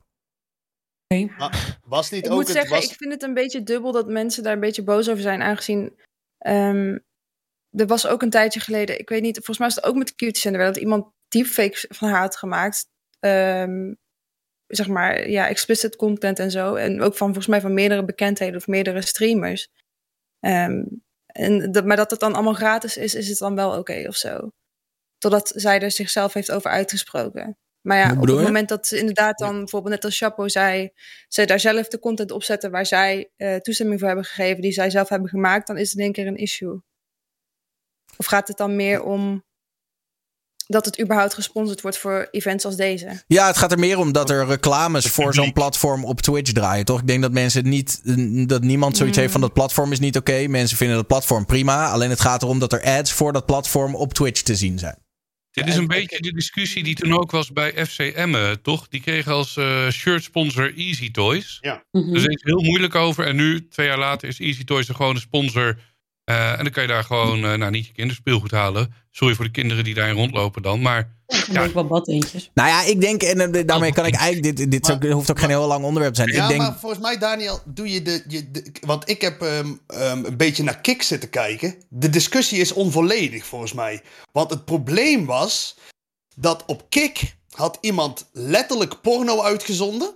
S5: Maar was niet
S6: Ik
S5: ook
S6: moet
S5: het...
S6: zeggen,
S5: was...
S6: ik vind het een beetje dubbel dat mensen daar een beetje boos over zijn, aangezien ehm, er was ook een tijdje geleden, ik weet niet, volgens mij was het ook met Cutie Center, dat iemand deepfakes van haar had gemaakt. Ehm, zeg maar, ja, explicit content en zo. En ook van volgens mij van meerdere bekendheden of meerdere streamers. Ehm, en dat, maar dat het dan allemaal gratis is, is het dan wel oké of zo. Totdat zij er zichzelf heeft over uitgesproken. Maar ja, op het moment dat ze inderdaad dan, bijvoorbeeld net als Chapo zei, ze daar zelf de content op zetten waar zij eh, toestemming voor hebben gegeven, die zij zelf hebben gemaakt, dan is het in één keer een issue. Of gaat het dan meer om dat het überhaupt gesponsord wordt voor events als deze?
S1: Ja, het gaat er meer om dat er reclames voor zo'n platform op Twitch draaien, toch? Ik denk dat mensen niet, dat niemand zoiets
S6: Mm.
S1: heeft van dat platform is niet oké. Mensen vinden dat platform prima. Alleen het gaat erom dat er ads voor dat platform op Twitch te zien zijn.
S9: Dit is een beetje de discussie die toen ook was bij FC Emmen, toch? Die kregen als eh shirt sponsor Easy Toys.
S5: Ja.
S9: Dus er is heel moeilijk over. En nu, twee jaar later, is Easy Toys er gewoon een sponsor. Eh, en dan kan je daar gewoon, eh, nou niet je kinderspeelgoed halen. Sorry voor de kinderen die daarin rondlopen dan. Maar
S7: Ja. ook wel badeentjes.
S1: Nou ja, ik denk, en eh, daarmee kan ik eigenlijk, dit, dit ook- hoeft ook geen heel lang onderwerp te zijn.
S5: Ja,
S1: ik denk,
S5: maar volgens mij, Daniel, doe je de. Je, de want ik heb ehm, ehm, een beetje naar Kik zitten kijken. De discussie is onvolledig, volgens mij. Want het probleem was dat op Kik had iemand letterlijk porno uitgezonden.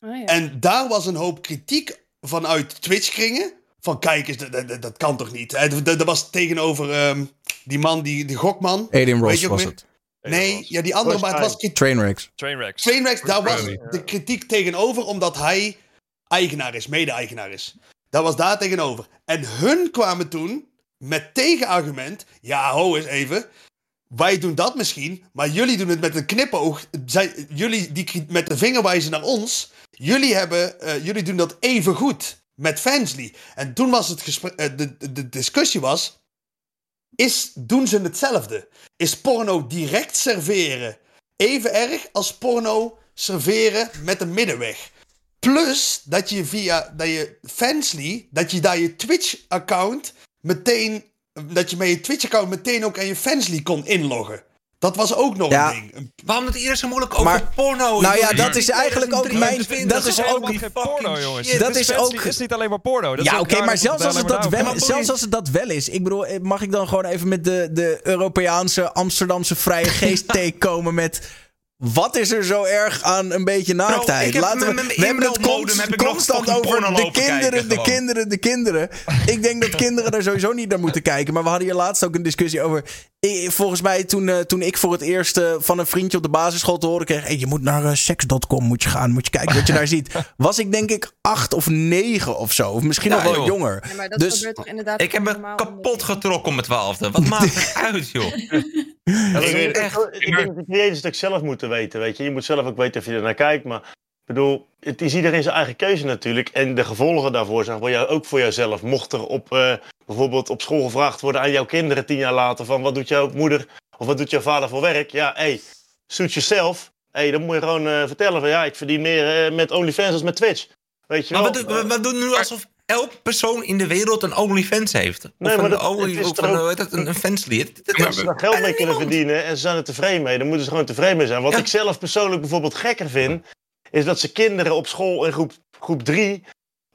S6: Oh, ja.
S5: En daar was een hoop kritiek vanuit Twitch-kringen. Van kijk eens, dat, dat, dat kan toch niet? Dat, dat was tegenover ehm, die man, die, die gokman. Weet
S1: Ross was
S5: meer?
S1: het.
S5: Nee, ja, die andere, maar het was.
S1: Trainwrecks.
S4: Trainwrecks.
S5: Trainwrecks, daar was de kritiek tegenover, omdat hij eigenaar is, mede-eigenaar is. Dat was daar tegenover. En hun kwamen toen met tegenargument. Ja, ho eens even. Wij doen dat misschien, maar jullie doen het met een knipoog. Zij, jullie die met de vinger wijzen naar ons. Jullie, hebben, eh, jullie doen dat even goed met Fansly. En toen was het gesprek, eh, de, de, discussie was. Is, doen ze hetzelfde? Is porno direct serveren even erg als porno serveren met een middenweg? Plus dat je via dat je Fansly, dat je daar je Twitch-account meteen, dat je met je Twitch-account meteen ook aan je Fansly kon inloggen. Dat was ook nog
S1: Ja.
S5: een ding. Een-
S2: Waarom het hier zo moeilijk over
S1: Maar-
S2: porno?
S1: Nou ja, dat is eigenlijk ook mijn- dat is ook-
S4: geen porno, jongens.
S1: Dat is ook-
S4: is niet alleen maar porno. Dat
S1: ja, oké, maar zelfs als, het dat wel, zelfs als het dat wel is. Ik bedoel, eh, mag ik dan gewoon even met de, de Europeaanse Amsterdamse vrije [laughs] geest take komen met... Wat is er zo erg aan een beetje naaktheid? Laten we, we hebben het const-
S2: heb ik nog
S1: constant over de kinderen,
S2: kijken
S1: de kinderen, de kinderen. Ik denk dat kinderen daar sowieso niet naar moeten kijken. Maar we hadden hier laatst ook een discussie over. Volgens mij toen, eh, toen ik voor het eerst eh, van een vriendje op de basisschool te horen kreeg... Hey, je moet naar eh, sex.com moet je gaan, moet je kijken wat je daar [laughs] ziet. Was ik denk ik acht of negen of zo. Of misschien
S2: Ja,
S1: nog wel
S2: joh.
S1: jonger.
S6: Ja, maar dat
S1: Dus
S6: gebeurt toch inderdaad
S2: Ik heb me kapot getrokken om mijn twaalfde. Wat maakt het [laughs] uit, joh? Dat
S8: Ik,
S2: is
S8: weet-
S2: echt...
S8: ik denk dat het ook zelf moeten weten, weet je. Je moet zelf ook weten of je er naar kijkt, maar... Ik bedoel, het is iedereen zijn eigen keuze natuurlijk. En de gevolgen daarvoor zijn voor jou, ook voor jouzelf. Mocht er op, eh, bijvoorbeeld op school gevraagd worden aan jouw kinderen tien jaar later... van wat doet jouw moeder of wat doet jouw vader voor werk? Ja, hé, hey, suit yourself. Hé, dan moet je gewoon eh, vertellen van... ja, ik verdien meer eh, met OnlyFans als met Twitch. Weet je
S2: Maar
S8: wel?
S2: we, doen- we, we doen nu alsof elk persoon in de wereld een OnlyFans heeft. Of
S8: Nee, maar
S2: een,
S8: dat-
S2: Only, of een,
S8: ook-
S2: hoe heet dat, een, een fanslied.
S8: Als ze daar geld mee kunnen verdienen en ze zijn er tevreden mee, dan moeten ze gewoon tevreden mee zijn. Wat
S2: Ja.
S8: ik zelf persoonlijk bijvoorbeeld gekker vind, is dat ze kinderen op school in groep, groep 3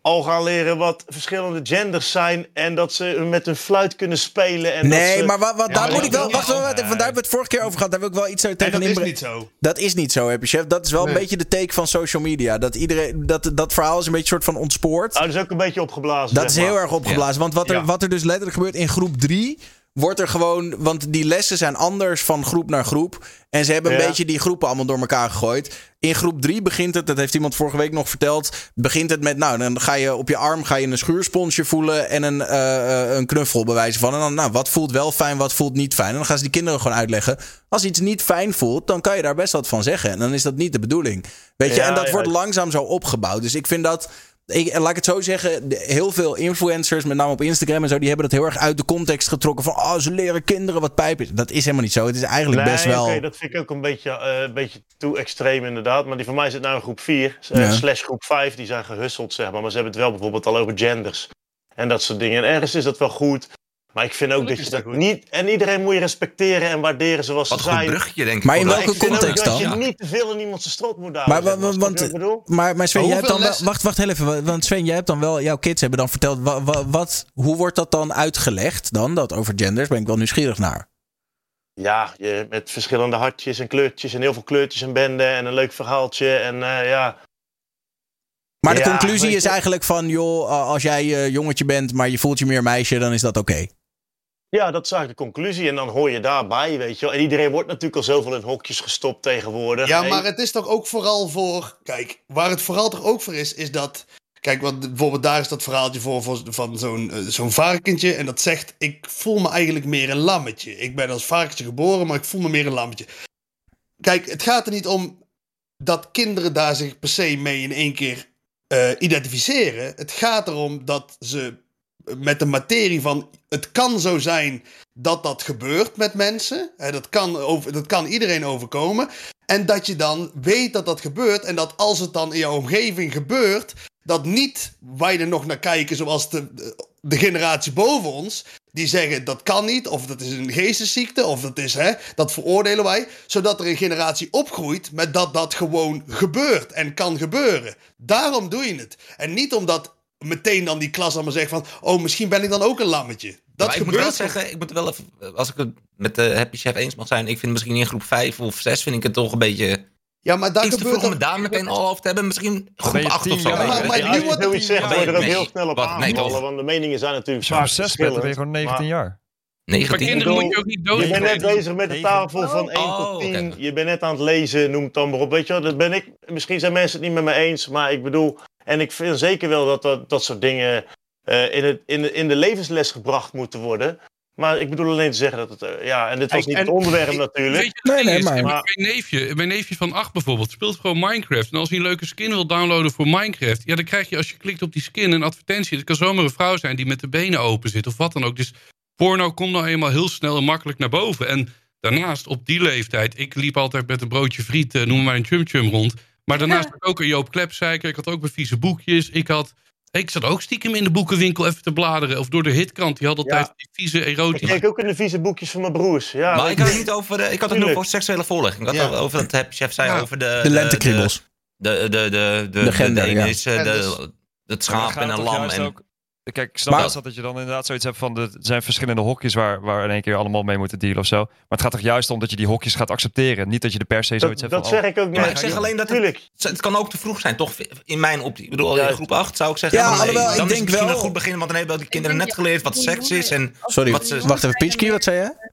S8: al gaan leren wat verschillende genders zijn en dat ze met een fluit kunnen spelen. En dat
S1: Nee,
S8: ze-
S1: maar wa- wa-
S8: Ja,
S1: daar
S8: maar
S1: moet ik wel.
S8: dat-
S1: Wacht, wacht, wacht, even, want daar hebben we het vorige keer over gehad. Daar wil ik wel iets tegen
S5: Nee, dat is
S1: inbrengen.
S5: niet zo.
S1: Dat is niet zo, heb je chef. Dat is wel een beetje de take van social media. Dat, iedereen, dat, dat verhaal is een beetje soort van ontspoord.
S8: Nou, dat is ook een beetje opgeblazen.
S1: Dat
S8: zeg
S1: is heel erg opgeblazen. Want wat er,
S8: Ja.
S1: wat er dus letterlijk gebeurt in groep 3. Wordt er gewoon. Want die lessen zijn anders van groep naar groep. En ze hebben een
S8: Ja.
S1: beetje die groepen allemaal door elkaar gegooid. In groep 3 begint het, dat heeft iemand vorige week nog verteld. Begint het met. Nou, dan ga je op je arm ga je een schuursponsje voelen. En een, eh, een knuffel bewijzen van. En dan, nou, wat voelt wel fijn, wat voelt niet fijn. En dan gaan ze die kinderen gewoon uitleggen. Als iets niet fijn voelt, dan kan je daar best wat van zeggen. En dan is dat niet de bedoeling. Weet je,
S8: Ja,
S1: en dat
S8: ja.
S1: wordt langzaam zo opgebouwd. Dus ik vind dat. Ik, laat ik het zo zeggen, heel veel influencers, met name op Instagram en zo, die hebben dat heel erg uit de context getrokken. Van, oh, ze leren kinderen wat pijp is. Dat is helemaal niet zo. Het is eigenlijk
S8: nee,
S1: best wel.
S8: oké, dat vind ik ook een beetje, eh, een beetje toe extreem inderdaad. Maar die van mij zit nou in groep 4,
S1: Ja.
S8: slash groep 5. Die zijn gehusseld, zeg maar. Maar ze hebben het wel bijvoorbeeld al over genders. En dat soort dingen. En ergens is dat wel goed. Maar ik vind ook dat je dat niet... En iedereen moet je respecteren en waarderen zoals
S2: Wat
S8: ze
S2: een
S8: zijn.
S2: bruggetje, denk ik.
S1: Maar in welke context
S8: dat
S1: dan?
S8: je niet te veel in iemand zijn strot moet
S1: Maar,
S8: houden.
S1: wa- wa- want, maar, maar Sven,
S5: Maar
S1: jij hebt dan wel, wacht, wacht heel even. Want Sven, jij hebt dan wel, jouw kids hebben dan verteld, wa- wa- wat, hoe wordt dat dan uitgelegd dan, dat over genders? Ben ik wel nieuwsgierig naar.
S8: Ja, je, met verschillende hartjes en kleurtjes en heel veel kleurtjes en benden en een leuk verhaaltje. En eh, ja,
S1: Maar de
S8: Ja,
S1: conclusie is
S8: je-
S1: eigenlijk van, joh, als jij eh, jongetje bent, maar je voelt je meer meisje, dan is dat oké.
S8: Ja, dat is eigenlijk de conclusie. En dan hoor je daarbij, weet je wel. En iedereen wordt natuurlijk al zoveel in hokjes gestopt tegenwoordig.
S5: Ja, maar het is toch ook vooral voor. Kijk, waar het vooral toch ook voor is, is dat. Kijk, want bijvoorbeeld daar is dat verhaaltje voor, voor van zo'n eh, zo'n varkentje. En dat zegt: Ik voel me eigenlijk meer een lammetje. Ik ben als varkentje geboren, maar ik voel me meer een lammetje. Kijk, het gaat er niet om dat kinderen daar zich per se mee in één keer eh, identificeren. Het gaat erom dat ze met de materie van. Het kan zo zijn dat dat gebeurt met mensen. Hè, dat, kan over, dat kan iedereen overkomen. En dat je dan weet dat dat gebeurt. En dat als het dan in jouw omgeving gebeurt. Dat niet wij er nog naar kijken zoals de, de, generatie boven ons. Die zeggen dat kan niet. Of dat is een geestesziekte. Of dat is hè. Dat veroordelen wij. Zodat er een generatie opgroeit met dat dat gewoon gebeurt. En kan gebeuren. Daarom doe je het. En niet omdat meteen dan die klas allemaal zegt van. Oh misschien ben ik dan ook een lammetje. Dat
S2: maar ik moet
S8: gebeurt
S2: wel zeggen, ik moet wel even, als ik het met de Happy Chef eens mag zijn, ik vind misschien in groep 5 of 6 vind ik het toch een beetje
S5: Ja, maar daar
S2: te
S5: gebeurt
S2: vroeg om het daar meteen al over te hebben. Misschien groep
S4: ben je
S2: 8 of zo.
S5: Maar- nu wordt het
S8: zoiets zegt,
S2: Ja,
S8: word je er ook
S2: nee,
S8: heel snel op aanvallen.
S2: toch.
S8: Want de meningen zijn natuurlijk
S4: op 6 bent, dan ben je gewoon 19 jaar.
S9: Maar
S2: 19.
S9: kinderen
S8: bedoel,
S9: moet je ook niet
S8: Je bent net bezig met de tafel van 1
S2: Oh,
S8: tot 10.
S2: oké.
S8: Je bent net aan het lezen, noem het dan maar op. Weet je wel, dat ben ik. Misschien zijn mensen het niet met me eens, maar ik bedoel. En ik vind zeker wel dat dat, dat soort dingen eh, in, het, in, de, in de levensles gebracht moeten worden. Maar ik bedoel alleen te zeggen dat het. eh, ja, en dit was
S13: Kijk,
S8: niet
S13: en-
S8: het onderwerp natuurlijk.
S9: Weet je wat
S1: Nee, nee, maar-
S9: Mijn, neefje, mijn neefje van 8 bijvoorbeeld speelt gewoon Minecraft. En als hij een leuke skin wil downloaden voor Minecraft... ja, dan krijg je als je klikt op die skin een advertentie. Het kan zomaar een vrouw zijn die met de benen open zit of wat dan ook. Dus porno komt nou eenmaal heel snel en makkelijk naar boven. En daarnaast, op die leeftijd... ik liep altijd met een broodje friet, eh, noem maar een chum-chum rond. Maar daarnaast had ik ook een Joop Klepzeiker. Ik had ook mijn vieze boekjes. Ik had... Ik zat ook stiekem in de boekenwinkel even te bladeren. Of door de hitkant. Die had altijd
S8: Ja.
S9: die vieze
S8: Ik
S9: erotische...
S8: keek ook in de vieze boekjes van mijn broers. Ja,
S2: Maar ik had het niet over, eh, ik had het nu over seksuele voorlichting. Ik had
S5: Ja.
S2: het over dat Chef zei
S9: Ja.
S2: over de...
S1: De lentekriebels.
S2: De, de, de, de, de,
S1: De gender,
S2: de de, het schaap en een lam. En,
S4: ook- Kijk, ik snap
S1: Maar-
S4: wel dat je dan inderdaad zoiets hebt van... de- er zijn verschillende hokjes waar, waar in één keer allemaal mee moeten dealen of zo. Maar het gaat toch juist om dat je die hokjes gaat accepteren. Niet dat je er per se
S8: Dat,
S4: zoiets hebt
S8: dat
S4: van...
S8: zeg ik ook
S2: maar
S8: net.
S2: ik zeg alleen dat het, het kan ook te vroeg zijn, toch? In mijn optiek. Ik bedoel, in groep 8 zou ik zeggen.
S1: Ja,
S2: van, nee,
S1: alhoewel, ik
S2: dan is
S1: denk
S2: het misschien
S1: wel-
S2: een goed begin, want dan hebben die kinderen net geleerd wat seks is. En
S1: Sorry,
S2: wat ze,
S1: wacht even. Peachkey, wat zei je?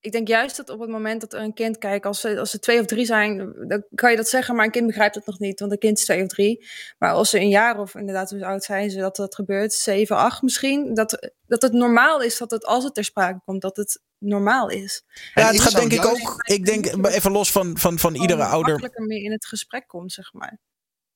S6: Ik denk juist dat op het moment dat er een kind kijkt, als ze, als ze twee of drie zijn, dan kan je dat zeggen, maar een kind begrijpt het nog niet, want een kind is twee of drie. Maar als ze een jaar of inderdaad, hoe oud zijn ze dat dat gebeurt, zeven, acht misschien, dat, dat het normaal is dat het, als het ter sprake komt, dat het normaal is.
S1: Ja, het
S5: ik
S1: gaat denk ik ook, ik denk, even los van, van, van iedere ouder.
S6: makkelijker mee in het gesprek komt, zeg maar.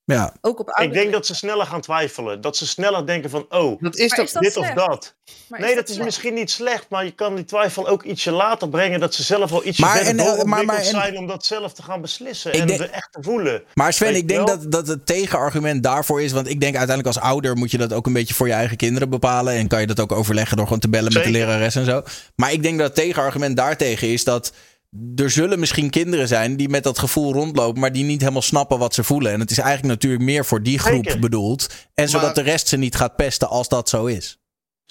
S1: Ja,
S6: Ook op
S8: Ik denk dat ze sneller gaan twijfelen. Dat ze sneller denken van, oh,
S5: Dat is
S6: dat
S8: dit
S6: slecht?
S8: of dat.
S6: Maar
S8: nee, dat is misschien niet slecht, maar je kan die twijfel ook ietsje later brengen. Dat ze zelf wel ietsje
S1: Maar
S8: verder
S1: en, eh, maar-
S8: doorontwikkeld
S1: maar en-
S8: zijn om dat zelf te gaan beslissen.
S1: Ik
S8: en
S1: denk-
S8: er echt te voelen.
S1: Maar Sven,
S8: Weet
S1: ik denk dat, dat het tegenargument daarvoor is. Want ik denk uiteindelijk als ouder moet je dat ook een beetje voor je eigen kinderen bepalen. En kan je dat ook overleggen door gewoon te bellen met de lerares en zo. Maar ik denk dat het tegenargument daartegen is dat. Er zullen misschien kinderen zijn die met dat gevoel rondlopen, maar die niet helemaal snappen wat ze voelen. En het is eigenlijk natuurlijk meer voor die groep
S8: Zeker.
S1: bedoeld. En zodat
S5: Maar-
S1: de rest ze niet gaat pesten als dat zo is.
S8: Zeker,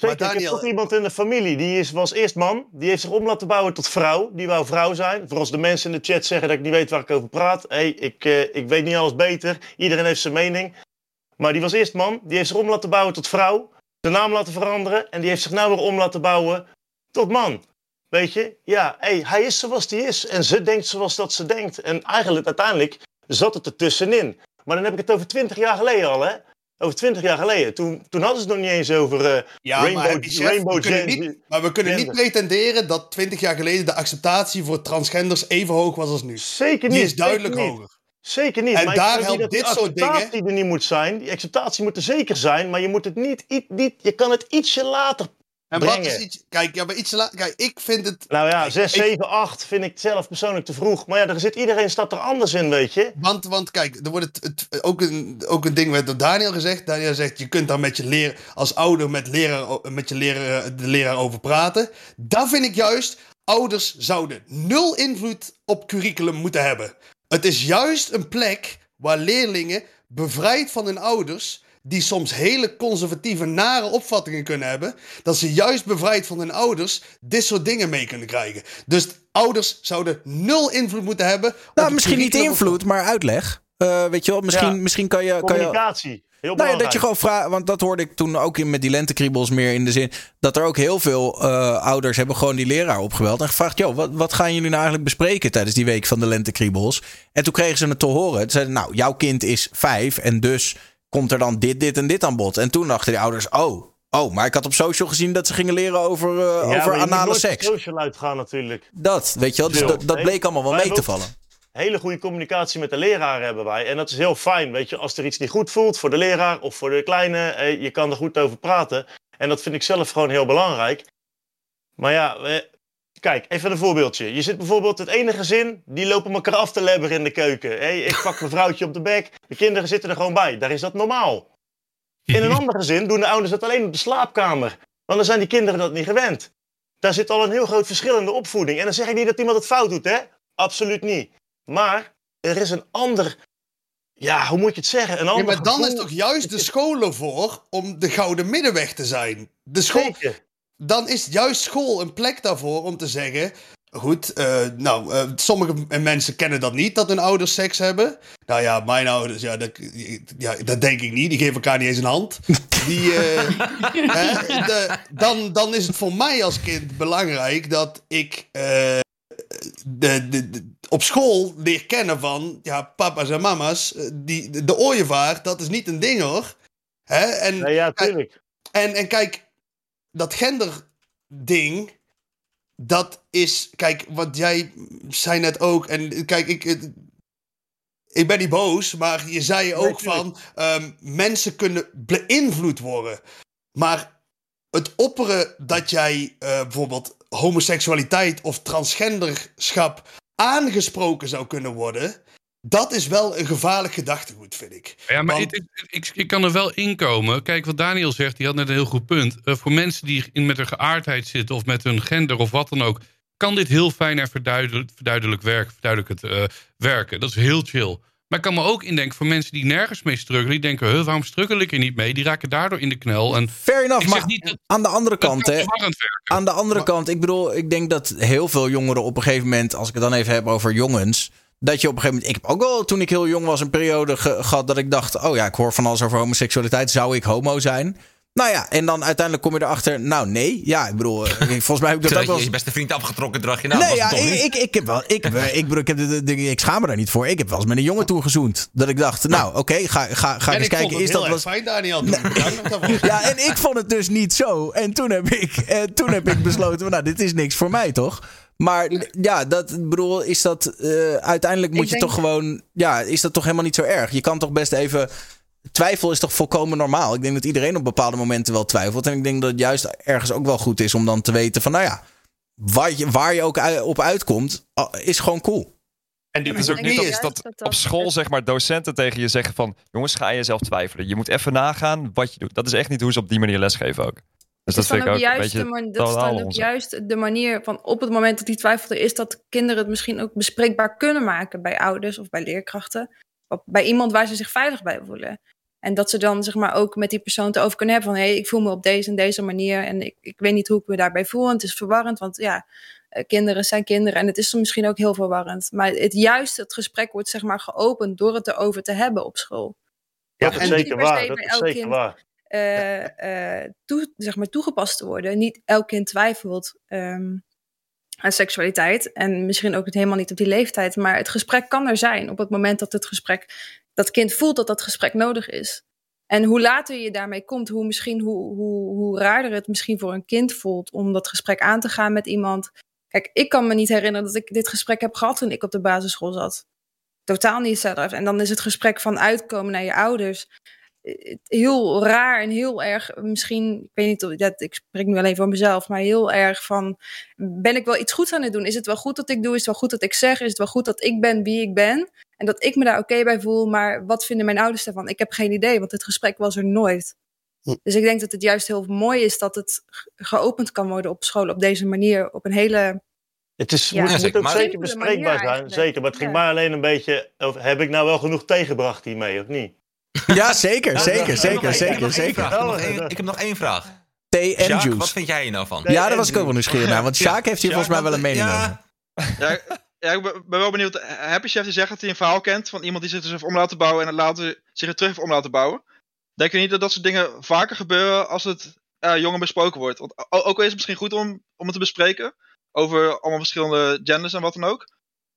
S5: Maar
S8: ik heb
S5: Daniel-
S8: toch iemand in de familie, die is, was eerst man. Die heeft zich om laten bouwen tot vrouw. Die wou vrouw zijn. Voor als de mensen in de chat zeggen dat ik niet weet waar ik over praat. hey, ik, eh, ik weet niet alles beter. Iedereen heeft zijn mening. Maar die was eerst man. Die heeft zich om laten bouwen tot vrouw. De naam laten veranderen. En die heeft zich nou weer om laten bouwen tot man. Weet je? Ja, hey, hij is zoals hij is. En ze denkt zoals dat ze denkt. En eigenlijk, uiteindelijk, zat het er tussenin. Maar dan heb ik het over twintig jaar geleden al, hè? Over twintig jaar geleden. Toen, toen hadden ze het nog niet eens over eh,
S5: Ja, maar
S8: Rainbow,
S5: Happy Chef,
S8: Rainbow
S5: we kunnen
S8: Gen-
S5: niet, maar we kunnen niet pretenderen dat 20 jaar geleden de acceptatie voor transgenders even hoog was als nu.
S8: Zeker
S5: Die
S8: niet.
S5: is duidelijk
S8: niet.
S5: hoger.
S8: Zeker niet.
S5: En
S8: maar
S5: daar helpt
S8: dat
S5: dit
S8: die
S5: soort dingen-
S8: acceptatie er niet moet zijn. Die acceptatie moet er zeker zijn, maar je moet het niet, niet je kan het ietsje later
S5: En wat is iets... Kijk, ja, maar iets laat... Kijk, ik vind het...
S8: Nou ja,
S5: Kijk,
S8: 6,
S5: ik-
S8: 7, 8 vind ik zelf persoonlijk te vroeg. Maar ja, er zit, iedereen staat er anders in, weet je.
S5: Want, want kijk, er wordt het, het- ook, een, ook een ding werd door Daniel gezegd. Daniel zegt, je kunt daar met je leer, als ouder met, leraar, met je leraar, de leraar over praten. Daar vind ik juist, ouders zouden nul invloed op curriculum moeten hebben. Het is juist een plek waar leerlingen bevrijd van hun ouders... die soms hele conservatieve, nare opvattingen kunnen hebben... dat ze juist bevrijd van hun ouders dit soort dingen mee kunnen krijgen. Dus ouders zouden nul invloed moeten hebben...
S1: Nou, misschien niet invloed, maar uitleg. Eh, weet je wel, misschien,
S8: Ja.
S1: misschien kan je... Kan je
S8: Communicatie. Heel
S1: nou ja, dat je gewoon vraagt, want dat hoorde ik toen ook in, met die lentekriebels meer in de zin dat er ook heel veel eh, ouders hebben gewoon die leraar opgebeld en gevraagd: joh, wat, wat gaan jullie nou eigenlijk bespreken tijdens die week van de lentekriebels? En toen kregen ze het te horen. Ze zeiden: Nou, jouw kind is vijf en dus komt er dan dit, dit en dit aan bod. En toen dachten die ouders: Oh, oh, maar ik had op social gezien dat ze gingen leren over, eh,
S8: Ja,
S1: over anale seks.
S8: social uitgaan natuurlijk.
S1: Dat, weet je wel, dus dat, dat bleek allemaal wel
S8: wij
S1: mee te vallen.
S8: Hele goede communicatie met de leraar hebben wij. En dat is heel fijn, weet je. Als er iets niet goed voelt voor de leraar of voor de kleine, eh, je kan er goed over praten. En dat vind ik zelf gewoon heel belangrijk. Maar ja, eh, kijk, even een voorbeeldje. Je zit bijvoorbeeld het ene gezin, die lopen elkaar af te lebberen in de keuken. Hé, ik pak mijn vrouwtje op de bek, de kinderen zitten er gewoon bij. Daar is dat normaal. In een ander gezin doen de ouders dat alleen op de slaapkamer. Want dan zijn die kinderen dat niet gewend. Daar zit al een heel groot verschil in de opvoeding. En dan zeg ik niet dat iemand het fout doet, hè? Absoluut niet. Maar er is een ander. Ja, hoe moet je het zeggen? Een
S5: Ja,
S8: ander
S5: maar dan is toch juist de scholen voor om de gouden middenweg te zijn. De school,
S8: Zeker.
S5: Dan is juist school een plek daarvoor om te zeggen. Goed, eh, nou, eh, sommige m- mensen kennen dat niet, dat hun ouders seks hebben. Nou ja, mijn ouders, ja, dat, ja, dat denk ik niet. Die geven elkaar niet eens een hand. Die, eh, [laughs] hè, de- dan, dan is het voor mij als kind belangrijk dat ik eh, de, de, de- op school leer kennen van, ja, papa's en mama's, eh, die, de, de ooievaar, dat is niet een ding hoor. Hè? En,
S8: Nee, ja, tuurlijk.
S5: en, en kijk, dat genderding, dat is, kijk, wat jij zei net ook, en kijk, ik, het- ik ben niet boos, maar je zei ook van, ehm, mensen kunnen beïnvloed worden. Maar het opperen dat jij eh, bijvoorbeeld homoseksualiteit of transgenderschap aangesproken zou kunnen worden, dat is wel een gevaarlijk gedachtegoed, vind ik.
S9: Ja, maar
S5: Want-
S9: ik, ik kan er wel in komen. Kijk, wat Daniel zegt, die had net een heel goed punt. Eh, voor mensen die in, met hun geaardheid zitten of met hun gender of wat dan ook, kan dit heel fijn en verduidelijk, verduidelijk, werk, verduidelijk het, eh, werken. Dat is heel chill. Maar ik kan me ook indenken voor mensen die nergens mee struggelen. Die denken, huh, waarom struggle ik er niet mee? Die raken daardoor in de knel. En
S1: Fair enough,
S9: ik zeg
S1: maar
S9: niet dat
S1: aan de andere kant,
S9: kan
S1: hè. Aan de andere kant, ik bedoel, ik denk dat heel veel jongeren op een gegeven moment, als ik het dan even heb over jongens, dat je op een gegeven moment, ik heb ook wel toen ik heel jong was een periode ge- gehad dat ik dacht, oh ja, ik hoor van alles over homoseksualiteit, zou ik homo zijn? Nou ja, en dan uiteindelijk kom je erachter, nou nee, ja, ik bedoel, eh, volgens mij heb ik dat ook wel
S2: je je beste vriend afgetrokken draag je nou.
S1: nee,
S2: was
S1: ja,
S2: het toch
S1: ik, ik, ik heb wel. Ik, [laughs] ik, bedoel, ik, heb de, de- de- ik schaam me daar niet voor. Ik heb wel eens met een jongen toen gezoend. Dat ik dacht, nou, oké, ga, ga, ga
S5: en
S1: eens
S5: ik
S1: kijken.
S5: vond het
S1: Is
S5: heel
S1: dat wat.
S5: fijn, Daniel. [laughs]
S1: Ja, en ik vond het dus niet zo. En toen heb ik, eh, toen heb ik besloten, nou, dit is niks voor mij, toch? Maar ja, dat ik bedoel, is dat eh, uiteindelijk moet
S6: Ik
S1: je
S6: denk-
S1: toch gewoon, ja, is dat toch helemaal niet zo erg? Je kan toch best even. Twijfel is toch volkomen normaal? Ik denk dat iedereen op bepaalde momenten wel twijfelt. En ik denk dat het juist ergens ook wel goed is om dan te weten van, nou ja, waar je, waar je ook op uitkomt, is gewoon cool.
S4: En het is ook niet dat,
S6: juist
S4: dat
S6: dat dat-
S4: op school zeg maar docenten tegen je zeggen van... jongens, ga jezelf twijfelen. Je moet even nagaan wat je doet. Dat is echt niet hoe ze op die manier lesgeven ook. Dus dat
S6: is
S4: vind
S6: dan
S4: ik
S6: ook
S4: ook een
S6: juist, de,
S4: beetje
S6: man- dat is dan ook juist de manier van op het moment dat die twijfel er is, dat kinderen het misschien ook bespreekbaar kunnen maken bij ouders of bij leerkrachten. Of bij iemand waar ze zich veilig bij voelen. En dat ze dan zeg maar ook met die persoon te over kunnen hebben van hé, hey, ik voel me op deze en deze manier en ik, ik weet niet hoe ik me daarbij voel. En het is verwarrend, want ja, eh, kinderen zijn kinderen en het is misschien ook heel verwarrend. Maar het juist het gesprek wordt zeg maar geopend door het erover te hebben op school.
S8: Ja,
S6: En
S8: dat is zeker waar.
S6: bij
S8: Dat is zeker
S6: kind.
S8: waar.
S6: Toe, zeg maar toegepast te worden. Niet elk kind twijfelt ehm, aan seksualiteit. En misschien ook helemaal niet op die leeftijd. Maar het gesprek kan er zijn op het moment dat het gesprek. dat kind voelt dat dat gesprek nodig is. En hoe later je daarmee komt, hoe misschien hoe, hoe, hoe raarder het misschien voor een kind voelt om dat gesprek aan te gaan met iemand. Kijk, ik kan me niet herinneren dat ik dit gesprek heb gehad toen ik op de basisschool zat. Totaal niet zelf. En dan is het gesprek van uitkomen naar je ouders heel raar en heel erg, misschien, ik weet niet of dat, ik spreek nu alleen voor mezelf, maar heel erg van, ben ik wel iets goeds aan het doen? Is het wel goed dat ik doe? Is het wel goed dat ik zeg? Is het wel goed dat ik ben wie ik ben? En dat ik me daar oké bij voel, maar wat vinden mijn ouders daarvan? Ik heb geen idee, want het gesprek was er nooit.
S5: Hm.
S6: Dus ik denk dat het juist heel mooi is dat het ge- geopend kan worden op school op deze manier, op een hele
S8: Het is,
S6: Ja,
S8: moet,
S6: ja,
S8: moet
S6: zeker.
S8: ook
S6: Maar-
S8: zeker bespreekbaar zijn.
S6: eigenlijk.
S8: Zeker, maar het ging
S6: Ja.
S8: mij alleen een beetje... Over, heb ik nou wel genoeg tegengebracht hiermee, of niet? [laughs]
S1: Ja, zeker, zeker,
S2: ik heb
S1: zeker,
S2: nog één-
S1: zeker,
S2: ik heb nog één
S1: zeker.
S2: vraag. Ik heb nog één- heb vraag.
S1: Thee en juice.
S2: wat vind jij hier nou van?
S1: Ja, daar was ik ook wel nieuwsgierig naar. Want Sjaak heeft hier volgens mij wel een mening
S2: ja,
S1: over.
S3: Ja, ja, ik ben wel benieuwd. Happy Chef die zegt dat hij een verhaal kent van iemand die zich dus heeft om laten bouwen en het later zich er terug heeft om laten bouwen. Denk je niet dat dat soort dingen vaker gebeuren als het eh jonger besproken wordt? Want ook al is het misschien goed om, om het te bespreken over allemaal verschillende genders en wat dan ook.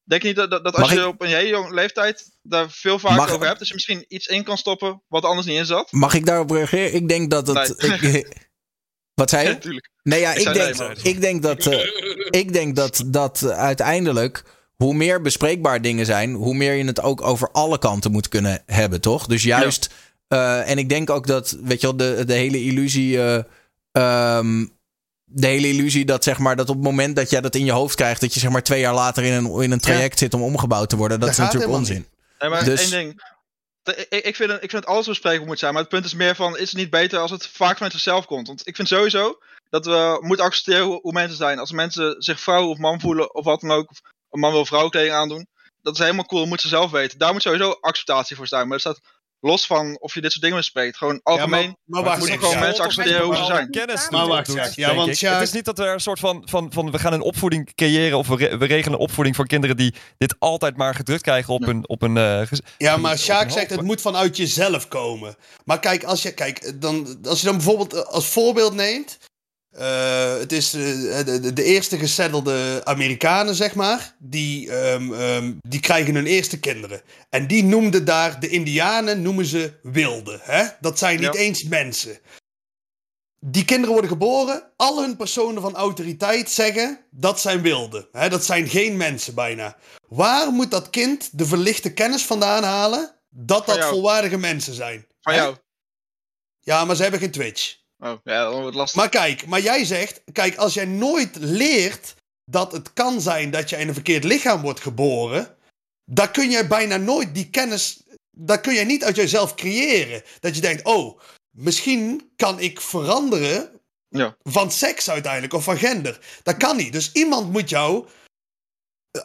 S3: Denk je niet dat, dat, als
S1: Mag
S3: je
S1: ik-
S3: op een hele jonge leeftijd daar veel vaker
S1: Mag-
S3: over hebt, dat je misschien iets in kan stoppen wat anders niet in zat?
S1: Mag ik daarop reageren? Ik denk dat het.
S3: Nee.
S1: ik- [laughs] wat zei je? [laughs]
S3: Ja.
S1: Nee, ja,
S3: Ik
S1: denk,
S3: nee,
S1: ik denk dat. eh, ik denk dat, dat uiteindelijk. Hoe meer bespreekbaar dingen zijn, hoe meer je het ook over alle kanten moet kunnen hebben, toch? Dus juist. eh, en ik denk ook dat, weet je wel, de, de hele illusie. ehm, de hele illusie dat, zeg maar, dat op het moment dat jij dat in je hoofd krijgt, dat je zeg maar twee jaar later in een, in een traject zit om omgebouwd te worden, dat is natuurlijk onzin.
S3: Nee, maar
S1: Dus-
S3: één ding. Ik, ik, vind, het- ik vind dat alles bespreekbaar moet zijn. Maar het punt is meer van, is het niet beter als het vaak vanuit zichzelf komt? Want ik vind sowieso dat we moeten accepteren hoe, mensen zijn. Als mensen zich vrouw of man voelen of wat dan ook. Of een man wil vrouwenkleding aandoen. Dat is helemaal cool, dat moeten ze zelf weten. Daar moet sowieso acceptatie voor zijn. Maar dat staat los van of je dit soort dingen bespreekt. Gewoon algemeen
S5: maar- maar
S3: moeten gewoon mensen accepteren hoe ze zijn.
S4: kennis
S5: Maar wacht,
S4: doet.
S5: Ja, want. Sjaak-
S4: Het is niet dat er een soort van, van, van we gaan een opvoeding creëren of we, re- we regelen opvoeding voor kinderen die dit altijd maar gedrukt krijgen op een op een eh,
S5: Ja, maar Sjaak zegt het moet vanuit jezelf komen. Maar kijk, als je, kijk dan, als je dan bijvoorbeeld eh, als voorbeeld neemt. Eh, het is eh, de, de, eerste gesettelde Amerikanen, zeg maar. Die, ehm, ehm, die krijgen hun eerste kinderen. En die noemden daar, de Indianen noemen ze wilden. Hè? Dat zijn niet
S3: Ja.
S5: eens mensen. Die kinderen worden geboren. Al hun personen van autoriteit zeggen dat zijn wilden. Hè? Dat zijn geen mensen bijna. Waar moet dat kind de verlichte kennis vandaan halen dat dat volwaardige mensen zijn?
S3: Van jou.
S5: Ja, maar ze hebben geen Twitch.
S3: Oh, ja, dan wordt het lastig.
S5: Maar kijk, maar jij zegt, kijk, als jij nooit leert dat het kan zijn dat je in een verkeerd lichaam wordt geboren, dan kun jij bijna nooit die kennis, dat kun jij niet uit jezelf creëren. Dat je denkt, oh, misschien kan ik veranderen
S3: Ja.
S5: van seks uiteindelijk of van gender. Dat kan niet. Dus iemand moet jou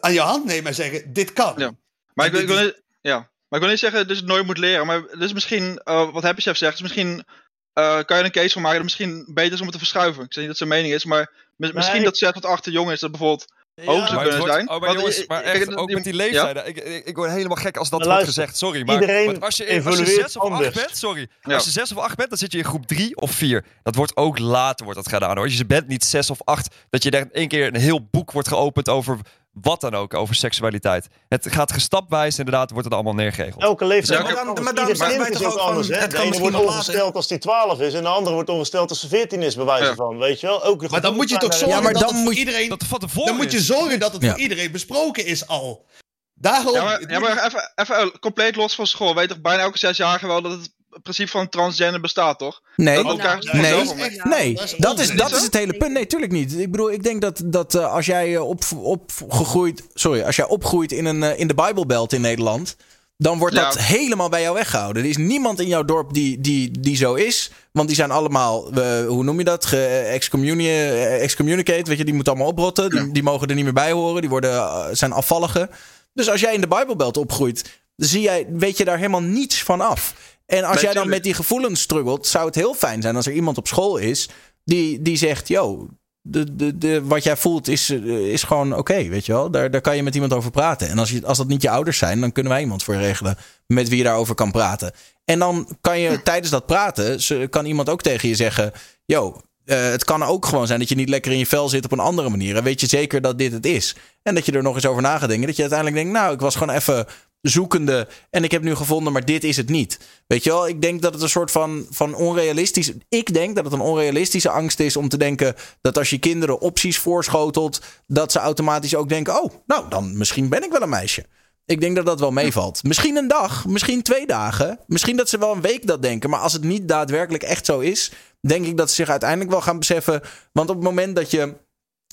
S5: aan je hand nemen en zeggen, dit kan.
S3: Ja. Maar ik, wil- ik niet, ja. maar ik wil niet zeggen dat je het nooit moet leren. Maar is misschien, eh, wat Happy Chef zegt, is misschien eh, kan je er een case van maken dat misschien beter is om het te verschuiven. Ik zeg niet dat zijn mening is, maar mis- misschien dat 6 tot 8 jong is dat bijvoorbeeld hoger zou kunnen
S4: wordt-
S3: zijn.
S4: oh, maar
S3: Want,
S4: jongens, maar echt, ook
S3: die-
S4: met die
S3: ja?
S4: leeftijden. Ik, ik, ik word helemaal gek als dat
S8: Maar
S4: wordt
S8: luister,
S4: gezegd. Sorry, maar als, je, als je zes of acht bent, sorry.
S3: Ja.
S4: Als je zes of acht bent, dan zit je in groep drie of vier. Dat wordt ook later wordt dat gedaan hoor. Je bent niet zes of acht, dat je daar in één keer een heel boek wordt geopend over wat dan ook, over seksualiteit. Het gaat gestapwijs, inderdaad, wordt het allemaal neergeregeld.
S8: Elke leeftijd
S3: Ja,
S2: maar dan-
S8: anders.
S2: maar daarom wij toch
S8: ook
S2: ook
S8: anders. Hè?
S2: het
S8: De ene wordt ongesteld als hij 12 is en de andere wordt ongesteld als ze 14 is, bij wijze
S3: Ja.
S8: van. Weet je wel? Ook
S5: Maar dan moet je toch zorgen
S1: Ja, maar
S5: dat
S1: dan
S5: het
S1: moet
S5: iedereen...
S4: Dat van tevoren
S5: Dan moet je zorgen dat het
S1: Ja.
S5: voor iedereen besproken is al. Daarom...
S3: Ja, maar,
S5: het
S3: ja,
S5: moet-
S3: maar even, even compleet los van school. Weet toch bijna elke zesjarige wel dat het principe van transgender bestaat, toch?
S1: Nee,
S3: Dat elkaar
S6: Nou,
S1: nee,
S5: echt-
S1: nee,
S5: dat is
S1: dat is, het hele punt. Nee, tuurlijk niet. Ik bedoel, ik denk dat, dat eh, als jij eh, op, opgegroeid, sorry, als jij opgroeit in, een, eh, in de Bijbelbelt in Nederland, dan wordt
S3: Ja.
S1: dat helemaal bij jou weggehouden. Er is niemand in jouw dorp die, die, die zo is, want die zijn allemaal, eh, hoe noem je dat, excommunicate, weet je, die moeten allemaal oprotten, die, die mogen er niet meer bij horen, die worden, zijn afvalligen. Dus als jij in de Bijbelbelt opgroeit, zie jij, weet je daar helemaal niets van af. En als jij dan met die gevoelens struggelt, zou het heel fijn zijn als er iemand op school is die, die zegt: Yo, de, de, de, wat jij voelt is, eh, is gewoon oké, weet je wel. Daar, daar kan je met iemand over praten. En als, je, als dat niet je ouders zijn, dan kunnen wij iemand voor je regelen met wie je daarover kan praten. En dan kan je [clears throat] tijdens dat praten, kan iemand ook tegen je zeggen: Yo, eh, het kan ook gewoon zijn dat je niet lekker in je vel zit op een andere manier. En weet je zeker dat dit het is. En dat je er nog eens over na gaat denken. Dat je uiteindelijk denkt: Nou, ik was gewoon even zoekende. En ik heb nu gevonden, maar dit is het niet. Weet je wel, ik denk dat het een soort van, van onrealistisch. Ik denk dat het een onrealistische angst is om te denken dat als je kinderen opties voorschotelt, dat ze automatisch ook denken: Oh, nou dan misschien ben ik wel een meisje. Ik denk dat dat wel meevalt. Misschien een dag, misschien twee dagen. Misschien dat ze wel een week dat denken. Maar als het niet daadwerkelijk echt zo is, denk ik dat ze zich uiteindelijk wel gaan beseffen. Want op het moment dat je.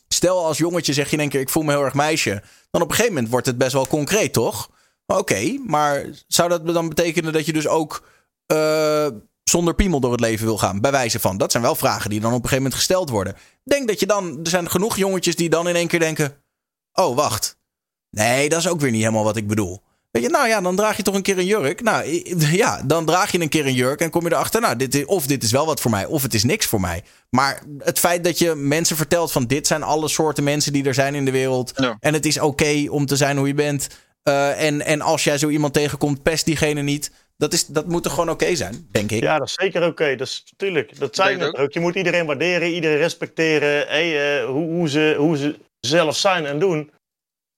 S1: Stel als jongetje zeg je in één keer: ik voel me heel erg meisje. Dan op een gegeven moment wordt het best wel concreet, toch? Oké, maar zou dat dan betekenen dat je dus ook eh, zonder piemel door het leven wil gaan? Bij wijze van. Dat zijn wel vragen die dan op een gegeven moment gesteld worden. Denk dat je dan. Er zijn genoeg jongetjes die dan in één keer denken: oh, wacht. Nee, dat is ook weer niet helemaal wat ik bedoel. Weet je, nou ja, dan draag je toch een keer een jurk. Nou [laughs] ja, dan draag je een keer een jurk en kom je erachter. Nou, dit is, of dit is wel wat voor mij, of het is niks voor mij. Maar het feit dat je mensen vertelt van dit zijn alle soorten mensen die er zijn in de wereld. En het is oké om te zijn hoe je bent. Eh, en, en als jij zo iemand tegenkomt, pest diegene niet. Dat, is, dat moet er gewoon oké zijn, denk ik.
S8: Ja, dat is zeker oké. Dat is natuurlijk. Dat zijn we ook. Je moet iedereen waarderen, iedereen respecteren. Hey, eh, hoe, hoe, ze, hoe ze zelf zijn en doen.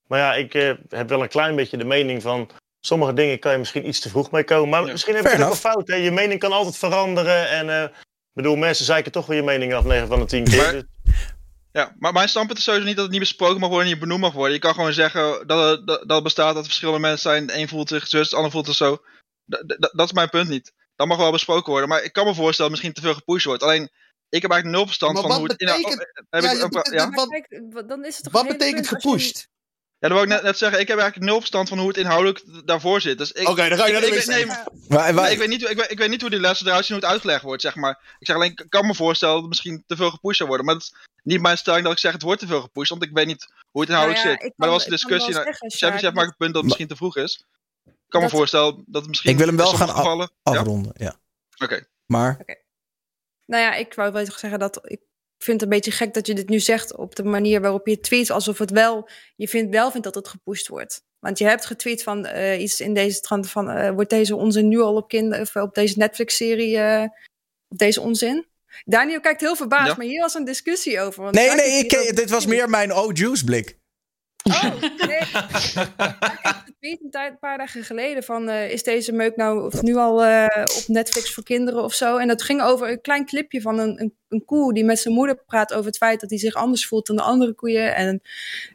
S8: Maar ja, ik eh, heb wel een klein beetje de mening van. Sommige dingen kan je misschien iets te vroeg mee komen. Maar misschien heb je het ook wel fout. Hè? Je mening kan altijd veranderen. En eh, ik bedoel, mensen zeiken toch wel je mening af 9 van de 10 keer. Dus-
S3: Ja, maar mijn standpunt is sowieso niet dat het niet besproken mag worden en niet benoemd mag worden. Je kan gewoon zeggen dat het, dat, dat het bestaat, dat er verschillende mensen zijn. De een voelt zich zus, de ander voelt zich zo. D- dat is mijn punt niet. Dat mag wel besproken worden. Maar ik kan me voorstellen dat misschien te veel gepusht wordt. Alleen, ik heb eigenlijk nul verstand
S5: Maar
S3: van
S5: wat
S3: hoe het oh, heb
S5: Ja,
S3: ik- ja?
S5: wat-
S6: Kijk, dan is het toch
S5: Wat betekent gepusht?
S3: Ja, dat wou ik net, net zeggen. Ik heb eigenlijk nul verstand van hoe het inhoudelijk daarvoor zit. Dus ik-
S5: Oké, dan ga je
S3: ik-
S5: naar de
S3: ik, nee,
S1: Maar- maar-
S3: nee, ik, weet niet, hoe- ik, weet, ik weet niet hoe die lessen eruit zien, hoe het uitgelegd wordt, zeg maar. Ik zeg alleen, ik kan me voorstellen dat het misschien te veel gepusht zou worden. Maar dat is niet mijn stelling dat ik zeg het wordt te veel gepusht, want ik weet niet hoe het inhoudelijk
S6: Nou ja,
S3: zit.
S6: ik
S3: maar dat was de
S6: ik
S3: discussie. Nou, Championship
S6: Sjaak,
S3: maakt het punt dat het misschien te vroeg is. Ik kan me voorstellen dat het misschien
S1: Ik wil hem wel gaan af-.
S3: Ja?
S1: afronden. Ja.
S3: Oké.
S1: Maar
S6: Nou ja, ik wou wel zeggen dat ik vind het een beetje gek dat je dit nu zegt op de manier waarop je tweet, alsof het wel, je vindt wel vindt dat het gepusht wordt. Want je hebt getweet van eh, iets in deze trant van, eh, wordt deze onzin nu al op kinderen, of op deze Netflix-serie, eh, op deze onzin? Daniel kijkt heel verbaasd,
S1: Ja.
S6: maar hier was een discussie over. Want
S1: nee, nee, ik, dit was meer mijn oh juice blik.
S6: Getweet een tijd- een paar dagen geleden van eh, is deze meuk nou of nu al eh, op Netflix voor kinderen of zo. En dat ging over een klein clipje van een, een, een koe die met zijn moeder praat over het feit dat hij zich anders voelt dan de andere koeien. En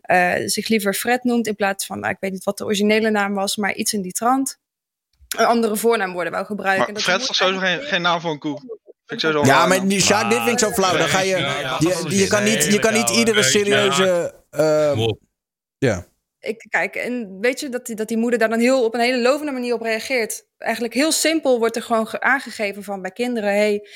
S6: eh, zich liever Fred noemt in plaats van, nou, ik weet niet wat de originele naam was, maar iets in die trant. Een andere voornaamwoorden wou gebruiken.
S3: Maar
S6: En dat
S3: Fred is toch sowieso geen, geen naam voor een koe? Ik een
S1: Ja, maar die, Sjaak, dit vind ik zo flauw. Dan ga je, je, je, kan niet, je kan niet iedere serieuze... ja.
S6: ik kijk, en weet je dat die, dat die moeder daar dan heel op een hele lovende manier op reageert. Eigenlijk heel simpel wordt er gewoon ge- aangegeven van bij kinderen: hey,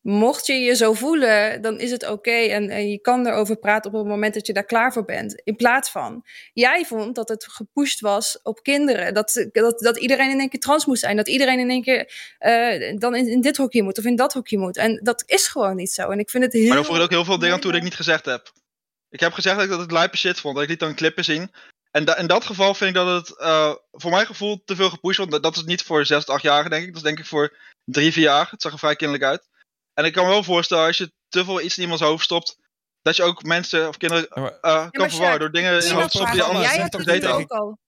S6: mocht je je zo voelen, dan is het oké en, en je kan erover praten op het moment dat je daar klaar voor bent. In plaats van, jij vond dat het gepusht was op kinderen, dat, dat, dat iedereen in één keer trans moet zijn, dat iedereen in één keer eh, dan in, in dit hokje moet of in dat hokje moet. En dat is gewoon niet zo. En ik vind het heel.
S3: Maar dan voeg ook heel veel dingen aan toe dat ik niet gezegd heb. Ik heb gezegd dat ik dat het lijpe shit vond. Dat ik liet dan clippen zien. En da- in dat geval vind ik dat het eh, voor mijn gevoel te veel gepusht wordt. Dat- Dat is niet voor 6 tot 8-jarigen denk ik. Dat is denk ik voor 3, 4 jaar. Het zag er vrij kinderlijk uit. En ik kan me wel voorstellen als je te veel iets in iemands hoofd stopt. Dat je ook mensen of kinderen eh, kan verwarren door dingen in je hoofd stoppen die anders
S6: Jij hebt
S3: niet
S6: het
S3: weten.
S6: ook al.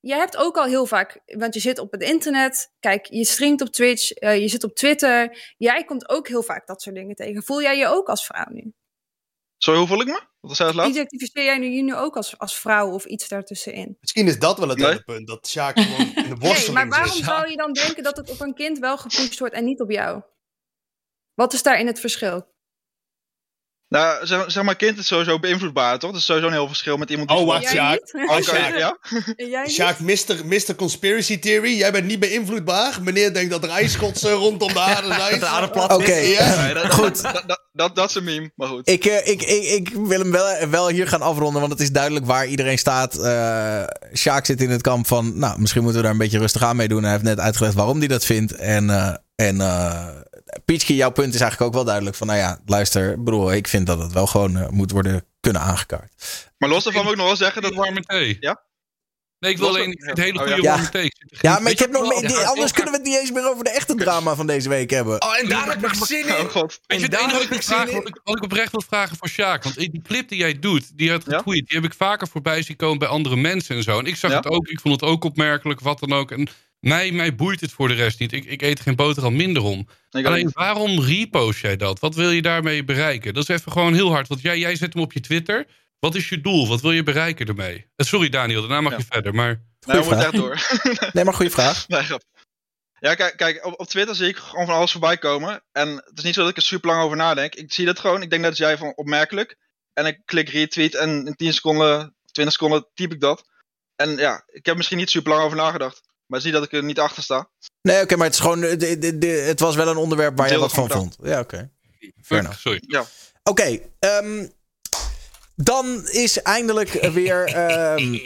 S6: Jij hebt ook al heel vaak, want je zit op het internet, kijk, je streamt op Twitch, eh, je zit op Twitter. Jij komt ook heel vaak dat soort dingen tegen. Voel jij je ook als vrouw nu?
S3: Sorry, hoe voel ik me? Wat zei het laatst?
S6: Identificeer jij nu, je nu ook als, als vrouw of iets daartussenin?
S5: Misschien is dat wel het hele punt. Dat Sjaak gewoon in de
S6: Nee,
S5: worsteling
S6: maar waarom
S5: zit.
S6: zou je dan denken dat het op een kind wel gepusht wordt en niet op jou? Wat is daarin het verschil?
S3: Nou, zeg, zeg maar, kind is sowieso beïnvloedbaar, toch? Dat is sowieso een heel verschil met iemand die...
S5: Oh, wacht, Sjaak. Oh, Sjaak.
S3: ja?
S5: Mr. Mr. Conspiracy Theory. Jij bent niet beïnvloedbaar. Meneer denkt dat er ijsschots eh, [laughs] rondom de aarde zijn.
S1: Dat de aarde plat is. Oké,
S5: Ja.
S3: Nee, dat,
S1: Goed.
S3: Dat, dat, dat, dat is een meme, maar goed.
S1: Ik, eh, ik, ik, ik wil hem wel, wel hier gaan afronden, want het is duidelijk waar iedereen staat. Eh Sjaak zit in het kamp van, nou, misschien moeten we daar een beetje rustig aan mee doen. Hij heeft net uitgelegd waarom hij dat vindt. En, eh en Pietske, jouw punt is eigenlijk ook wel duidelijk van, nou ja, luister, broer, ik vind dat het wel gewoon eh, moet worden kunnen aangekaart.
S3: Maar los daarvan wil ik nog wel zeggen dat...
S9: Warme thee.
S3: Ja?
S9: Nee, ik wil alleen ik vind het hele
S3: Oh,
S9: goede
S3: ja.
S9: warme thee. Ik zit er
S1: Ja,
S9: geen-
S1: maar ik heb nog meer, anders kunnen we het niet eens meer over de echte drama van deze week hebben.
S2: Oh, en daar heb ik zin in.
S3: Oh god.
S9: Weet je, het enige wat ik, wil vragen, wat, ik, oprecht wil vragen voor Sjaak. Want die clip die jij doet, die had getweet, die heb ik vaker voorbij zien komen bij andere mensen en zo. En ik zag
S3: Ja?
S9: het ook, ik vond het ook opmerkelijk, wat dan ook. En mij, mij boeit het voor de rest niet. Ik, ik eet geen boterham minder om. Alleen
S3: niet.
S9: waarom repost jij dat? Wat wil je daarmee bereiken? Dat is even gewoon heel hard. Want jij, jij zet hem op je Twitter. Wat is je doel? Wat wil je bereiken ermee? Eh, Sorry Daniel, daarna mag
S3: Ja.
S9: je verder. Maar
S3: Nee,
S1: Goeie
S3: moeten
S1: vraag.
S3: echt door.
S1: Nee, maar goede vraag. [laughs]
S3: Nee, grap. Ja, kijk, kijk op, op Twitter zie ik gewoon van alles voorbij komen. En het is niet zo dat ik er super lang over nadenk. Ik zie dat gewoon. Ik denk net als jij van opmerkelijk. En ik klik retweet en in 10 seconden, 20 seconden typ ik dat. En ja, ik heb misschien niet super lang over nagedacht. Maar niet dat ik er niet achter sta.
S1: Nee, oké, maar het is gewoon. eh, de- de- de- het was wel een onderwerp waar je wat van vond. Ja, oké. Fair enough.
S9: Sorry.
S3: Ja.
S1: Oké, ehm, dan is eindelijk weer. [laughs] ehm,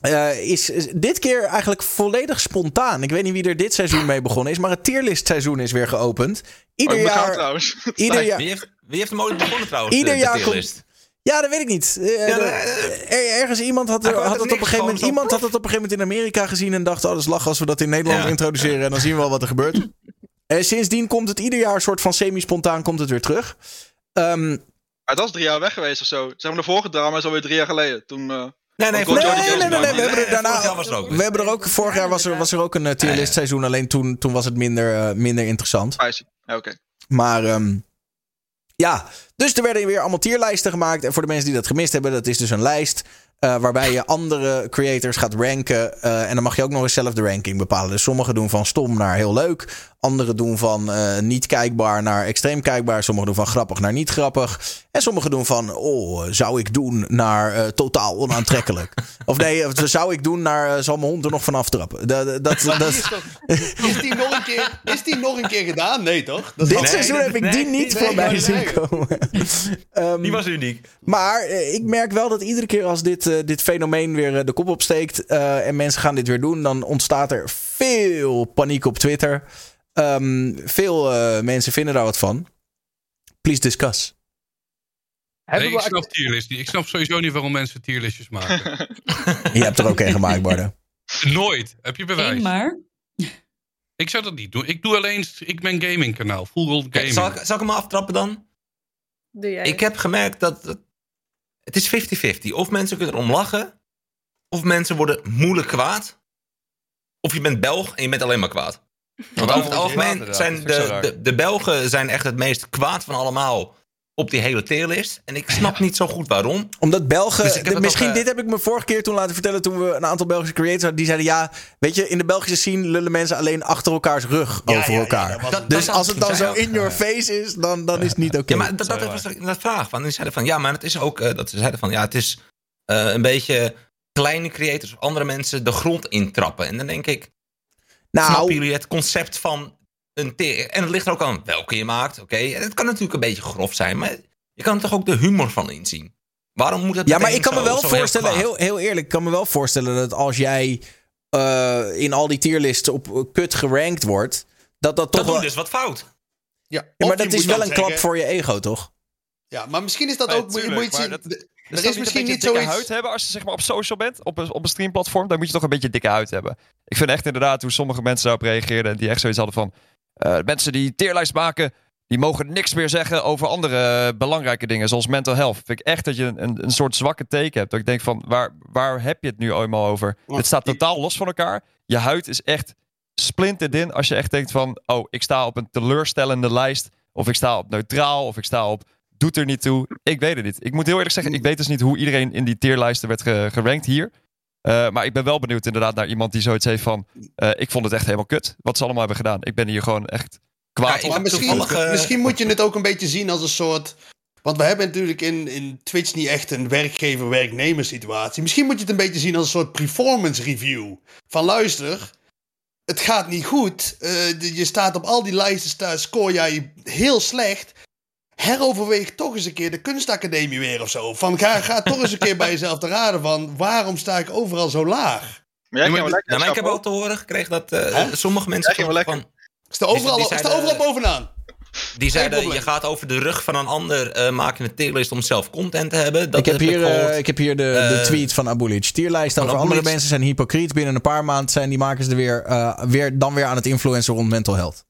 S1: eh, is, is dit keer eigenlijk volledig spontaan. Ik weet niet wie er dit seizoen mee begonnen is, maar het tierlist seizoen is weer geopend. Ieder
S3: Oh, ben
S1: jaar.
S3: trouwens.
S1: Ieder jaar.
S2: Wie heeft, wie heeft hem ooit begonnen trouwens?
S1: Ieder
S2: de-
S1: jaar
S2: de tierlist?
S1: komt. Ja, dat weet ik niet. Eh,
S2: Ja,
S1: de-
S2: eh,
S1: er- ergens iemand had, had het op een gegeven moment. Iemand had het op een gegeven moment in Amerika gezien en dacht: oh, dat is lachen als we dat in Nederland
S2: Ja.
S1: introduceren. En dan zien we wel wat er gebeurt. [laughs] En sindsdien komt het ieder jaar een soort van semi-spontaan komt het weer terug. Ehm,
S3: Maar dat is drie jaar weg geweest of zo. Zeg maar, de vorige drama is alweer drie jaar geleden. Toen. eh,
S2: Nee, nee,
S1: nee, nee, nee, we hebben er
S2: vorig
S1: daarna. We hebben er ook. Vorig jaar was er, was er ook een eh, tierlist seizoen. Alleen toen, toen was het minder, eh, minder interessant.
S3: Oké.
S1: Maar ehm, ja, dus er werden weer allemaal tierlijsten gemaakt. En voor de mensen die dat gemist hebben, dat is dus een lijst. Eh, waarbij je andere creators gaat ranken. eh, en dan mag je ook nog eens zelf de ranking bepalen. Dus sommigen doen van stom naar heel leuk. Anderen doen van eh, niet kijkbaar naar extreem kijkbaar. Sommigen doen van grappig naar niet grappig. En sommigen doen van, oh, zou ik doen naar totaal onaantrekkelijk. [laughs] of nee, zou ik doen naar, zal mijn hond er nog van aftrappen. Dat, dat,
S5: is, toch- is, die nog een keer, is die nog een keer gedaan? Nee, toch? Dat
S1: dit seizoen heb ik die niet
S5: nee,
S1: voorbij zien komen.
S2: Die was uniek.
S1: maar ik merk wel dat iedere keer als dit, eh, dit fenomeen weer eh, de kop opsteekt eh, en mensen gaan dit weer doen, dan ontstaat er veel paniek op Twitter. Ehm, veel eh, mensen vinden daar wat van. Please discuss.
S9: Nee, ik snap tierlist niet. Ik snap sowieso niet waarom mensen tierlistjes maken. [laughs]
S1: Je hebt er ook een gemaakt, Bardo.
S9: Nooit. Heb je bewijs?
S7: Eén maar.
S9: Ik zou dat niet doen. Ik doe alleen... Ik ben gaming kanaal. Full gaming.
S2: zal, ik, zal ik hem aftrappen dan?
S6: Doe jij.
S2: Ik heb gemerkt dat het, het is 50-50. Of mensen kunnen erom lachen, of mensen worden moeilijk kwaad. Of je bent Belg en je bent alleen maar kwaad. [laughs] Want over het algemeen zijn de, de, de Belgen zijn echt het meest kwaad van allemaal op die hele tierlist. En ik snap niet zo goed waarom.
S1: Omdat Belgen.
S2: Dus
S1: de- misschien
S2: eh,
S1: dit heb ik me vorige keer toen laten vertellen. toen we een aantal Belgische creators hadden. die zeiden: ja, weet je, in de Belgische scene lullen mensen alleen achter elkaars rug
S5: Ja,
S1: over
S5: ja,
S1: elkaar.
S5: dat was-
S2: Dat-
S1: dus
S2: dat-
S1: als het dan zo in your face is, dan, dan is het niet oké.
S2: Ja, maar dat, dat was de vraag. Van, die zeiden van, ja, maar het is ook eh, dat ze zeiden van, ja, het is eh, een beetje kleine creators of andere mensen de grond intrappen. En dan denk ik,
S1: Nou-
S2: snappen jullie het concept van een En het ligt er ook aan welke je maakt, oké. En het kan natuurlijk een beetje grof zijn, maar je kan er toch ook de humor van inzien. Waarom moet het
S1: Ja, maar ik kan me wel
S2: heel
S1: voorstellen, heel, heel eerlijk, ik kan me wel voorstellen dat als jij eh, in al die tierlists op kut gerankt wordt, dat dat toch
S2: Dat doen
S1: wel.
S2: dus wat fout.
S5: Ja,
S1: Ja, maar dat is wel een klap voor je ego, toch?
S5: Ja, maar misschien is dat ook...
S4: tuurlijk,
S5: moet je
S4: dat- Er
S5: er is misschien niet
S4: dikke
S5: zoiets...
S4: huid hebben als je zeg maar op social bent, op een, op een streamplatform, dan moet je toch een beetje dikke huid hebben. Ik vind echt inderdaad hoe sommige mensen daarop reageerden en die echt zoiets hadden van, eh, mensen die tierlijst maken, die mogen niks meer zeggen over andere belangrijke dingen, zoals mental health. Vind ik echt dat je een, een, soort zwakke teken hebt. Dat ik denk van, waar, waar heb je het nu eenmaal over? Het staat totaal los van elkaar. Je huid is echt splinterdin als je echt denkt van, oh, ik sta op een teleurstellende lijst, of ik sta op neutraal, of ik sta op doet er niet toe. Ik weet het niet. Ik moet heel eerlijk zeggen, ik weet dus niet hoe iedereen in die tierlijsten werd ge- gerankt hier. Eh, maar ik ben wel benieuwd inderdaad naar iemand die zoiets heeft van... eh, ik vond het echt helemaal kut, wat ze allemaal hebben gedaan. Ik ben hier gewoon echt kwaad op.
S5: misschien, misschien moet je het ook een beetje zien als een soort... Want we hebben natuurlijk in, in Twitch niet echt een werkgever-werknemer situatie. Misschien moet je het een beetje zien als een soort performance review. Van luister, het gaat niet goed. Eh, je staat op al die lijsten, score jij heel slecht. Heroverweeg toch eens een keer de kunstacademie weer of zo. Van ga, ga toch eens een keer bij jezelf te raden van... waarom sta ik overal zo laag?
S3: Maar jij
S2: maar,
S3: lekker
S2: maar ik heb al te horen gekregen dat eh, sommige mensen
S3: Jij ging wel
S2: van,
S5: Ik sta overal,
S2: Die-
S5: ik
S2: die
S5: sta overal bovenaan.
S2: die zeiden, je gaat over de rug van een ander, eh maak je een tierlist om zelf content te hebben. Dat
S1: ik, heb hier, eh, ik heb hier de, de
S2: Eh,
S1: tweet van Abulic. Tierlijsten
S2: van
S1: over andere mensen zijn hypocriet. Binnen een paar maanden zijn die makers er weer, eh, weer, dan weer aan het influencen rond mental health.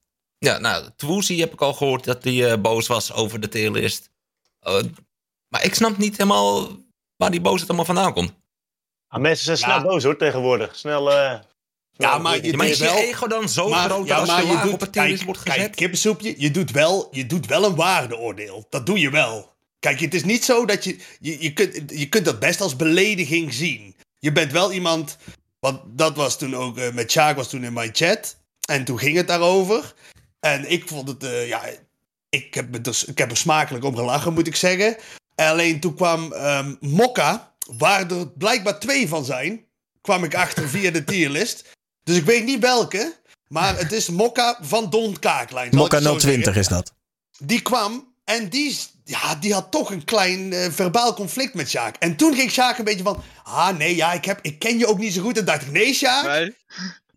S2: Ja, nou, Twoozy heb ik al gehoord dat hij eh, boos was over de tierlist. Eh, maar ik snap niet helemaal waar die boosheid allemaal vandaan komt.
S8: Ah, mensen zijn snel boos hoor tegenwoordig. Snel. eh,
S5: Ja, maar je,
S2: Ja, maar is je ego dan zo
S5: maar-
S2: groot
S5: ja,
S2: dat als
S5: maar
S2: je
S5: je doet-
S2: op het
S5: kijk,
S2: wordt gezet?
S5: Kijk, kippensoepje, je doet, wel, je doet wel een waardeoordeel. Dat doe je wel. Kijk, het is niet zo dat je... Je, je, kunt, je kunt dat best als belediging zien. Je bent wel iemand... Want dat was toen ook, eh, met Sjaak was toen in mijn chat. En toen ging het daarover. En ik vond het, eh, ja, ik heb, me dus, ik heb er smakelijk om gelachen, moet ik zeggen. Alleen toen kwam ehm Mokka, waar er blijkbaar twee van zijn, kwam ik achter via de tierlist. Dus ik weet niet welke, maar het is Mokka van Don Kaaklijn.
S1: Mokka
S5: het zo
S1: 020
S5: zeggen.
S1: is dat.
S5: Die kwam en die, is- ja, die had toch een klein eh, verbaal conflict met Sjaak. En toen ging Sjaak een beetje van... Ah, nee, ja, ik, heb, ik ken je ook niet zo goed. En dacht ik, nee, Sjaak.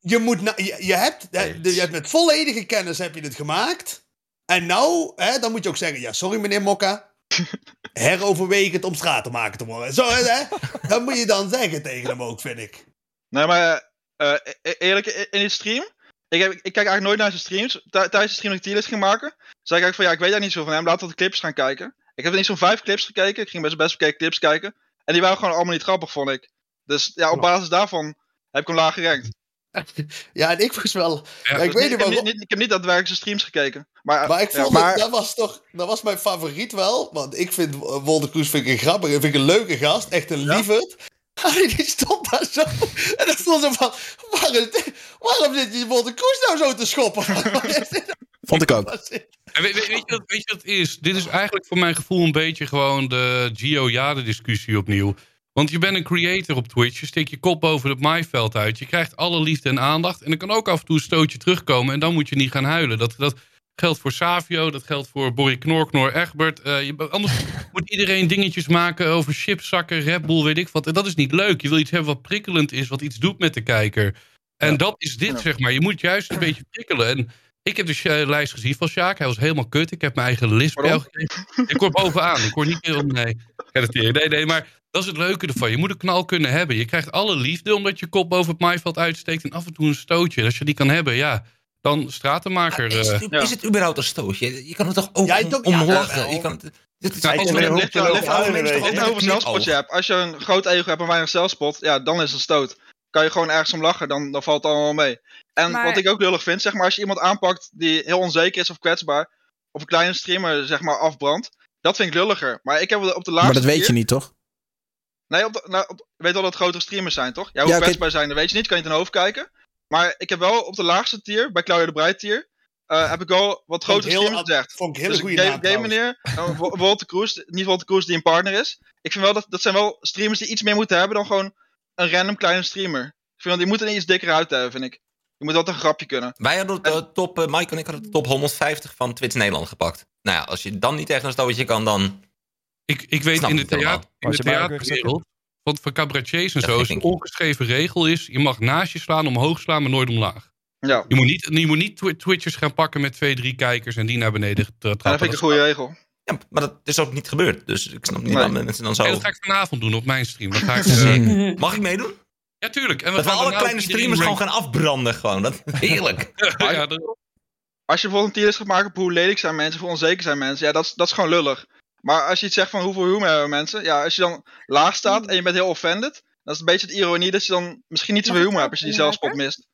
S5: Je, moet na- je, je, hebt, de- je hebt met volledige kennis heb je het gemaakt. En nou, hè, dan moet je ook zeggen... Ja, sorry meneer Mokka. [laughs] Heroverweeg het om straat te maken te worden. Zo, hè? Dat moet je dan zeggen tegen hem ook, vind ik.
S3: Nee, maar e- eerlijk, in die stream. Ik, heb, ik kijk eigenlijk nooit naar zijn streams. Tijdens de stream dat ik tierlist ging maken. zei ik eigenlijk van ja, ik weet daar niet zo van hem. Laten we de clips gaan kijken. Ik heb niet zo'n vijf clips gekeken. Ik ging best best bekeken clips kijken. En die waren gewoon allemaal niet grappig, vond ik. Dus ja, op basis daarvan heb ik hem laag gerankt.
S5: Ja, en ik was wel... Ja, ik weet
S3: niet-
S5: niet
S3: heb niet, ik heb niet daadwerkelijk zijn streams gekeken. Maar,
S5: Maar ik
S3: ja,
S5: vond het, dat was toch, dat was mijn favoriet wel. Want ik vind eh, Wolter Kroes vind ik een grappige, vind ik een leuke gast. Echt een lieverd. [laughs] Die stond daar zo. En dan stond ze van, waarom, waarom zit je Wolter Kroes nou zo te schoppen? [laughs]
S1: Vond ik ook.
S9: En weet, weet- weet je wat, weet je wat het is? Dit is eigenlijk voor mijn gevoel een beetje gewoon de Gio-Jade-discussie opnieuw. Want je bent een creator op Twitch. Je steekt je kop boven het maaiveld uit. Je krijgt alle liefde en aandacht. En er kan ook af en toe een stootje terugkomen. En dan moet je niet gaan huilen. Dat, dat geldt voor Savio. Dat geldt voor Borrie Knorknor, Egbert. Eh, je, anders [laughs] moet iedereen dingetjes maken over chipzakken, Red Bull, weet ik wat. En dat is niet leuk. Je wil iets hebben wat prikkelend is. Wat iets doet met de kijker. En dat is dit, zeg maar. Je moet juist een beetje prikkelen. En ik heb de Sja- lijst gezien van Sjaak. Hij was helemaal kut. Ik heb mijn eigen jou gekregen. Ik hoor bovenaan. Ik hoor niet meer om... Nee, nee, nee, maar dat is het leuke ervan. Je moet een knal kunnen hebben. Je krijgt alle liefde omdat je kop boven het maaiveld uitsteekt. En af en toe een stootje. Als je die kan hebben, ja, dan stratenmaker.
S2: Is
S9: eh.
S2: het, is het überhaupt een stootje? Je kan er toch ook
S3: Ja,
S2: om,
S3: ja,
S2: lachen?
S3: wel.
S2: Je kan, het- dit is
S3: Ja,
S2: als
S3: het
S2: aan-
S3: hoeveel zelfspot je hebt. Als je een groot ego hebt en weinig zelfspot, ja, dan is het stoot. Kan je gewoon ergens om lachen, dan, dan valt het allemaal mee. En
S6: Maar-
S3: wat ik ook lullig vind, zeg maar, als je iemand aanpakt die heel onzeker is of kwetsbaar, of een kleine streamer, zeg maar, afbrandt, dat vind ik lulliger. Maar ik heb op de laagste
S1: Maar dat weet je niet, toch?
S3: Nee, op de, nou, op- weet wel dat het grotere streamers zijn, toch? Ja, hoe
S1: Ja,
S3: kwetsbaar zijn, dat weet je niet. Kan je het in hoofd kijken. Maar ik heb wel op de laagste tier, bij Claudia de Breid tier, eh, heb ik wel wat grotere streamers gezegd.
S5: vond ik hele
S3: dus
S5: goede
S3: Game,
S5: naam
S3: Game meneer, [laughs] Wo- Walter Kroes, niet Walter Kroes die een partner is. Ik vind wel dat, dat zijn wel streamers die iets meer moeten hebben dan gewoon een random kleine streamer. Ik vind wel, die moeten er iets dikker uit hebben, vind ik. Je moet altijd een grapje kunnen.
S2: Wij hadden de top, eh, Mike en ik hadden de top 150 van Twitch Nederland gepakt. Nou ja, als je dan niet tegen een stootje kan, dan...
S9: Ik, ik weet
S2: Snap
S9: in de,
S2: het helemaal.
S9: theater, in de theaterwereld, van, van cabaretiers en
S2: Dat
S9: zo, is een ongeschreven regel is, je mag naast je slaan, omhoog slaan, maar nooit omlaag.
S3: Ja.
S9: Je moet niet, je moet niet twi- Twitchers gaan pakken met twee, drie kijkers en die naar beneden tra- trappen.
S3: dat vind ik een goede regel.
S2: Ja, maar dat is ook niet gebeurd. Dus ik snap niet
S9: Nee.
S2: waarom mensen dan zo...
S9: En dat ga ik vanavond doen op mijn stream. Dan ga ik, [laughs]
S2: Mag ik meedoen?
S9: Ja, tuurlijk. En we
S2: Dat we
S9: gaan
S2: alle kleine streamers gewoon gaan afbranden. Gewoon. Dat, [laughs] heerlijk. [laughs]
S9: ja, dat-
S3: Als je bijvoorbeeld een tierlist gaat maken op hoe lelijk zijn mensen, hoe onzeker zijn mensen, ja, dat is, dat is gewoon lullig. Maar als je iets zegt van hoeveel humor hebben mensen, ja, als je dan laag staat en je bent heel offended, dan is het een beetje het ironie dat je dan misschien niet zoveel humor hebt als je die zelfspot mist.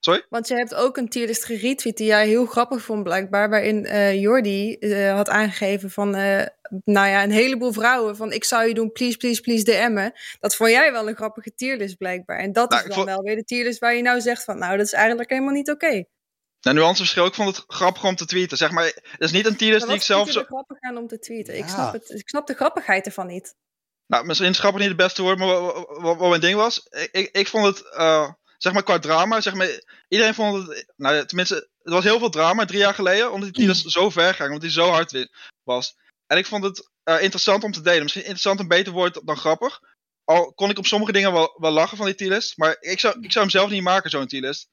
S3: Sorry?
S6: Want je hebt ook een tierlist geretweet die jij heel grappig vond blijkbaar. Waarin eh Jordi eh, had aangegeven van, eh, nou ja, een heleboel vrouwen van ik zou je doen, please, please, please DM'en. Dat vond jij wel een grappige tierlist blijkbaar. En dat
S3: Nou,
S6: is dan
S3: vond-
S6: wel weer de tierlist waar je nou zegt van, nou dat is eigenlijk helemaal niet oké.
S3: Nou, nuanceverschil, ik vond het grappig om te tweeten. Zeg maar, het is niet een tierlist die ik zelf zo...
S6: grappig aan om te tweeten? Ik, snap het, ik snap de grappigheid ervan niet.
S3: Nou, misschien is grappig niet het beste woord, maar wa- wa- wa- wat mijn ding was, ik, ik, ik vond het, eh, zeg maar qua drama, zeg maar, iedereen vond het, nou ja, tenminste, er was heel veel drama drie jaar geleden, omdat die tierlist zo ver ging, omdat die zo hard was. En ik vond het eh, interessant om te delen. Misschien interessant een beter woord dan grappig. Al kon ik op sommige dingen wel, wel lachen van die tierlist, maar ik zou, ik zou hem zelf niet maken, zo'n tierlist.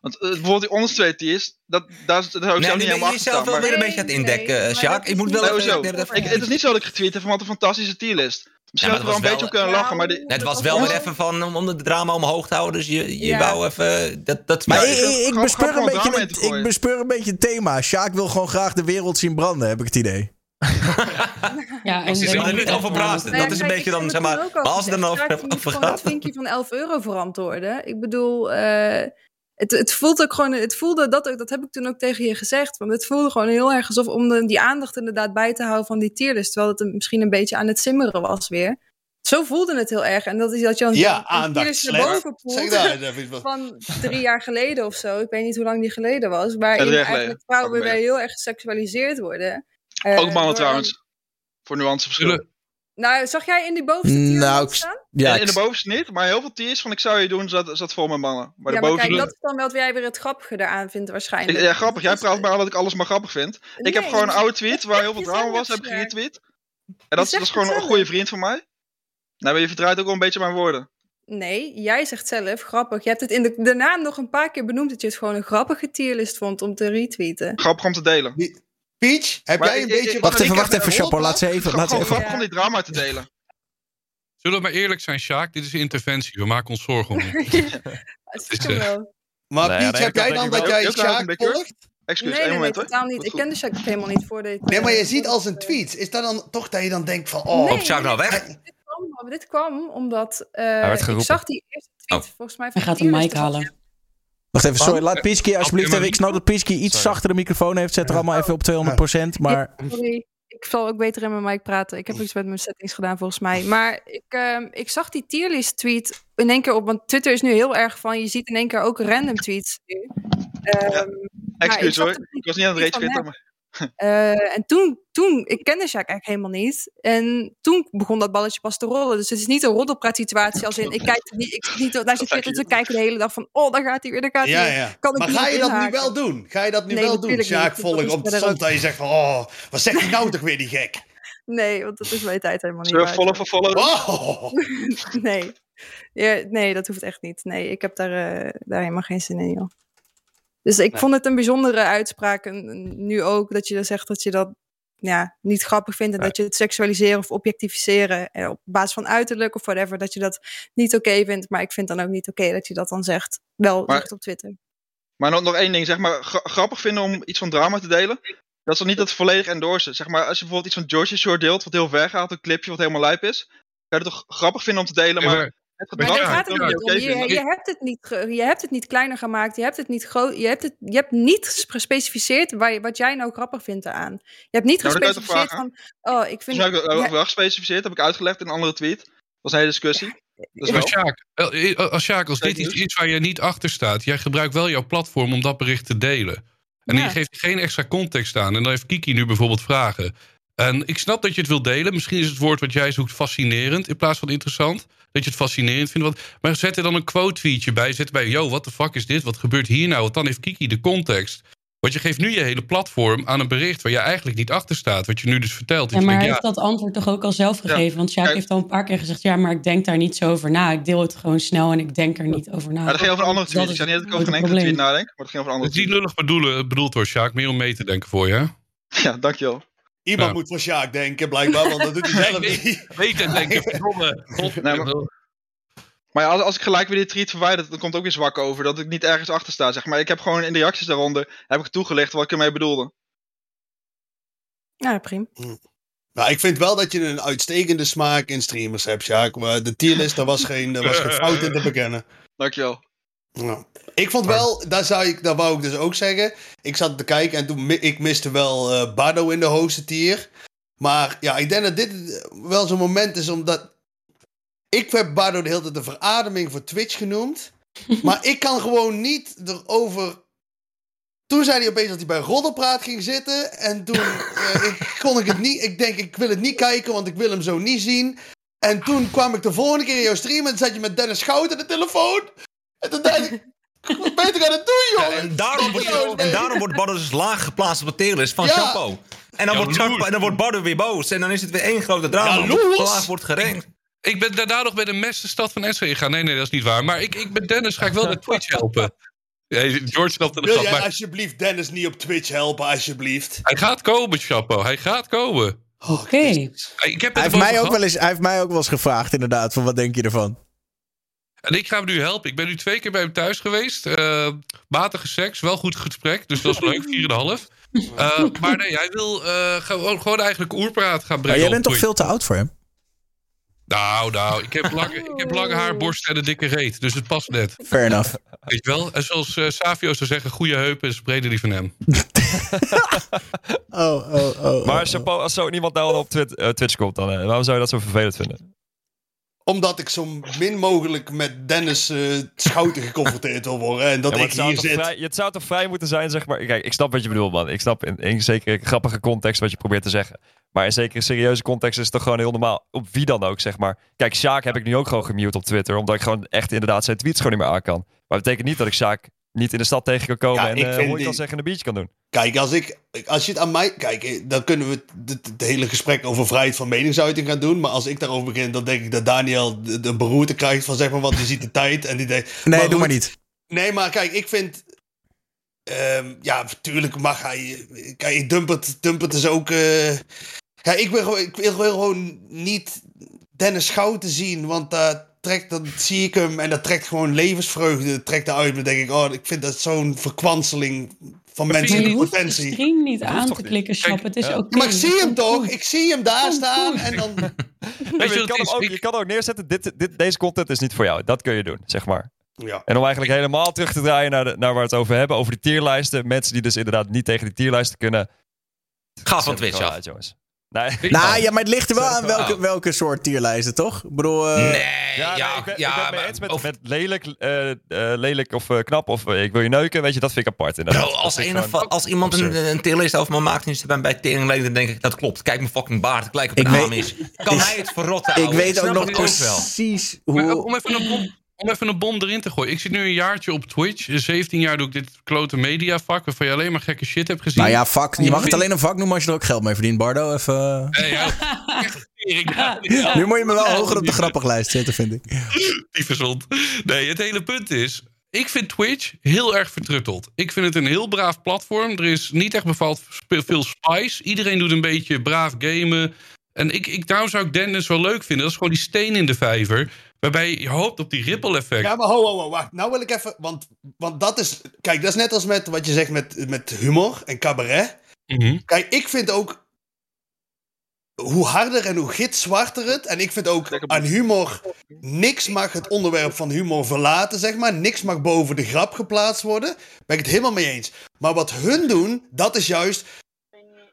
S3: Want eh, bijvoorbeeld die onderste twee tiers, dat, daar, zou ik
S2: Nee,
S3: zelf niet
S2: ben je
S3: helemaal
S2: jezelf
S3: achter
S2: wel
S3: staan.
S2: weer een beetje aan het indekken, Sjaak. Ik moet wel
S3: Nee,
S2: even... even-
S3: Ik, het is niet zo dat ik getweet heb van wat een fantastische tierlist. Misschien
S2: Ja,
S3: ik wel
S2: het
S3: een beetje
S2: was
S3: om
S2: wel-
S3: kunnen lachen, maar
S2: Het was wel weer even van om, om de drama omhoog te houden. Dus je, je
S6: Ja.
S2: wou even... Dat, dat,
S1: Maar
S2: Ja,
S1: ik, ik, ik bespeur een beetje het, ik bespeur een beetje het thema. Sjaak wil gewoon graag de wereld zien branden, heb ik het idee. [laughs]
S7: Ja,
S2: Als je
S7: en-
S2: er niet over
S6: Nou ja,
S2: dat is een beetje
S6: ik
S2: dan, zeg
S6: het
S2: maar... Maar als het er dan
S6: Sjaak,
S2: over,
S6: je
S2: gaat...
S6: het vinkje van 11 euro verantwoorden. Ik bedoel, eh, het, het voelt ook gewoon, het voelde dat ook, dat heb ik toen ook tegen je gezegd. Want het voelde gewoon heel erg alsof om de, die aandacht inderdaad bij te houden van die tierlist. Terwijl het misschien een beetje aan het simmeren was weer. Zo voelde het heel erg. En dat is dat je dan
S5: Ja,
S6: een- een
S5: aandacht
S6: naar boven poelt
S5: Zeg daar eens even wat.
S6: van drie jaar geleden of zo. Ik weet niet hoe lang die geleden was.
S3: Ja,
S6: Waarin eigenlijk vrouwen weer heel erg geseksualiseerd worden. Eh,
S3: Ook mannen
S6: door-
S3: trouwens. Voor nuanceverschillen.
S6: Nou, zag jij in die bovenste tier
S1: Nou,
S6: staan?
S1: ja,
S3: in, in de bovenste niet, maar heel veel tiers van ik zou je doen zat, zat vol met mannen. Maar
S6: ja,
S3: de
S6: maar
S3: bovenste...
S6: kijk, dat is dan wel wat jij weer het grappige eraan vindt waarschijnlijk.
S3: Ja, grappig. Jij praat maar aan dat ik alles maar grappig vind. ik heb gewoon een
S6: maar-
S3: oude tweet waar [laughs] heel veel drama was, heb ik
S6: zelf.
S3: geretweet. En dat, dat is gewoon een goede vriend van mij. Nou, maar je verdraait ook wel een beetje mijn woorden.
S6: Nee, jij zegt zelf grappig. Je hebt het in de, de naam nog een paar keer benoemd dat je het gewoon een grappige tierlist vond om te retweeten.
S3: Grappig om te delen.
S5: Peach, heb
S3: Maar
S5: jij een
S3: ik-
S5: beetje...
S3: ik-
S1: Wacht even, wacht even, Chapo. Laat ze even. Laat ze
S3: gewoon
S1: even.
S3: grappig om die drama te delen.
S9: Zullen we maar eerlijk zijn, Sjaak? Dit is een interventie. We maken ons zorgen om je. [laughs]
S6: Stiekem
S9: is,
S6: wel.
S5: Maar
S4: Nee,
S5: Peach, heb jij dan dat jij Sjaak volgt?
S3: Excuus,
S6: Nee,
S3: één
S6: nee, nee,
S3: moment
S6: totaal niet. Ik ken de Shaq helemaal niet voor dit.
S5: Nee, maar je
S6: eh,
S5: ziet als een tweet. Is dat dan toch dat je dan denkt van... Oh,
S6: Nee,
S2: Sjaak nou weg?
S6: Dit kwam, maar dit kwam omdat eh,
S4: werd
S6: ik
S4: geroepen.
S6: zag die eerste tweet
S2: Oh.
S6: volgens mij
S7: Hij
S6: van
S7: gaat een mic halen.
S1: Wacht even, sorry. Laat Piski alsjeblieft even. Ik snap dat Piski iets
S4: Sorry.
S1: zachter de microfoon heeft. Zet er allemaal even op 200%. Maar
S6: Sorry, ik zal ook beter in mijn mic praten. Ik heb iets met mijn settings gedaan volgens mij. Maar ik, ehm, ik zag die tierlist tweet in één keer op. Want Twitter is nu heel erg van. Je ziet in één keer ook random tweets nu. Ehm, zag
S3: hoor. Ik was niet aan het rage
S6: Eh, en toen, toen, ik kende Shaq eigenlijk helemaal niet. En toen begon dat balletje pas te rollen. Dus het is niet een roddelpraat situatie als in, ik kijk er niet, ik zit niet naar zijn Twitter te kijken de hele dag van, oh, daar gaat hij weer, daar gaat hij
S5: Ja,
S6: weer.
S5: ja.
S6: Kan ik
S5: Maar
S6: niet
S5: ga je dat nu wel doen? Ga je dat nu
S6: Nee,
S5: wel doen? Sjaak volgen om
S6: ook-
S5: dat je zegt van... Oh, wat zegt hij nou toch weer die gek?
S6: Nee, want dat is mijn tijd helemaal niet
S3: Zullen follow for follow?
S5: Oh. [laughs]
S6: nee. Ja, nee, dat hoeft echt niet. Nee, ik heb daar, eh, daar helemaal geen zin in, joh. Dus ik vond het een bijzondere uitspraak. En nu ook dat je dan zegt dat je dat ja, niet grappig vindt. En dat je het seksualiseren of objectificeren eh, op basis van uiterlijk of whatever, dat je dat niet oké vindt. Maar ik vind dan ook niet oké dat je dat dan zegt. Wel
S3: Maar-
S6: zegt op Twitter.
S3: Maar nog, nog één ding, zeg maar, gra- grappig vinden om iets van drama te delen. Dat is dan niet dat volledig endorsen. Zeg maar, als je bijvoorbeeld iets van George Shore deelt, wat heel ver gaat, een clipje wat helemaal lijp is. Kan je het toch grappig vinden om te delen, maar- het
S6: Maar daar gaat het niet om. Je, hebt het niet ge- je hebt het niet kleiner gemaakt. Je hebt het niet groot. Je hebt, het, je hebt niet gespecificeerd waar je, wat jij nou grappig vindt aan. Je hebt niet
S3: je
S6: gespecificeerd van. Oh, ik vind.
S3: Mij heb ik
S6: ja,
S3: wel gespecificeerd, heb ik uitgelegd in een andere tweet. Dat was een hele discussie. Dus
S9: Maar
S3: wel.
S9: Sjaak, eh, als, Sjaak, als dit iets is waar je niet achter staat, jij gebruikt wel jouw platform om dat bericht te delen. En
S6: Ja.
S9: je geeft geen extra context aan. En dan heeft Kiki nu bijvoorbeeld vragen. En ik snap dat je het wilt delen. Misschien is het woord wat jij zoekt fascinerend in plaats van interessant. Dat je het fascinerend vindt. Want, maar zet er dan een quote tweetje bij. Zet erbij, yo, what the fuck is dit? Wat gebeurt hier nou? Want dan heeft Kiki de context. Want je geeft nu je hele platform aan een bericht waar je eigenlijk niet achter staat. Wat je nu dus vertelt.
S7: Ja, maar hij
S9: denkt,
S7: heeft dat antwoord toch ook al zelf gegeven? Want Sjaak heeft al een paar keer gezegd... ja, maar ik denk daar niet zo over na. Ik deel het gewoon snel en ik denk er niet over na.
S3: Maar dat ging over andere tweet.
S7: Dat
S3: Ik zei niet dat ik over geen enkele tweet nadenk, maar dat ging over een
S9: Het
S3: andere
S9: is niet lullig bedoelen, bedoeld hoor, Sjaak. Meer om mee te denken voor je. hè?
S3: Ja, dankjewel.
S5: Iemand
S9: Ja.
S5: moet voor Sjaak denken, blijkbaar, want dat doet hij [laughs] zelf niet.
S9: Weet en denken, verdomme. God,
S3: Nee, maar- Maar ja, als, als ik gelijk weer die tweet verwijder, dan komt het ook weer zwak over. Dat ik niet ergens achter sta, zeg maar. Ik heb gewoon in de reacties daaronder, heb ik toegelicht wat ik ermee bedoelde.
S6: ja, prima.
S5: Nou, ik vind wel dat je een uitstekende smaak in streamers hebt, Sjaak. Maar de tierlist, daar was geen, daar was geen [laughs] fout in te bekennen.
S3: Dankjewel.
S5: Ik vond wel, daar, zou ik, daar wou ik dus ook zeggen. Ik zat te kijken en toen ik miste wel eh Bardo in de hoogste tier. Maar ja, ik denk dat dit wel zo'n moment is omdat. Ik heb Bardo de hele tijd de verademing voor Twitch genoemd. [laughs] maar ik kan gewoon niet erover. Toen zei hij opeens dat hij bij Roddelpraat ging zitten. En toen eh, [laughs] ik, kon ik het niet. Ik denk, ik wil het niet kijken, want ik wil hem zo niet zien. En toen kwam ik de volgende keer in jouw stream en zat je met Dennis Schout aan de telefoon. En toen dacht ik, wat ben je aan het doen, jongen?
S2: En daarom wordt, en daarom wordt Bardo dus laag geplaatst op de tierlist van
S5: Ja.
S2: Chapo. En dan, wordt
S9: Jaloers.
S2: En dan wordt Bardo weer boos. En dan is het weer één grote drama. Laag wordt gerankt.
S9: Ik ben daarna nog bij de meste stad van Enschede gegaan. Nee, nee, dat is niet waar. Maar ik, ik ben Dennis, ga ik wel naar Twitch helpen. Ja, George snapt
S5: Wil jij
S9: maar
S5: alsjeblieft Dennis niet op Twitch helpen, alsjeblieft?
S9: hij gaat komen, Chapo. Hij gaat komen.
S7: Oké.
S9: Ik heb
S1: hij heeft, mij ook wel eens, hij heeft mij ook wel eens gevraagd, inderdaad. Van wat denk je ervan?
S9: En ik ga hem nu helpen. Ik ben nu twee keer bij hem thuis geweest. Eh, matige seks, wel goed gesprek. Dus dat is leuk, 4,5. Eh maar nee, hij wil eh, gewoon, gewoon eigenlijk oerpraat gaan
S1: Maar
S9: brengen.
S1: jij
S9: op
S1: bent toch
S9: Twitch.
S1: veel te oud voor hem?
S9: Nou, nou, ik heb, lange, ik heb lange haar, borst en een dikke reet. Dus het past net.
S1: Fair enough.
S9: Weet je wel? En zoals eh, Savio zou zeggen, goede heupen is breder die van hem. [laughs]
S1: Oh, oh, oh.
S4: Maar chapeau, als zo iemand nou op Twit- eh, Twitch komt, dan, waarom zou je dat zo vervelend vinden?
S5: Omdat ik zo min mogelijk met Dennis eh, Schouten geconfronteerd wil worden. En dat
S4: Ja,
S5: ik hier zit.
S4: vrij, het zou toch vrij moeten zijn, zeg maar. Kijk, ik snap wat je bedoelt, man. Ik snap in, in zekere grappige context wat je probeert te zeggen. Maar in zekere serieuze context is het toch gewoon heel normaal. Op wie dan ook, zeg maar. Kijk, Sjaak heb ik nu ook gewoon gemute op Twitter. Omdat ik gewoon echt inderdaad zijn tweets gewoon niet meer aan kan. Maar dat betekent niet dat ik Sjaak niet in de stad tegen kan komen.
S5: Ja,
S4: en
S5: ik
S4: eh
S5: vind
S4: hoor
S5: die-
S4: kan zeggen en een biertje kan doen.
S5: Kijk, als, ik, als je het aan mij... Kijk, eh, dan kunnen we het, het hele gesprek over vrijheid van meningsuiting gaan doen. Maar als ik daarover begin, dan denk ik dat Daniel de, de beroerte krijgt van zeg maar... Want die ziet de [laughs] tijd en die denkt...
S1: Nee, doe maar niet.
S5: Nee, maar kijk, ik vind... ehm, ja, natuurlijk mag hij... Kijk, Dumpert, Dumpert is ook... eh, ja, ik wil, gewoon, ik wil gewoon niet Dennis Schouten zien. Want daar trekt, dan zie ik hem en dat trekt gewoon levensvreugde trekt eruit. Dan denk ik, oh, ik vind dat zo'n verkwanseling van
S7: Maar
S5: mensen
S7: je
S5: in
S7: hoeft de
S5: potentie.
S7: stream niet aan te klikken, Shop. Het is oké.
S5: Maar ik zie hem toch? Ik zie hem daar staan en dan... [laughs]
S9: Je
S4: je, kan hem ook, je kan ook neerzetten, dit, dit, deze content is niet voor jou. Dat kun je doen, zeg maar.
S5: Ja.
S4: En om eigenlijk helemaal terug te draaien naar, de, naar waar we het over hebben. Over die tierlijsten. Mensen die dus inderdaad niet tegen die tierlijsten kunnen.
S2: Ga van Twitch af.
S4: uit, jongens. Nee.
S1: Nou ja, maar het ligt er wel aan
S4: het gewoon
S1: welke, welke soort tierlijsten, toch? Ik bedoel, eh,
S2: Nee,
S4: Ja,
S2: ja,
S4: nee, ik ben,
S2: ja,
S4: ik ben het mee
S2: maar
S4: eens met,
S2: over-
S4: met lelijk, eh, eh, lelijk of eh, knap of ik wil je neuken. Weet je, dat vind ik apart inderdaad.
S2: Bro, als, een of-
S4: gewoon
S2: als iemand een,
S4: absurd.
S2: een tierlist over me maakt en je bij, bij teringleden, dan denk ik, dat klopt. Kijk mijn fucking baard, ik lijk op
S1: Ik
S2: een
S1: weet-
S2: Amis. Kan [laughs] hij het verrotten,
S1: ik
S2: ouwe?
S1: weet ook nog
S2: wel.
S1: precies
S9: Maar,
S1: hoe...
S9: om, even een bom, om even een bom erin te gooien. Ik zit nu een jaartje op Twitch. 17 jaar doe ik dit klote mediavak... waarvan je alleen maar gekke shit hebt gezien.
S1: Nou ja, vak. Je mag het alleen een vak noemen als je er ook geld mee verdient, Bardo. Even...
S9: Nee, ja, echt tering. Ja,
S1: Nu moet je me wel hoger op de grappiglijst zetten, vind ik. [laughs]
S9: die verzond. Nee, het hele punt is... Ik vind Twitch heel erg vertrutteld. Ik vind het een heel braaf platform. Er is niet echt bepaald spe- veel spice. Iedereen doet een beetje braaf gamen. En ik, ik, daarom zou ik Dennis wel leuk vinden. Dat is gewoon die steen in de vijver. Waarbij je hoopt op die ripple effect.
S5: Ja, maar ho, ho, ho, wacht. Nou wil ik even... Want, want dat is... Kijk, dat is net als met wat je zegt met, met humor en cabaret.
S9: Mhm.
S5: Kijk, ik vind ook... Hoe harder en hoe gitzwarter het... En ik vind ook aan humor... Niks mag het onderwerp van humor verlaten, zeg maar. Niks mag boven de grap geplaatst worden. Ben ik het helemaal mee eens. Maar wat hun doen, dat is juist...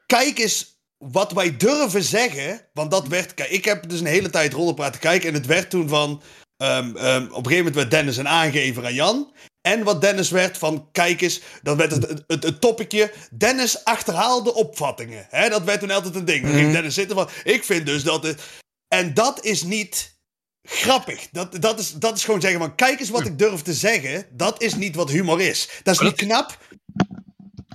S5: Kijk eens wat wij durven zeggen. Want dat werd... Kijk, ik heb dus een hele tijd rollenpraat te kijken. En het werd toen van... ehm, ehm, op een gegeven moment werd Dennis een aangever aan Jan. En wat Dennis werd van, kijk eens, dan werd het, het, het, het topicje, Dennis achterhaalde opvattingen. Dat werd toen altijd een ding. Dan ging Dennis zitten van, ik vind dus dat het... En dat is niet grappig. Dat, dat, is, dat is gewoon zeggen van, kijk eens wat ik durf te zeggen. Dat is niet wat humor is. Dat is niet knap.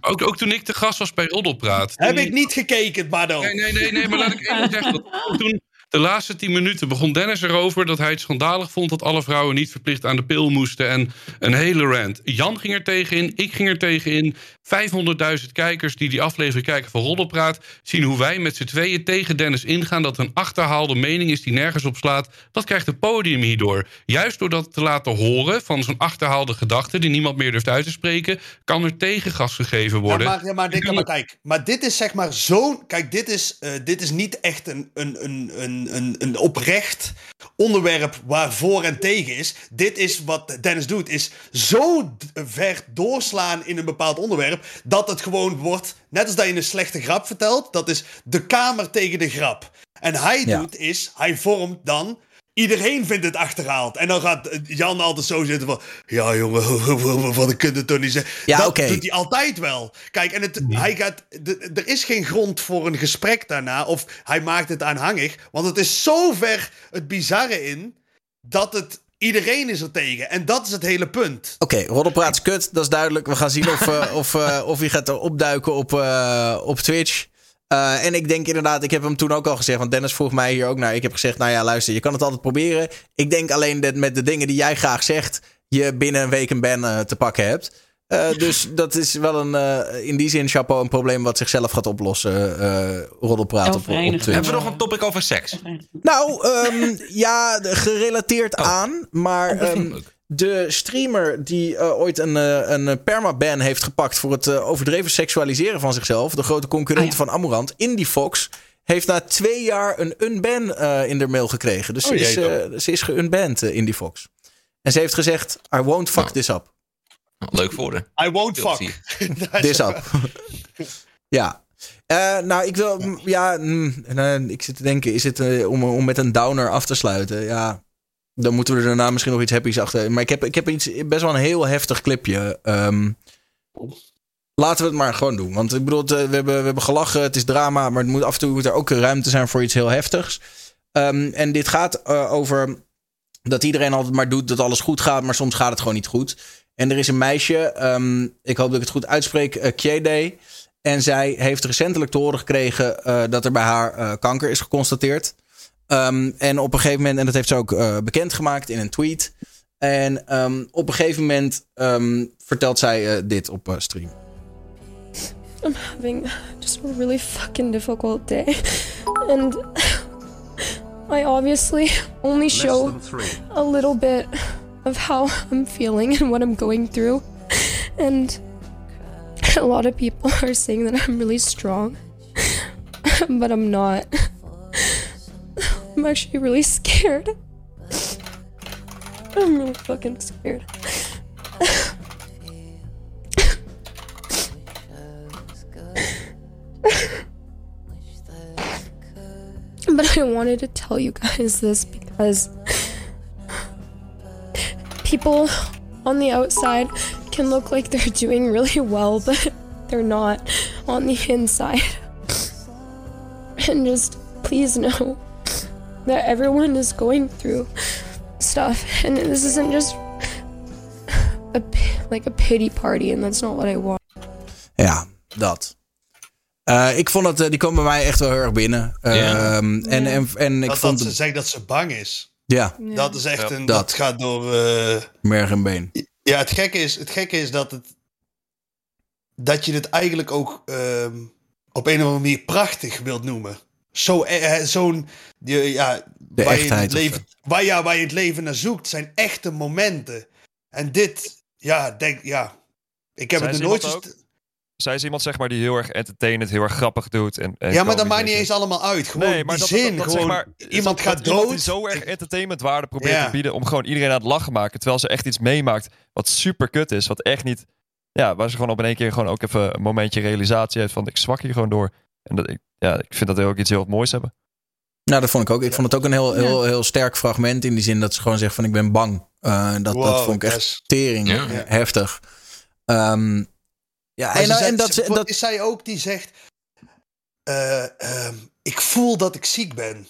S9: Ook, ook toen ik te gast was bij Roddelpraat.
S5: Heb
S9: toen-
S5: ik niet gekeken, dan.
S9: Nee, nee, nee, nee, maar laat ik even zeggen. Toen de laatste tien minuten begon Dennis erover dat hij het schandalig vond dat alle vrouwen niet verplicht aan de pil moesten. En een hele rant. Jan ging er tegenin, ik ging er tegenin. 500.000 kijkers die die aflevering kijken van Roddelpraat zien hoe wij met z'n tweeën tegen Dennis ingaan. Dat een achterhaalde mening is die nergens op slaat. Dat krijgt het podium hierdoor. Juist door dat te laten horen van zo'n achterhaalde gedachte die niemand meer durft uit te spreken, kan er tegengas gegeven
S5: Ja,
S9: worden.
S5: maar, ja, maar, dit, maar kijk, maar dit is zeg maar zo'n... Kijk, dit is, eh, dit is niet echt een, een, een, een, een, oprecht onderwerp waar voor en tegen is. Dit is wat Dennis doet, is zo ver doorslaan in een bepaald onderwerp... dat het gewoon wordt, net als dat je een slechte grap vertelt... dat is de kamer tegen de grap. En hij
S1: Ja.
S5: doet is, hij vormt dan... Iedereen vindt het achterhaald. En dan gaat eh, Jan altijd zo zitten van... Ja, jongen, [laughs] wat ik het toch niet zeggen.
S1: Ja,
S5: dat doet hij altijd wel. Kijk, en het, hij gaat, er is geen grond voor een gesprek daarna. Of hij maakt het aanhangig. Want het is zo ver het bizarre in... dat het... Iedereen is er tegen. En dat is het hele punt.
S1: Oké, Roddelpraat is kut, dat is duidelijk. We gaan zien of, eh, [laughs] of, eh, of hij gaat opduiken op, eh, op Twitch. En ik denk inderdaad, ik heb hem toen ook al gezegd, want Dennis vroeg mij hier ook naar. Ik heb gezegd, nou ja, luister, je kan het altijd proberen. Ik denk alleen dat met de dingen die jij graag zegt, je binnen een week een ban te pakken hebt. Eh, dus dat is wel een, eh, in die zin, chapeau, een probleem wat zichzelf gaat oplossen. eh Roddelpraat op.
S2: Hebben we nog een topic over seks?
S1: Nou, ehm, [laughs] ja, gerelateerd aan. Maar
S2: Oh, vind ik
S1: ehm, de streamer die ooit een, een permaban heeft gepakt voor het overdreven seksualiseren van zichzelf, de grote concurrent
S7: Oh ja.
S1: van Amorant, Indie Fox, heeft na twee jaar een unban eh, in de mail gekregen. Dus
S5: Oh,
S1: ze, is, ze is geunband, eh, Indie Fox. En ze heeft gezegd, I won't fuck
S2: Nou.
S1: this up.
S2: Leuk voor haar.
S5: I won't fuck. [laughs]
S1: This up. [laughs] ja. Eh, nou, ik wil. Ja, mm, eh, ik zit te denken, is het eh, om, om met een downer af te sluiten? Ja. Dan moeten we er daarna misschien nog iets happy's achter. Maar ik heb, ik heb iets, best wel een heel heftig clipje. Ehm, laten we het maar gewoon doen. Want ik bedoel, we hebben, we hebben gelachen, het is drama. Maar het moet, af en toe moet er ook ruimte zijn voor iets heel heftigs. Ehm, en dit gaat over dat iedereen altijd maar doet dat alles goed gaat. Maar soms gaat het gewoon niet goed. En er is een meisje, ehm, ik hoop dat ik het goed uitspreek, uh, Kiede. En zij heeft recentelijk te horen gekregen eh, dat er bij haar eh, kanker is geconstateerd. Ehm, en op een gegeven moment, en dat heeft ze ook eh, bekendgemaakt in een tweet. En ehm, op een gegeven moment ehm, vertelt zij eh, dit op eh, stream.
S15: I'm having just a really fucking difficult day. And I obviously only show a little bit of how [laughs] I'm feeling and what I'm going through. And a lot of people [laughs] are saying that I'm really strong, [laughs] but I'm not. I'm actually really scared. I'm really fucking scared. But I wanted to tell you guys this because people on the outside can look like they're [laughs] doing really well, but they're not on the inside. And just please know that everyone is going through stuff, and this isn't just a p- like a pity party, and that's not what I want.
S1: Ja, dat. Eh, ik vond het, eh, die kwam bij mij echt wel heel erg binnen. Ehm, en, en, en ik
S5: dat,
S1: vond
S5: dat ze zegt dat ze bang is.
S1: Ja.
S5: Dat is echt
S1: Ja.
S5: een.
S1: Dat.
S5: Dat gaat door. eh,
S1: merg en been.
S5: Ja, het gekke is, het gekke is dat het. Dat je het eigenlijk ook ehm, op een of andere manier prachtig wilt noemen. Zo, eh, eh, zo'n. Ja,
S1: De
S5: waar, je
S1: echtheid
S5: het leven, waar, ja, waar je het leven naar zoekt, zijn echte momenten. En dit, ja, denk, ja. Ik heb
S4: Zij
S5: het er nooit.
S4: Zij is iemand zeg maar die heel erg entertainend, heel erg grappig doet. En, en
S5: ja, maar dat maakt niet eens allemaal uit. Gewoon
S4: nee, maar
S5: die
S4: dat,
S5: zin.
S4: dat, dat,
S5: gewoon,
S4: zeg maar,
S5: iemand gaat
S4: iemand
S5: dood.
S4: die zo erg entertainmentwaarde probeert
S5: Ja.
S4: te bieden om gewoon iedereen aan het lachen maken. Terwijl ze echt iets meemaakt wat super kut is. Wat echt niet... Ja, waar ze gewoon op in één keer gewoon ook even een momentje realisatie heeft van ik zwak hier gewoon door. En dat, ik, ja, ik vind dat heel ook iets heel moois hebben.
S1: Nou, dat vond ik ook. Ik vond het ook een heel, heel, heel sterk fragment. In die zin dat ze gewoon zegt van ik ben bang. Eh, dat, dat vond ik echt
S5: yes.
S1: tering.
S5: Ja.
S1: Heftig. Ehm, ja, en,
S5: ze
S1: en, dat,
S5: ze-
S1: ze- dat,
S5: is zij ook die zegt. eh, ehm, ik voel dat ik ziek ben.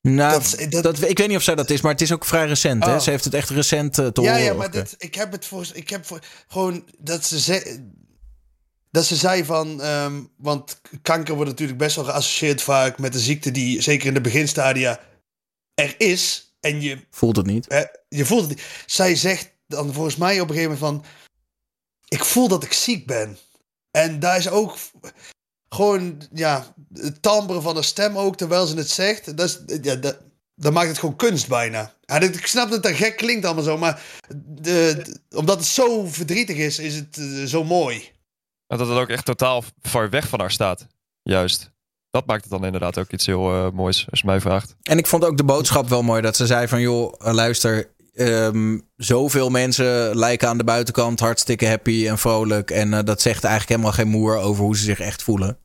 S1: nou,
S5: dat-
S1: dat,
S5: dat-
S1: ik weet niet of zij dat is, maar het is ook vrij recent. Hè?
S5: Oh.
S1: Ze heeft het echt recent eh, te
S5: ja,
S1: horen.
S5: ja, maar dit, ik heb het voor. Ik heb voor, gewoon dat ze ze, dat ze zei van. ehm, want kanker wordt natuurlijk best wel geassocieerd vaak met een ziekte die zeker in de beginstadia er is. En je,
S1: Voelt het niet.
S5: hè, je voelt het niet. Zij zegt dan volgens mij op een gegeven moment van. Ik voel dat ik ziek ben. En daar is ook gewoon, ja, het timbre van de stem ook, terwijl ze het zegt. Dat, is, ja, dat, dat maakt het gewoon kunst bijna. Ja, dit- ik snap dat dat gek klinkt allemaal zo, maar de, de- omdat het zo verdrietig is, is het eh, zo mooi.
S4: Maar dat het ook echt totaal ver weg van haar staat. Juist. Dat maakt het dan inderdaad ook iets heel eh, moois, als je mij vraagt.
S1: En ik vond ook de boodschap wel mooi dat ze zei van joh, eh, luister, ehm, zoveel mensen lijken aan de buitenkant hartstikke happy en vrolijk. En eh, dat zegt eigenlijk helemaal geen moer over hoe ze zich echt voelen.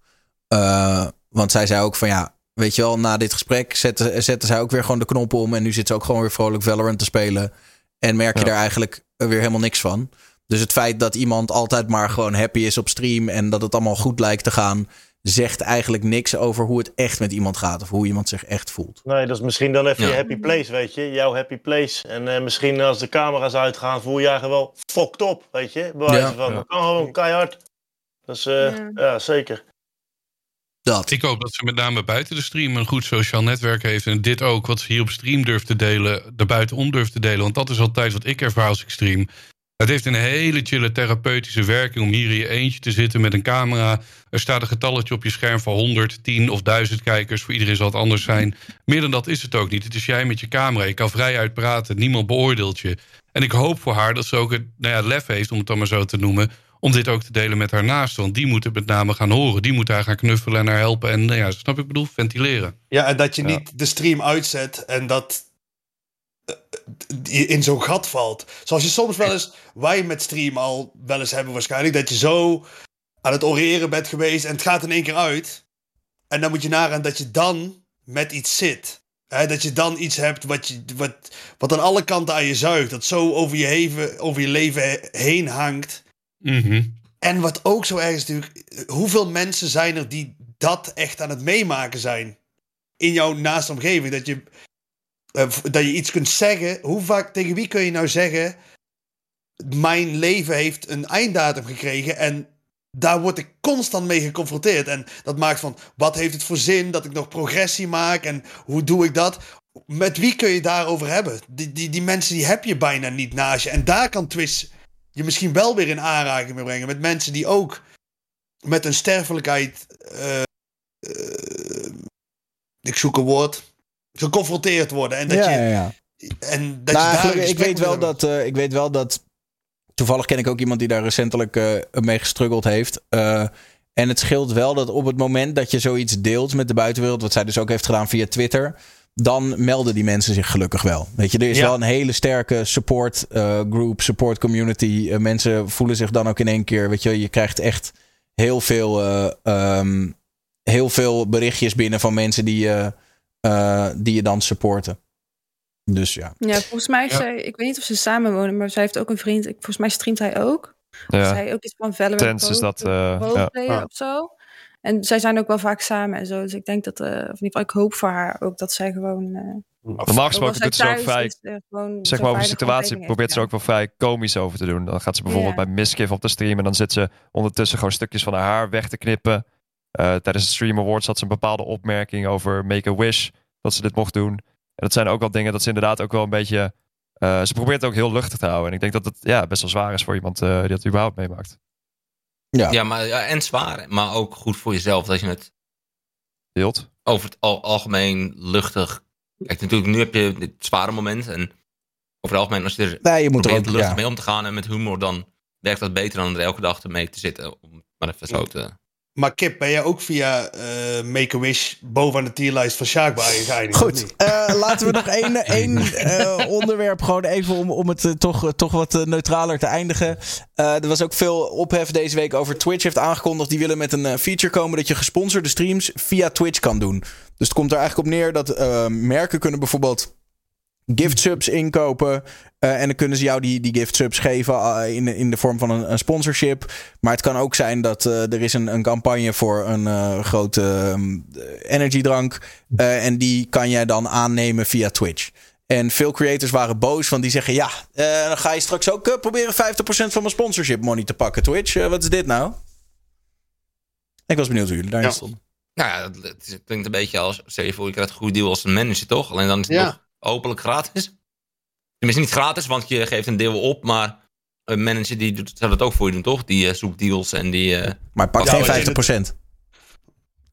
S1: Eh, want zij zei ook van ja, weet je wel, na dit gesprek zette, zette zij ook weer gewoon de knop om. En nu zit ze ook gewoon weer vrolijk Valorant te spelen. En merk je
S4: Ja.
S1: daar eigenlijk weer helemaal niks van. Dus het feit dat iemand altijd maar gewoon happy is op stream en dat het allemaal goed lijkt te gaan, zegt eigenlijk niks over hoe het echt met iemand gaat of hoe iemand zich echt voelt.
S8: Nee, dat is misschien dan even
S2: Ja.
S8: je happy place, weet je. Jouw happy place. En eh, misschien als de camera's uitgaan, voel je je eigenlijk wel fucked op, weet je. Bij wijze
S1: Ja.
S8: van,
S4: Ja.
S8: dat kan gewoon keihard. Dus eh,
S6: Ja.
S8: ja. zeker.
S1: Dat.
S9: Ik hoop dat ze met name buiten de stream een goed sociaal netwerk heeft. En dit ook, wat ze hier op stream durft te delen, er buitenom durft te delen. Want dat is altijd wat ik ervaar als ik stream. Het heeft een hele chille therapeutische werking om hier in je eentje te zitten met een camera. Er staat een getalletje op je scherm van 100, 10 of 1000 kijkers. Voor iedereen zal het anders zijn. Meer dan dat is het ook niet. Het is jij met je camera. Je kan vrij uitpraten. Niemand beoordeelt je. En ik hoop voor haar dat ze ook het nou ja, lef heeft, om het dan maar zo te noemen. Om dit ook te delen met haar naasten. Want die moeten het met name gaan horen. Die moeten haar gaan knuffelen en haar helpen. En nou ja, snap ik bedoel? Ventileren.
S5: Ja, en dat je
S4: Ja.
S5: niet de stream uitzet en dat in zo'n gat valt. Zoals je soms wel eens, wij met stream al wel eens hebben waarschijnlijk, dat je zo aan het oreren bent geweest en het gaat in één keer uit. En dan moet je nagaan dat je dan met iets zit. Hè, dat je dan iets hebt wat, je, wat, wat aan alle kanten aan je zuigt. Dat zo over je, leven, over je leven he- heen hangt.
S9: Mhm.
S5: En wat ook zo erg is natuurlijk, hoeveel mensen zijn er die dat echt aan het meemaken zijn? In jouw naaste omgeving. Dat je, eh, dat je iets kunt zeggen. Hoe vaak, tegen wie kun je nou zeggen, mijn leven heeft een einddatum gekregen en daar word ik constant mee geconfronteerd. En dat maakt van, wat heeft het voor zin dat ik nog progressie maak en hoe doe ik dat? Met wie kun je daarover hebben? Die, die, die mensen die heb je bijna niet naast je. En daar kan Twitch je misschien wel weer in aanraking mee brengen. Met mensen die ook met een sterfelijkheid, eh, eh, ik zoek een woord, geconfronteerd worden. En dat
S1: ja,
S5: je,
S1: ja, ja.
S5: En dat
S1: Nou,
S5: je daar
S1: gelukkig-
S5: een
S1: ik, weet wel dat, eh, ik weet wel dat. Toevallig ken ik ook iemand die daar recentelijk eh, mee gestruggeld heeft. Eh, en het scheelt wel dat op het moment dat je zoiets deelt met de buitenwereld, wat zij dus ook heeft gedaan via Twitter, dan melden die mensen zich gelukkig wel. Weet je, er is
S16: Ja.
S1: wel een hele sterke support eh, group, support community. Mensen voelen zich dan ook in één keer, weet je, je krijgt echt heel veel, eh, ehm, heel veel berichtjes binnen van mensen die, eh, die je dan supporten. Dus ja.
S6: Ja, volgens mij heeft
S1: Ja.
S6: zij, ik weet niet of ze samen wonen, maar zij heeft ook een vriend. Ik, volgens mij streamt hij ook.
S4: Ja.
S6: Of zij ook iets van Valorant
S4: Tens is dat, eh,
S6: roleplayer
S4: ja.
S6: of zo. En zij zijn ook wel vaak samen en zo. Dus ik denk dat, eh, of in ieder geval, ik hoop voor haar ook dat zij gewoon. eh,
S4: Normaal gesproken doet ze ook vrij,
S6: is, gewoon
S4: zeg maar over de situatie, probeert ze ook wel vrij komisch over te doen. Dan gaat ze bijvoorbeeld
S6: Ja.
S4: bij Misgift op de stream en dan zit ze ondertussen gewoon stukjes van haar haar weg te knippen. Eh, tijdens de Stream Awards had ze een bepaalde opmerking over Make-A-Wish, dat ze dit mocht doen. En dat zijn ook wel dingen dat ze inderdaad ook wel een beetje... eh, ze probeert het ook heel luchtig te houden. En ik denk dat het ja, best wel zwaar is voor iemand eh, die dat überhaupt meemaakt.
S1: Ja,
S2: maar, ja, en zwaar, maar ook goed voor jezelf dat je het
S4: deelt.
S2: Over het al- algemeen luchtig. Kijk, natuurlijk, nu heb je dit zware moment. En over het algemeen, als je er
S1: Nee, je moet er ook-
S2: luchtig
S1: ja.
S2: mee om te gaan en met humor, dan werkt dat beter dan er elke dag mee te zitten. Om maar even zo te.
S5: Maar Kip, ben jij ook via eh, Make-A-Wish bovenaan de tierlijst van Sjaak bij geëindigd?
S1: Goed, eh, laten we nog één, [laughs] één eh, onderwerp gewoon even om, om het toch, toch wat neutraler te eindigen. Eh, er was ook veel ophef deze week over Twitch heeft aangekondigd. Die willen met een feature komen dat je gesponsorde streams via Twitch kan doen. Dus het komt er eigenlijk op neer dat merken kunnen bijvoorbeeld gift subs inkopen. eh, en dan kunnen ze jou die, die gift subs geven eh, in, in de vorm van een, een sponsorship. Maar het kan ook zijn dat eh, er is een, een campagne voor een eh, grote ehm, energiedrank. eh, en die kan jij dan aannemen via Twitch. En veel creators waren boos, want die zeggen: Ja, eh, dan ga je straks ook proberen 50% van mijn sponsorship money te pakken. Twitch, wat is dit nou? Ik was benieuwd hoe jullie daarin
S2: Ja.
S1: stonden.
S2: Nou ja, het, klinkt een beetje als. Stel je voor, je krijgt een goede deal als een manager, toch? Alleen dan is het
S5: Ja.
S2: nog openlijk gratis. Tenminste, niet gratis, want je geeft een deel op. Maar een manager die doet, zou dat ook voor je doen, toch? Die eh, zoekt deals en die. eh,
S1: Maar pak
S2: Ja,
S1: geen
S2: maar
S1: 50%.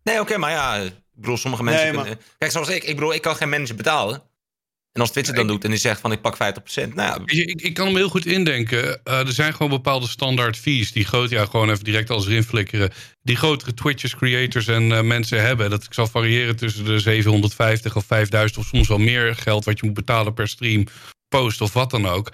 S2: Nee, oké, maar ja, ik bedoel, sommige mensen
S5: Nee, maar-
S2: kunnen... Kijk, zoals ik, ik bedoel, ik kan geen manager betalen. En als Twitch het dan doet en die zegt van ik pak 50%, nou ja,
S9: Ik, ik kan hem heel goed indenken. Eh, er zijn gewoon bepaalde standaard fees die groot, ja, gewoon even direct alles erin flikkeren. Die grotere Twitchers, creators en eh, mensen hebben. Dat zal variëren tussen de 750 of 5000 of soms wel meer geld wat je moet betalen per stream, post of wat dan ook.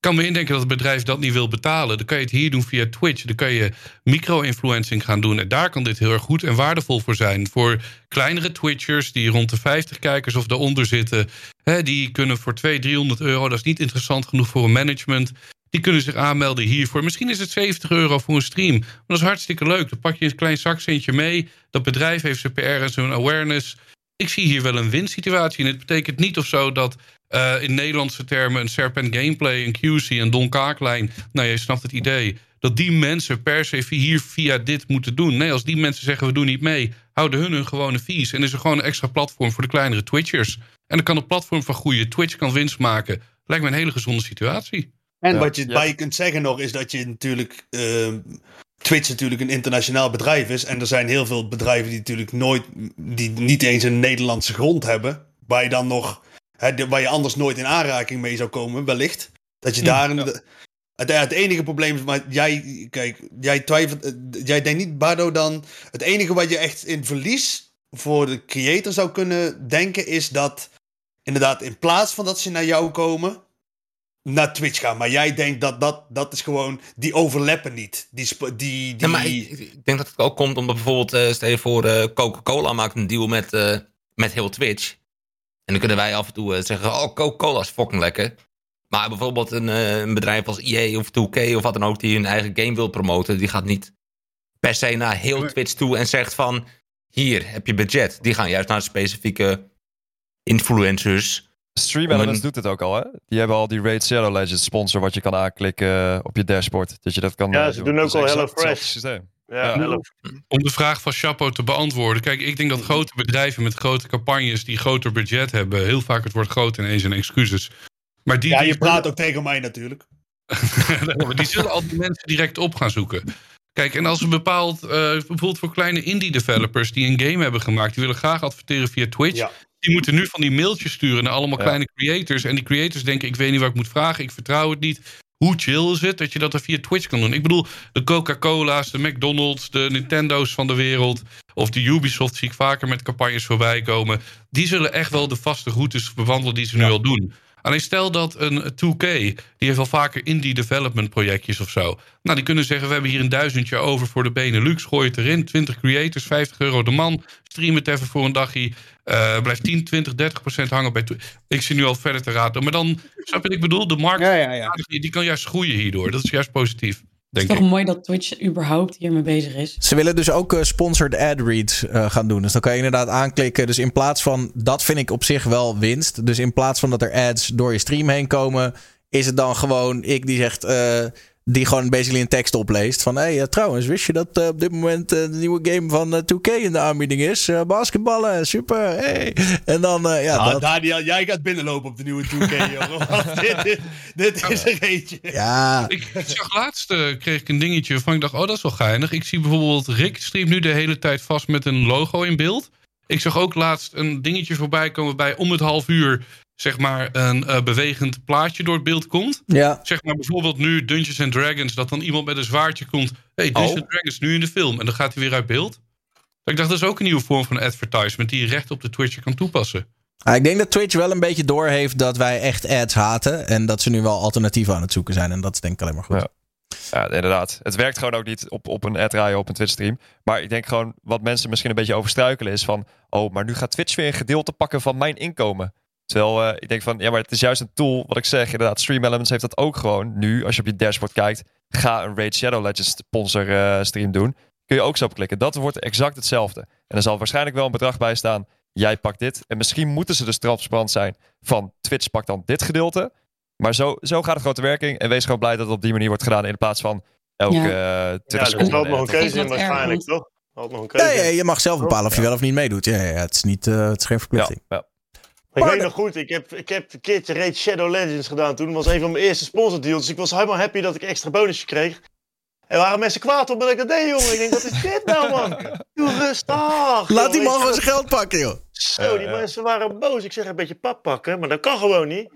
S9: Kan me indenken dat het bedrijf dat niet wil betalen. Dan kan je het hier doen via Twitch. Dan kan je micro-influencing gaan doen. En daar kan dit heel erg goed en waardevol voor zijn. Voor kleinere Twitchers die rond de 50 kijkers of daaronder zitten. Hè, die kunnen voor 200, 300 euro. Dat is niet interessant genoeg voor een management. Die kunnen zich aanmelden hiervoor. Misschien is het 70 euro voor een stream. Maar dat is hartstikke leuk. Dan pak je een klein zakcentje mee. Dat bedrijf heeft zijn PR en zijn awareness. Ik zie hier wel een winsituatie. En het betekent niet of zo dat eh, in Nederlandse termen een Serpent Gameplay, een QC, een Don Kaaklijn. Nou, je snapt het idee. Dat die mensen per se hier via dit moeten doen. Nee, als die mensen zeggen we doen niet mee, houden hun hun gewone fees. En is er gewoon een extra platform voor de kleinere Twitchers. En dan kan het platform van groeien. Twitch kan winst maken. Lijkt me een hele gezonde situatie.
S5: En wat je bij kunt zeggen nog is dat je natuurlijk. ehm, Twitch natuurlijk een internationaal bedrijf is. En er zijn heel veel bedrijven die natuurlijk nooit. die niet eens een Nederlandse grond hebben. Waar je dan nog. Hè, waar je anders nooit in aanraking mee zou komen, wellicht. Dat je daar. een- het, het enige probleem is, maar jij, kijk, jij twijfelt, eh, jij denkt niet, Bardo, dan. Het enige wat je echt in verlies voor de creator zou kunnen denken, is dat inderdaad, in plaats van dat ze naar jou komen, naar Twitch gaan. Maar jij denkt dat dat, dat is gewoon, die overlappen niet. Die, die, die,
S2: Ja, maar ik, ik denk dat het ook komt omdat bijvoorbeeld, eh, stel je voor, eh, Coca-Cola maakt een deal met, eh, met heel Twitch. En dan kunnen wij af en toe eh, zeggen, oh, Coca-Cola is fucking lekker. Maar bijvoorbeeld een, eh, een bedrijf als EA of 2K of wat dan ook... die hun eigen game wil promoten... die gaat niet per se naar heel Twitch toe en zegt van... hier, heb je budget. Die gaan juist naar specifieke influencers...
S4: Stream
S2: Om een-
S4: Elements doet het ook al, hè? Die hebben al die Raid Shadow Legends sponsor wat je kan aanklikken op je dashboard. Dat je dat kan
S8: Ja,
S4: eh,
S8: ze doen ook al
S4: exact
S8: Ja, Hello
S9: Om de vraag van Chapo te beantwoorden. Kijk, ik denk dat grote bedrijven met grote campagnes die groter budget hebben, heel vaak het woord groot ineens een excuses. Maar die,
S5: Ja,
S9: die
S5: je praat ook tegen mij natuurlijk. [laughs]
S9: maar die zullen al die mensen direct op gaan zoeken. Kijk, en als een bepaald, eh, bijvoorbeeld voor kleine indie developers die een game hebben gemaakt, die willen graag adverteren via Twitch. Die moeten nu van die mailtjes sturen naar allemaal
S4: Ja.
S9: kleine creators. En die creators denken: ik weet niet wat ik moet vragen, ik vertrouw het niet. Hoe chill is het dat je dat er via Twitch kan doen? Ik bedoel, de Coca-Cola's, de McDonald's, de Nintendo's van de wereld. Of de Ubisoft zie ik vaker met campagnes voorbij komen. Die zullen echt wel de vaste routes bewandelen die ze nu al doen. Alleen stel dat een 2K, die heeft al vaker indie development projectjes of zo. Nou, die kunnen zeggen, we hebben hier een duizendje over voor de Benelux. Gooi het erin, 20 creators, 50 euro de man. Stream het even voor een dagje. Eh blijft 10, 20, 30 procent hangen bij... Ik zie nu al verder te raden. Maar dan, snap je wat ik bedoel? De markt, Die, die kan juist groeien hierdoor. Dat is juist positief,
S7: Het is
S9: ik.
S7: toch mooi dat Twitch überhaupt hiermee bezig is.
S1: Ze willen dus ook eh, sponsored ad reads eh, gaan doen. Dus dan kan je inderdaad aanklikken. Dus in plaats van, dat vind ik op zich wel winst. Dus in plaats van dat er ads door je stream heen komen, is het dan gewoon ik die zegt, eh, die gewoon basically een tekst opleest. Van hé, hey, eh, trouwens, wist je dat eh, op dit moment eh, de nieuwe game van eh, 2K in de aanbieding is? Eh, basketballen, super, hey. En dan, ja,
S5: Ah,
S1: dat.
S5: Daniel, jij gaat binnenlopen op de nieuwe 2K, [laughs] jongen. Want dit, dit, dit is er eentje.
S1: Ja.
S9: Ik, ik zag laatst eh, kreeg ik een dingetje waarvan ik dacht, oh dat is wel geinig. Ik zie bijvoorbeeld Rick streamt nu de hele tijd vast met een logo in beeld. Ik zag ook laatst een dingetje voorbij komen bij om het half uur zeg maar een eh, bewegend plaatje door het beeld komt.
S1: Ja.
S9: Zeg maar bijvoorbeeld nu Dungeons and Dragons dat dan iemand met een zwaardje komt. hey, Dungeons
S1: Oh.
S9: and Dragons nu in de film en dan gaat hij weer uit beeld. Ik dacht dat is ook een nieuwe vorm van advertisement die je recht op de Twitch kan toepassen.
S1: Ah, ik denk dat Twitch wel een beetje doorheeft dat wij echt ads haten. En dat ze nu wel alternatieven aan het zoeken zijn. En dat is denk ik alleen maar goed.
S4: Ja. Ja, inderdaad. Het werkt gewoon ook niet op, op een ad draaien op een Twitch stream. Maar ik denk gewoon wat mensen misschien een beetje overstruikelen is van... Oh, maar nu gaat Twitch weer een gedeelte pakken van mijn inkomen. Terwijl eh, ik denk van, ja, maar het is juist een tool, wat ik zeg. Inderdaad, Stream Elements heeft dat ook gewoon. Nu, als je op je dashboard kijkt, ga een Raid Shadow Legends sponsor eh, stream doen. Kun je ook zo op klikken. Dat wordt exact hetzelfde. En er zal waarschijnlijk wel een bedrag bij staan. Jij pakt dit. En misschien moeten ze dus transparant zijn van Twitch pakt dan dit gedeelte. Maar zo, zo gaat het gewoon te werking. En wees gewoon blij dat het op die manier wordt gedaan. In plaats van elke
S8: Ja.
S4: eh 20
S8: Ja, er is
S4: seconden.
S8: wel nog een keuze in waarschijnlijk, toch? Er is nog een keuze
S1: Ja, ja, je mag zelf bepalen of je wel of niet meedoet. Ja, ja, ja, het, is niet, eh, het is geen verplichting.
S8: Maar ik weet nog goed, ik heb, ik heb een keertje Raid Shadow Legends gedaan toen. Dat was een van mijn eerste sponsordeals. Dus ik was helemaal happy dat ik een extra bonusje kreeg. En waren mensen kwaad op dat ik dat deed, jongen. Ik denk, wat is dit nou, man? [laughs] Doe rustig.
S1: Laat die man gewoon zijn geld pakken, joh.
S8: Zo, die mensen waren boos. Ik zeg een beetje pap pakken, maar dat kan gewoon niet.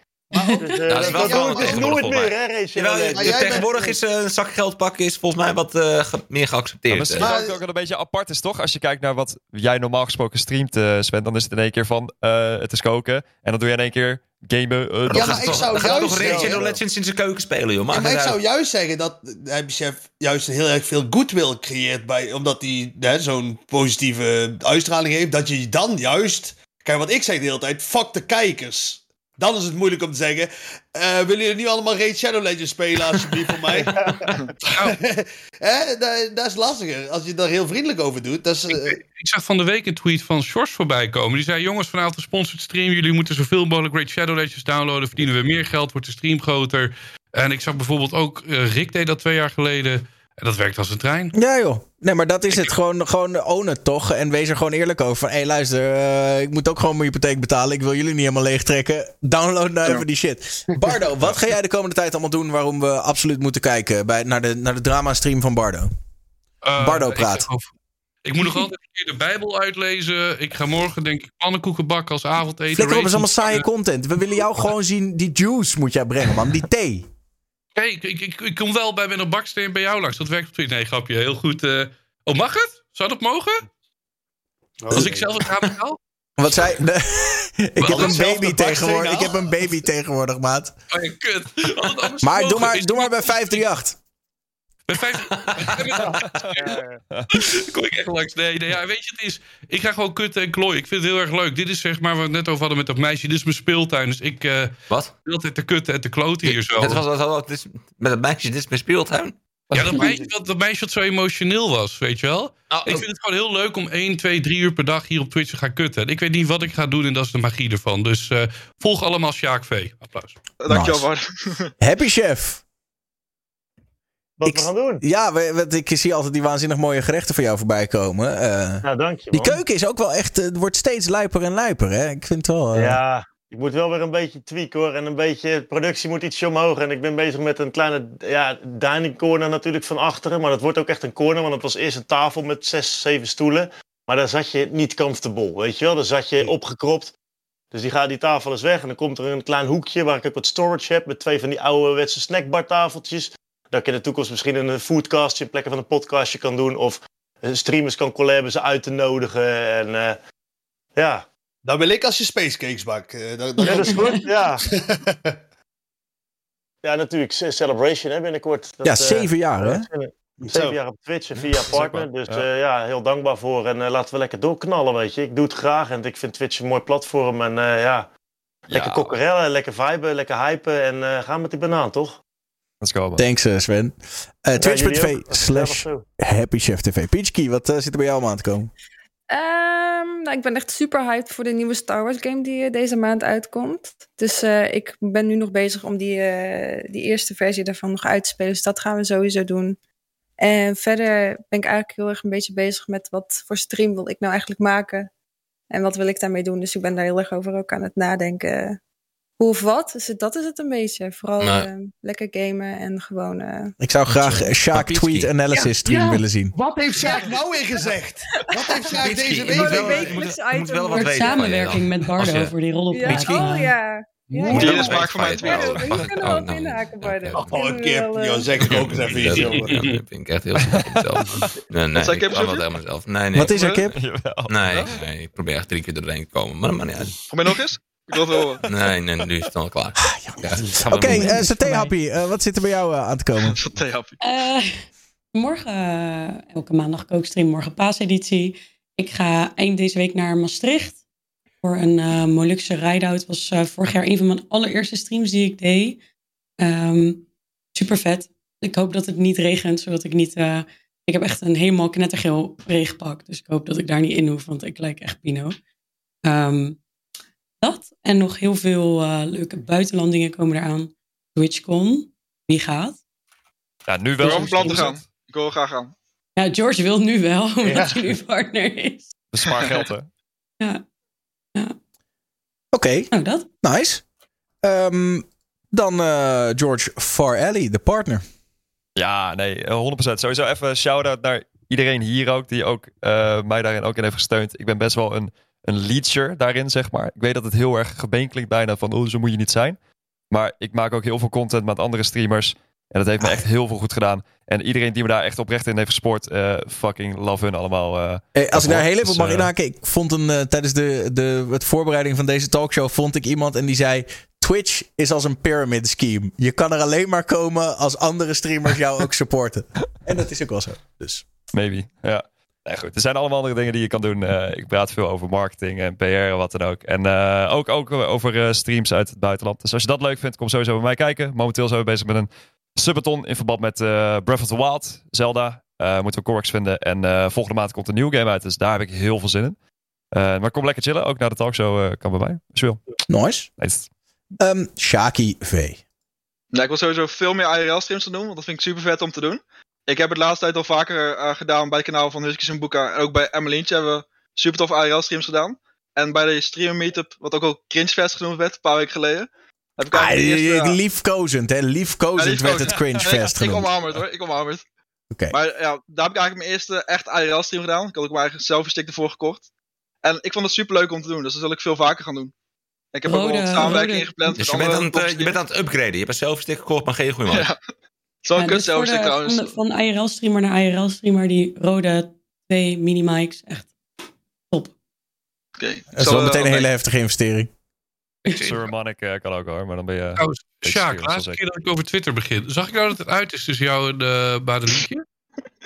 S8: Dus, [laughs] eh,
S2: Dat is wel
S8: dat dus nooit meer, hè, Legends.
S2: tegenwoordig is eh, een zak geld pakken is volgens mij wat eh, ge- meer
S4: Ja,
S2: geaccepteerd.
S4: maar
S2: eh.
S4: misschien ook wel een beetje apart is, toch? Als je kijkt naar wat jij normaal gesproken streamt, eh Sven, dan is het in één keer van eh, het is koken. En dan doe je in één keer gamen.
S5: Ja,
S4: dat
S5: maar
S4: is
S5: ik
S4: toch-
S5: zou juist
S2: toch Legends in zijn keuken spelen, joh.
S5: Maar ik zou juist zeggen dat hij chef juist heel erg veel goodwill creëert bij, omdat hij hè, zo'n positieve uitstraling heeft, dat je dan juist, kijk wat ik zeg de hele tijd, fuck de kijkers. Dan is het moeilijk om te zeggen, eh, willen jullie nu allemaal Raid Shadow Legends spelen alsjeblieft voor mij? [laughs] [laughs] Hè, dat, dat is lastiger. Als je daar heel vriendelijk over doet, dat is... eh,
S9: Ik zag van de week een tweet van Sjors voorbij komen. Die zei: Jongens, vanavond een sponsored stream. Jullie moeten zoveel mogelijk Great Shadow Legends downloaden. Verdienen we meer geld, wordt de stream groter. En ik zag bijvoorbeeld ook, eh, Rick deed dat twee jaar geleden. En dat werkt als een trein.
S1: Ja, joh. Nee, maar dat is het. Gewoon, gewoon own het toch? En wees er gewoon eerlijk over. Van, hé, hey, luister, eh, ik moet ook gewoon mijn hypotheek betalen. Ik wil jullie niet helemaal leegtrekken. Download nou
S3: Ja.
S1: even die shit. Bardo, [laughs] wat ga jij de komende tijd allemaal doen waarom we absoluut moeten kijken bij, naar, de, naar de drama-stream van Bardo?
S9: Eh,
S1: Bardo praat.
S9: Ik moet nog altijd een keer de Bijbel uitlezen. Ik ga morgen denk ik pannenkoeken bakken als avondeten.
S1: Flikker op, is allemaal saaie content. We willen jou gewoon zien. Die juice moet jij brengen, man. Die thee.
S9: Kijk, ik, ik, ik kom wel bij mijn baksteen bij jou langs. Dat werkt op Twitter. Nee, grapje. Heel goed. eh. Oh, mag het? Zou dat mogen? Als ik zelf het raam betaal?
S1: Wat zei... [laughs] ik heb een baby tegenwoordig. Ik heb een baby tegenwoordig, maat.
S9: Oh, ja, kut.
S1: Maar doe maar, doe maar bij 538.
S9: Met 50... kom ik echt langs. Nee, nee, ja, weet je, het is... Ik ga gewoon kutten en klooien. Ik vind het heel erg leuk. Dit is zeg maar wat we het net over hadden met dat meisje. Dit is mijn speeltuin. Dus ik... eh
S2: Wat?
S9: altijd te kutten en te kloten hier zo.
S2: Het was, was, was- het is- met het meisje, dit is mijn speeltuin.
S9: Ja, dat meisje, dat, dat meisje dat zo emotioneel was, weet je wel?
S2: Oh,
S9: ik vind het gewoon heel leuk om 1, 2, 3 uur per dag hier op Twitch te gaan kutten. En ik weet niet wat ik ga doen en dat is de magie ervan. Dus eh, volg allemaal Sjaak V. Applaus.
S3: Dankjewel,
S1: Nice.
S3: Bart.
S1: Happy Chef.
S8: Wat
S1: Ik-
S8: we gaan doen.
S1: Ja, want ik zie altijd die waanzinnig mooie gerechten van jou voorbij komen. Eh,
S8: Nou, dank je,
S1: die keuken is ook wel echt, eh, het wordt steeds lijper en lijper. Hè? Ik vind het wel... eh,
S8: Ja, ik moet wel weer een beetje tweaken hoor. En een beetje, productie moet ietsje omhoog. En ik ben bezig met een kleine ja, dining corner natuurlijk van achteren. Maar dat wordt ook echt een corner, want het was eerst een tafel met zes, zeven stoelen. Maar daar zat je niet comfortable, weet je wel. Daar zat je opgekropt. Dus die, gaat, die tafel is weg en dan komt er een klein hoekje waar ik ook wat storage heb. Met twee van die ouderwetse snackbartafeltjes. Dat ik in de toekomst misschien een foodcastje in plekken van een podcastje kan doen. Of streamers kan collaben ze uit te nodigen. En eh, ja,
S5: Dan wil ik als je spacecakes bak. eh, dat,
S8: ja, dat is goed. Ja. [laughs] ja, natuurlijk. Ce- Celebration hè, binnenkort. Dat,
S1: Ja,
S8: eh,
S1: zeven jaar, hè?
S8: Zeven
S5: Zo.
S8: jaar op Twitch en via partner. Dus
S4: Ja.
S8: ja. ja, heel dankbaar voor. En laten we lekker doorknallen, weet je. Ik doe het graag en ik vind Twitch een mooi platform. En eh, ja, lekker
S4: Ja.
S8: kokkerellen, lekker viben, lekker hypen. En eh gaan met die banaan, toch?
S4: Let's go, man.
S1: Thanks eh, Sven. Eh
S8: Ja,
S1: Twitch.tv slash Happy Chef TV. Peachkey, wat eh, zit er bij jou om aan te komen?
S6: Ehm, nou, ik ben echt super hyped voor de nieuwe Star Wars game die deze maand uitkomt. Dus eh, ik ben nu nog bezig om die, eh, die eerste versie daarvan nog uit te spelen. Dus dat gaan we sowieso doen. En verder ben ik eigenlijk heel erg een beetje bezig met wat voor stream wil ik nou eigenlijk maken. En wat wil ik daarmee doen. Dus ik ben daar heel erg over ook aan het nadenken. Hoe of wat. Dus dat is het een beetje. Vooral
S2: Maar-
S6: eh, lekker gamen en gewoon... eh,
S1: Ik zou graag eh, Sjaak
S2: Papinski.
S1: Tweet Analysis stream
S5: Ja.
S1: willen zien.
S5: Wat heeft Sjaak nou weer gezegd? Wat heeft Sjaak deze week
S2: moet
S6: Gewoon
S2: wel-
S6: een
S2: je moet-
S6: wekelijks
S2: je moet wel wat weten
S7: Samenwerking met Bardo
S2: je-
S7: voor die rol op
S6: ja, oh ja. Ja,
S2: Moet
S6: ja.
S2: je
S3: Dit is
S2: wel
S3: maak van mijn
S2: weten
S3: tweet.
S2: van je.
S6: Ja, je kan er
S2: Oh,
S6: wel
S2: nou,
S6: inhaken, Bardo.
S2: oké.
S5: Oh, een joh,
S6: eh,
S5: zeg ik ook eens even iets,
S2: Dat
S5: jongen.
S2: vind ik echt heel mezelf. [laughs] Nee, nee, ik
S3: Kip
S2: kan
S3: zo
S2: dat
S3: goed?
S2: helemaal zelf. Nee, nee.
S1: Wat is er, Kip?
S4: Jawel.
S2: Nee, nee, ik probeer echt drie keer doorheen te komen. Maar dat maakt niet uit.
S3: Kom je nog eens? Ik wil het horen.
S2: Nee, nee, nu is het al klaar. Ja, gaan we
S1: Oké,
S2: doen.
S1: eh Saté Happy, eh, wat zit er bij jou eh, aan te komen? [laughs]
S3: Saté happy.
S7: Eh, morgen, elke maandag kookstream, morgen paaseditie. Ik ga eind deze week naar Maastricht voor een eh Molukse ride-out. was eh, vorig jaar een van mijn allereerste streams die ik deed. Ehm, super vet. Ik hoop dat het niet regent, zodat ik niet... eh, ik heb echt een helemaal knettergeel regenpak. Dus ik hoop dat ik daar niet in hoef, want ik lijk echt Pino. Ehm, dat en nog heel veel eh, leuke buitenlandingen komen eraan. TwitchCon, wie gaat?
S4: Ja, nu
S3: Ik
S4: wel.
S3: wil van plan te gaan. Ik wil graag gaan.
S7: Ja, George wil nu wel, [laughs] omdat
S8: Ja.
S7: hij nu partner is.
S4: Bespaar geld, hè?
S7: Ja,
S1: Oké,
S7: nou dat.
S1: nice. Ehm, dan eh, George Farelli, de partner.
S4: Ja, nee, eh, 100%. Sowieso even een shout-out naar iedereen hier ook, die ook eh, mij daarin ook in heeft gesteund. Ik ben best wel een, een leacher daarin, zeg maar. Ik weet dat het heel erg gebeen klinkt bijna van, oh, zo moet je niet zijn. Maar ik maak ook heel veel content met andere streamers. En dat heeft me echt heel veel goed gedaan. En iedereen die me daar echt oprecht in heeft gespoord, eh, fucking love hun allemaal. eh.
S1: Eh, als ik daar heel even op mag
S4: eh,
S1: inhaken. Ik vond een, tijdens de, de het voorbereiding van deze talkshow vond ik iemand en die zei... Twitch is als een pyramid scheme. Je kan er alleen maar komen als andere streamers jou ook [laughs] supporten. En dat is ook wel zo. Dus.
S4: Maybe, ja. Nee, goed. Er zijn allemaal andere dingen die je kan doen. Eh, ik praat veel over marketing en PR en wat dan ook. En eh, ook, ook over eh, streams uit het buitenland. Dus als je dat leuk vindt, kom sowieso bij mij kijken. Momenteel zijn we bezig met een subathon in verband met eh, Breath of the Wild, Zelda. Eh, moeten we Corks vinden. En eh, volgende maand komt een nieuwe game uit. Dus daar heb ik heel veel zin in. Eh, maar kom lekker chillen. Ook naar de talkshow eh, kan bij mij. Als je wil.
S1: Nice.
S4: Nice.
S1: Ehm Shaki V.
S3: Nou, ik wil sowieso veel meer IRL-streams gaan doen, want dat vind ik super vet om te doen. Ik heb het de laatste tijd al vaker eh, gedaan bij het kanaal van Huskies en Boeka. En ook bij Emmelientje hebben we super tof IRL-streams gedaan. En bij de streamer meetup, wat ook al Cringefest genoemd werd, een paar weken geleden. Heb ik
S1: Ah,
S3: eerste, ja.
S1: liefkozend, hè? Liefkozend
S3: Ja,
S1: werd het Cringefest
S3: Nee, Ik
S1: genoemd.
S3: omarm het hoor, ik omarm het.
S1: Oké.
S3: Maar ja, daar heb ik eigenlijk mijn eerste echt IRL-stream gedaan. Ik had ook mijn eigen selfie-stick ervoor gekocht. En ik vond het super leuk om te doen, dus dat wil ik veel vaker gaan doen. Ik heb ook wel wat samenwerking ingepland
S2: Dus je bent, aan het, eh, je bent aan het upgraden. Je hebt een selfie-stick gekocht, maar geen goede man.
S3: Ja. Zo'n
S7: Ja,
S3: kut
S7: dus de-
S3: trouwens.
S7: Van, van IRL-streamer naar IRL-streamer, die rode twee mini-mics. Echt top.
S3: Oké. ik
S1: Dat is wel
S3: eh,
S1: meteen een hele heftige investering.
S4: Sir Monnik eh, kan ook hoor, maar dan ben je... Beetje
S9: Sjaak, laatste keer dat ik over Twitter begin. Zag ik nou dat het uit is tussen jou en uh, Badelientje?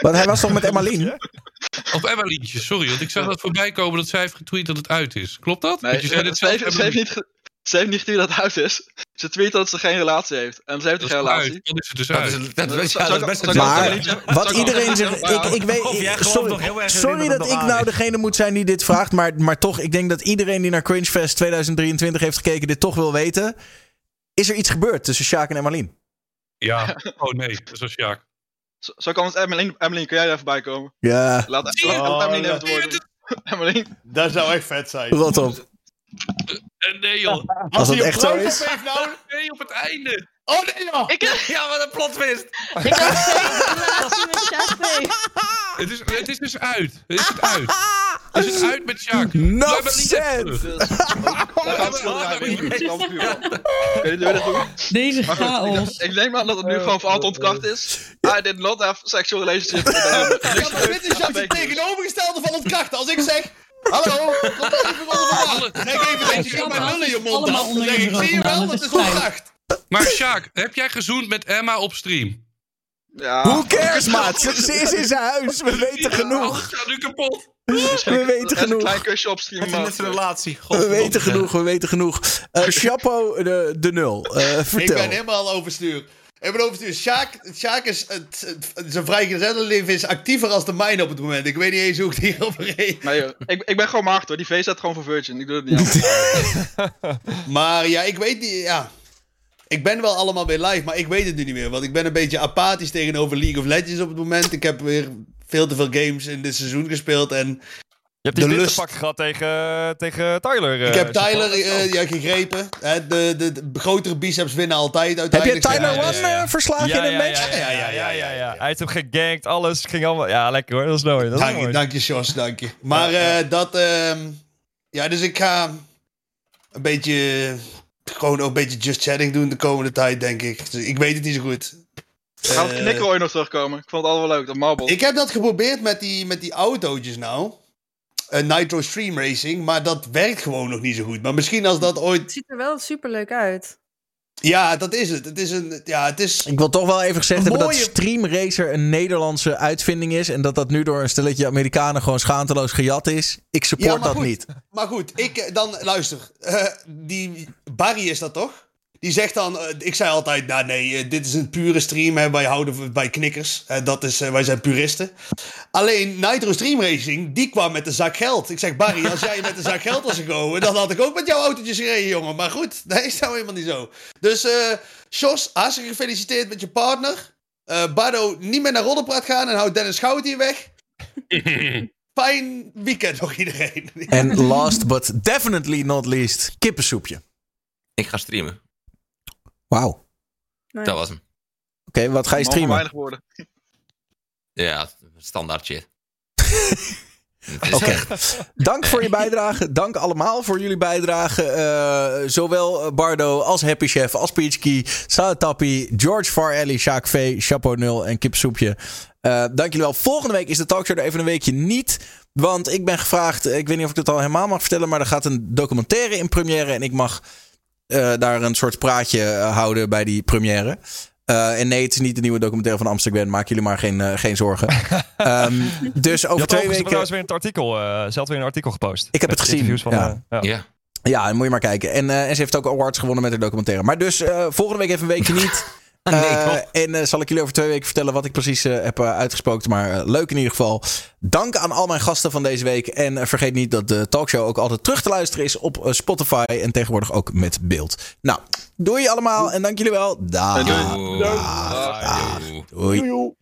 S1: Want hij was toch met Emmalien? [laughs]
S9: Of Emmalientje, sorry. Want ik zag dat voorbij komen dat zij heeft getweet dat het uit is. Klopt dat?
S3: Nee,
S9: je zei dit
S3: ze,
S9: zelf,
S3: heeft, ze, heeft niet, ze heeft niet getweet dat het uit is. Ze tweet dat ze geen relatie heeft. En ze heeft
S9: Dat
S3: geen
S9: is
S3: relatie.
S9: uit. Dan is het dus
S2: Dat
S9: uit.
S2: is, dat,
S3: Dat
S2: is,
S3: is-
S2: ja, dat is best
S3: zou-
S2: een
S3: zou-
S1: Maar wat iedereen zegt, ik, ik weet,
S2: gelooft
S1: sorry,
S2: nog heel erg in
S1: sorry
S2: dat
S1: dat ik nou
S2: is.
S1: degene moet zijn die dit vraagt, maar, maar toch, ik denk dat iedereen die naar Cringefest 2023 heeft gekeken dit toch wil weten. Is er iets gebeurd tussen Sjaak en Emmalien?
S9: Ja. [laughs] Oh nee, dat was Sjaak.
S3: Zo, zo kan het Emmeline, Emmeline, kun jij er even bij komen?
S1: Ja,
S3: Laat, laat,
S5: Oh,
S3: laat Emmeline even het woord doen. Emmeline.
S5: Dat zou echt vet zijn.
S1: rot op.
S9: Eh, nee joh. [laughs]
S1: Als dat
S5: hij
S1: echt
S5: een heeft nou... [laughs]
S9: Nee, op het einde.
S5: Oh nee joh!
S3: Ik,
S2: Ja, wat een plot twist.
S7: Ik [laughs] mee.
S9: Het is, het is dus uit. Het is het uit. Het is uit met Sjaak.
S1: No sense.
S7: Deze chaos.
S3: ik, neem aan dat het nu gewoon voor altijd ontkracht is. I did not have sexual relationship
S5: dit is juist het tegenovergestelde van ontkrachten. Als ik zeg... Hallo, kom even onder de. Zeg even dat je met lullen in je mond had. Ik, zie je wel, dat is ontkracht.
S9: Maar Sjaak, heb jij gezoend met Emma op stream?
S3: Ja.
S1: Who cares, maat? [laughs] Ze, is in zijn huis. We weten genoeg.
S9: gaat nu kapot.
S1: We weten
S3: Een
S1: genoeg.
S3: klein kusje op stream.
S2: Het net zijn relatie.
S1: We weten genoeg, we weten genoeg. Eh Chapeau de, de nul. Eh,
S5: Ik
S1: vertel.
S5: ben helemaal overstuur. Ik overstuur. Sjaak, Sjaak is... Het, het, zijn vrijgezellenleven is actiever als de mijne op het moment. Ik weet niet eens hoe ik hierover reed.
S3: Nee, joh. ik, ik ben gewoon maagd hoor. Die V staat gewoon voor Virgin. Ik doe het niet aan. [laughs]
S5: Maar ja, ik weet niet... Ja. Ik ben wel allemaal weer live, maar ik weet het nu niet meer. Want ik ben een beetje apathisch tegenover League of Legends op het moment. Ik heb weer veel te veel games in dit seizoen gespeeld. En
S4: hebt die
S5: De
S4: witte
S5: lust-
S4: pak gehad tegen, tegen Tyler. eh,
S5: ik heb
S4: Chappelle.
S5: Tyler eh, ja, gegrepen. Hè, de, de, de grotere biceps winnen altijd
S1: Heb je
S5: uiteindelijk.
S1: Tyler
S5: Ja,
S1: One
S5: ja, ja.
S1: eh, verslagen
S4: Ja,
S1: in een
S4: ja,
S1: match?
S4: ja, ja, ja, ja, ja. Hij heeft hem gegankt, alles ging allemaal... Ja, lekker hoor, dat is mooi. Dat
S5: Dank dank je, Jos, dank je. Maar eh, dat... ehm, ja, dus ik ga een beetje... Gewoon ook een beetje just chatting doen de komende tijd, denk ik. Dus ik weet het niet zo goed.
S3: Gaat het
S5: Eh,
S3: knikken ooit nog terugkomen? Ik vond het wel leuk, dat marble.
S5: Ik heb dat geprobeerd met die, met die autootjes nou. Eh, Nitro Stream Racing. Maar dat werkt gewoon nog niet zo goed. Maar misschien als dat
S6: Het
S5: ooit...
S6: ziet er wel super leuk uit.
S5: Ja, dat is het. Het is een... Ja, het is...
S1: Ik wil toch wel even gezegd hebben dat Stream Racer een Nederlandse uitvinding is. En dat dat nu door een stelletje Amerikanen gewoon schaamteloos gejat is. Ik support
S5: Ja,
S1: dat
S5: goed.
S1: niet.
S5: Maar goed, ik eh, dan... Luister. eh, die Barry is dat toch? Die zegt dan, eh, ik zei altijd, nou nee, eh, dit is een pure stream. Hè, wij houden bij knikkers. Eh, dat is, eh, wij zijn puristen. Alleen Nitro Stream Racing, die kwam met een zak geld. Ik zeg, Barry, als jij met een zak geld was gekomen, dan had ik ook met jouw autootjes gereden, jongen. Maar goed, dat is nou helemaal niet zo. Dus, eh Jos, hartstikke gefeliciteerd met je partner. Eh Bardo, niet meer naar Roddelpraat gaan en houd Dennis Goud hier weg. [laughs] Fijn weekend nog iedereen.
S1: En last but definitely not least, kippensoepje.
S2: Ik ga streamen.
S1: Wauw. Oké.
S2: Dat was hem.
S1: wat ga je streamen?
S3: weinig woorden. [laughs]
S2: Ja, standaard shit. [laughs]
S1: Oké. Dank voor je bijdrage. Dank allemaal voor jullie bijdrage. Eh, zowel Bardo als Happy Chef, als Peachkey, Tappy, George Farelli, Sjaak V, Chapeau 0 en Kipsoepje. Eh dank jullie wel. Volgende week is de talkshow er even een weekje niet. Want ik ben gevraagd, ik weet niet of ik het al helemaal mag vertellen, maar er gaat een documentaire in première. En ik mag eh, daar een soort praatje eh, houden bij die première. Eh, en nee, het is niet de nieuwe documentaire van Amsterdam. Maak jullie maar geen, eh, geen zorgen. [laughs] Ehm, dus over twee weken.
S4: trouwens weer in het artikel, eh, ze had weer een artikel gepost.
S1: Ik heb het gezien.
S4: Van,
S1: Ja.
S4: ja.
S2: Ja.
S1: Ja, moet je maar kijken. En, eh, en ze heeft ook awards gewonnen met haar documentaire. Maar dus eh, volgende week even een weekje niet. [laughs] Eh, en eh, zal ik jullie over twee weken vertellen wat ik precies eh, heb uitgesproken. Maar leuk in ieder geval. Dank aan al mijn gasten van deze week. En vergeet niet dat de talkshow ook altijd terug te luisteren is op Spotify. En tegenwoordig ook met beeld. Nou, doei allemaal en dank jullie wel. Dag.
S2: Doei.
S1: Dag. Doei.
S5: Doei.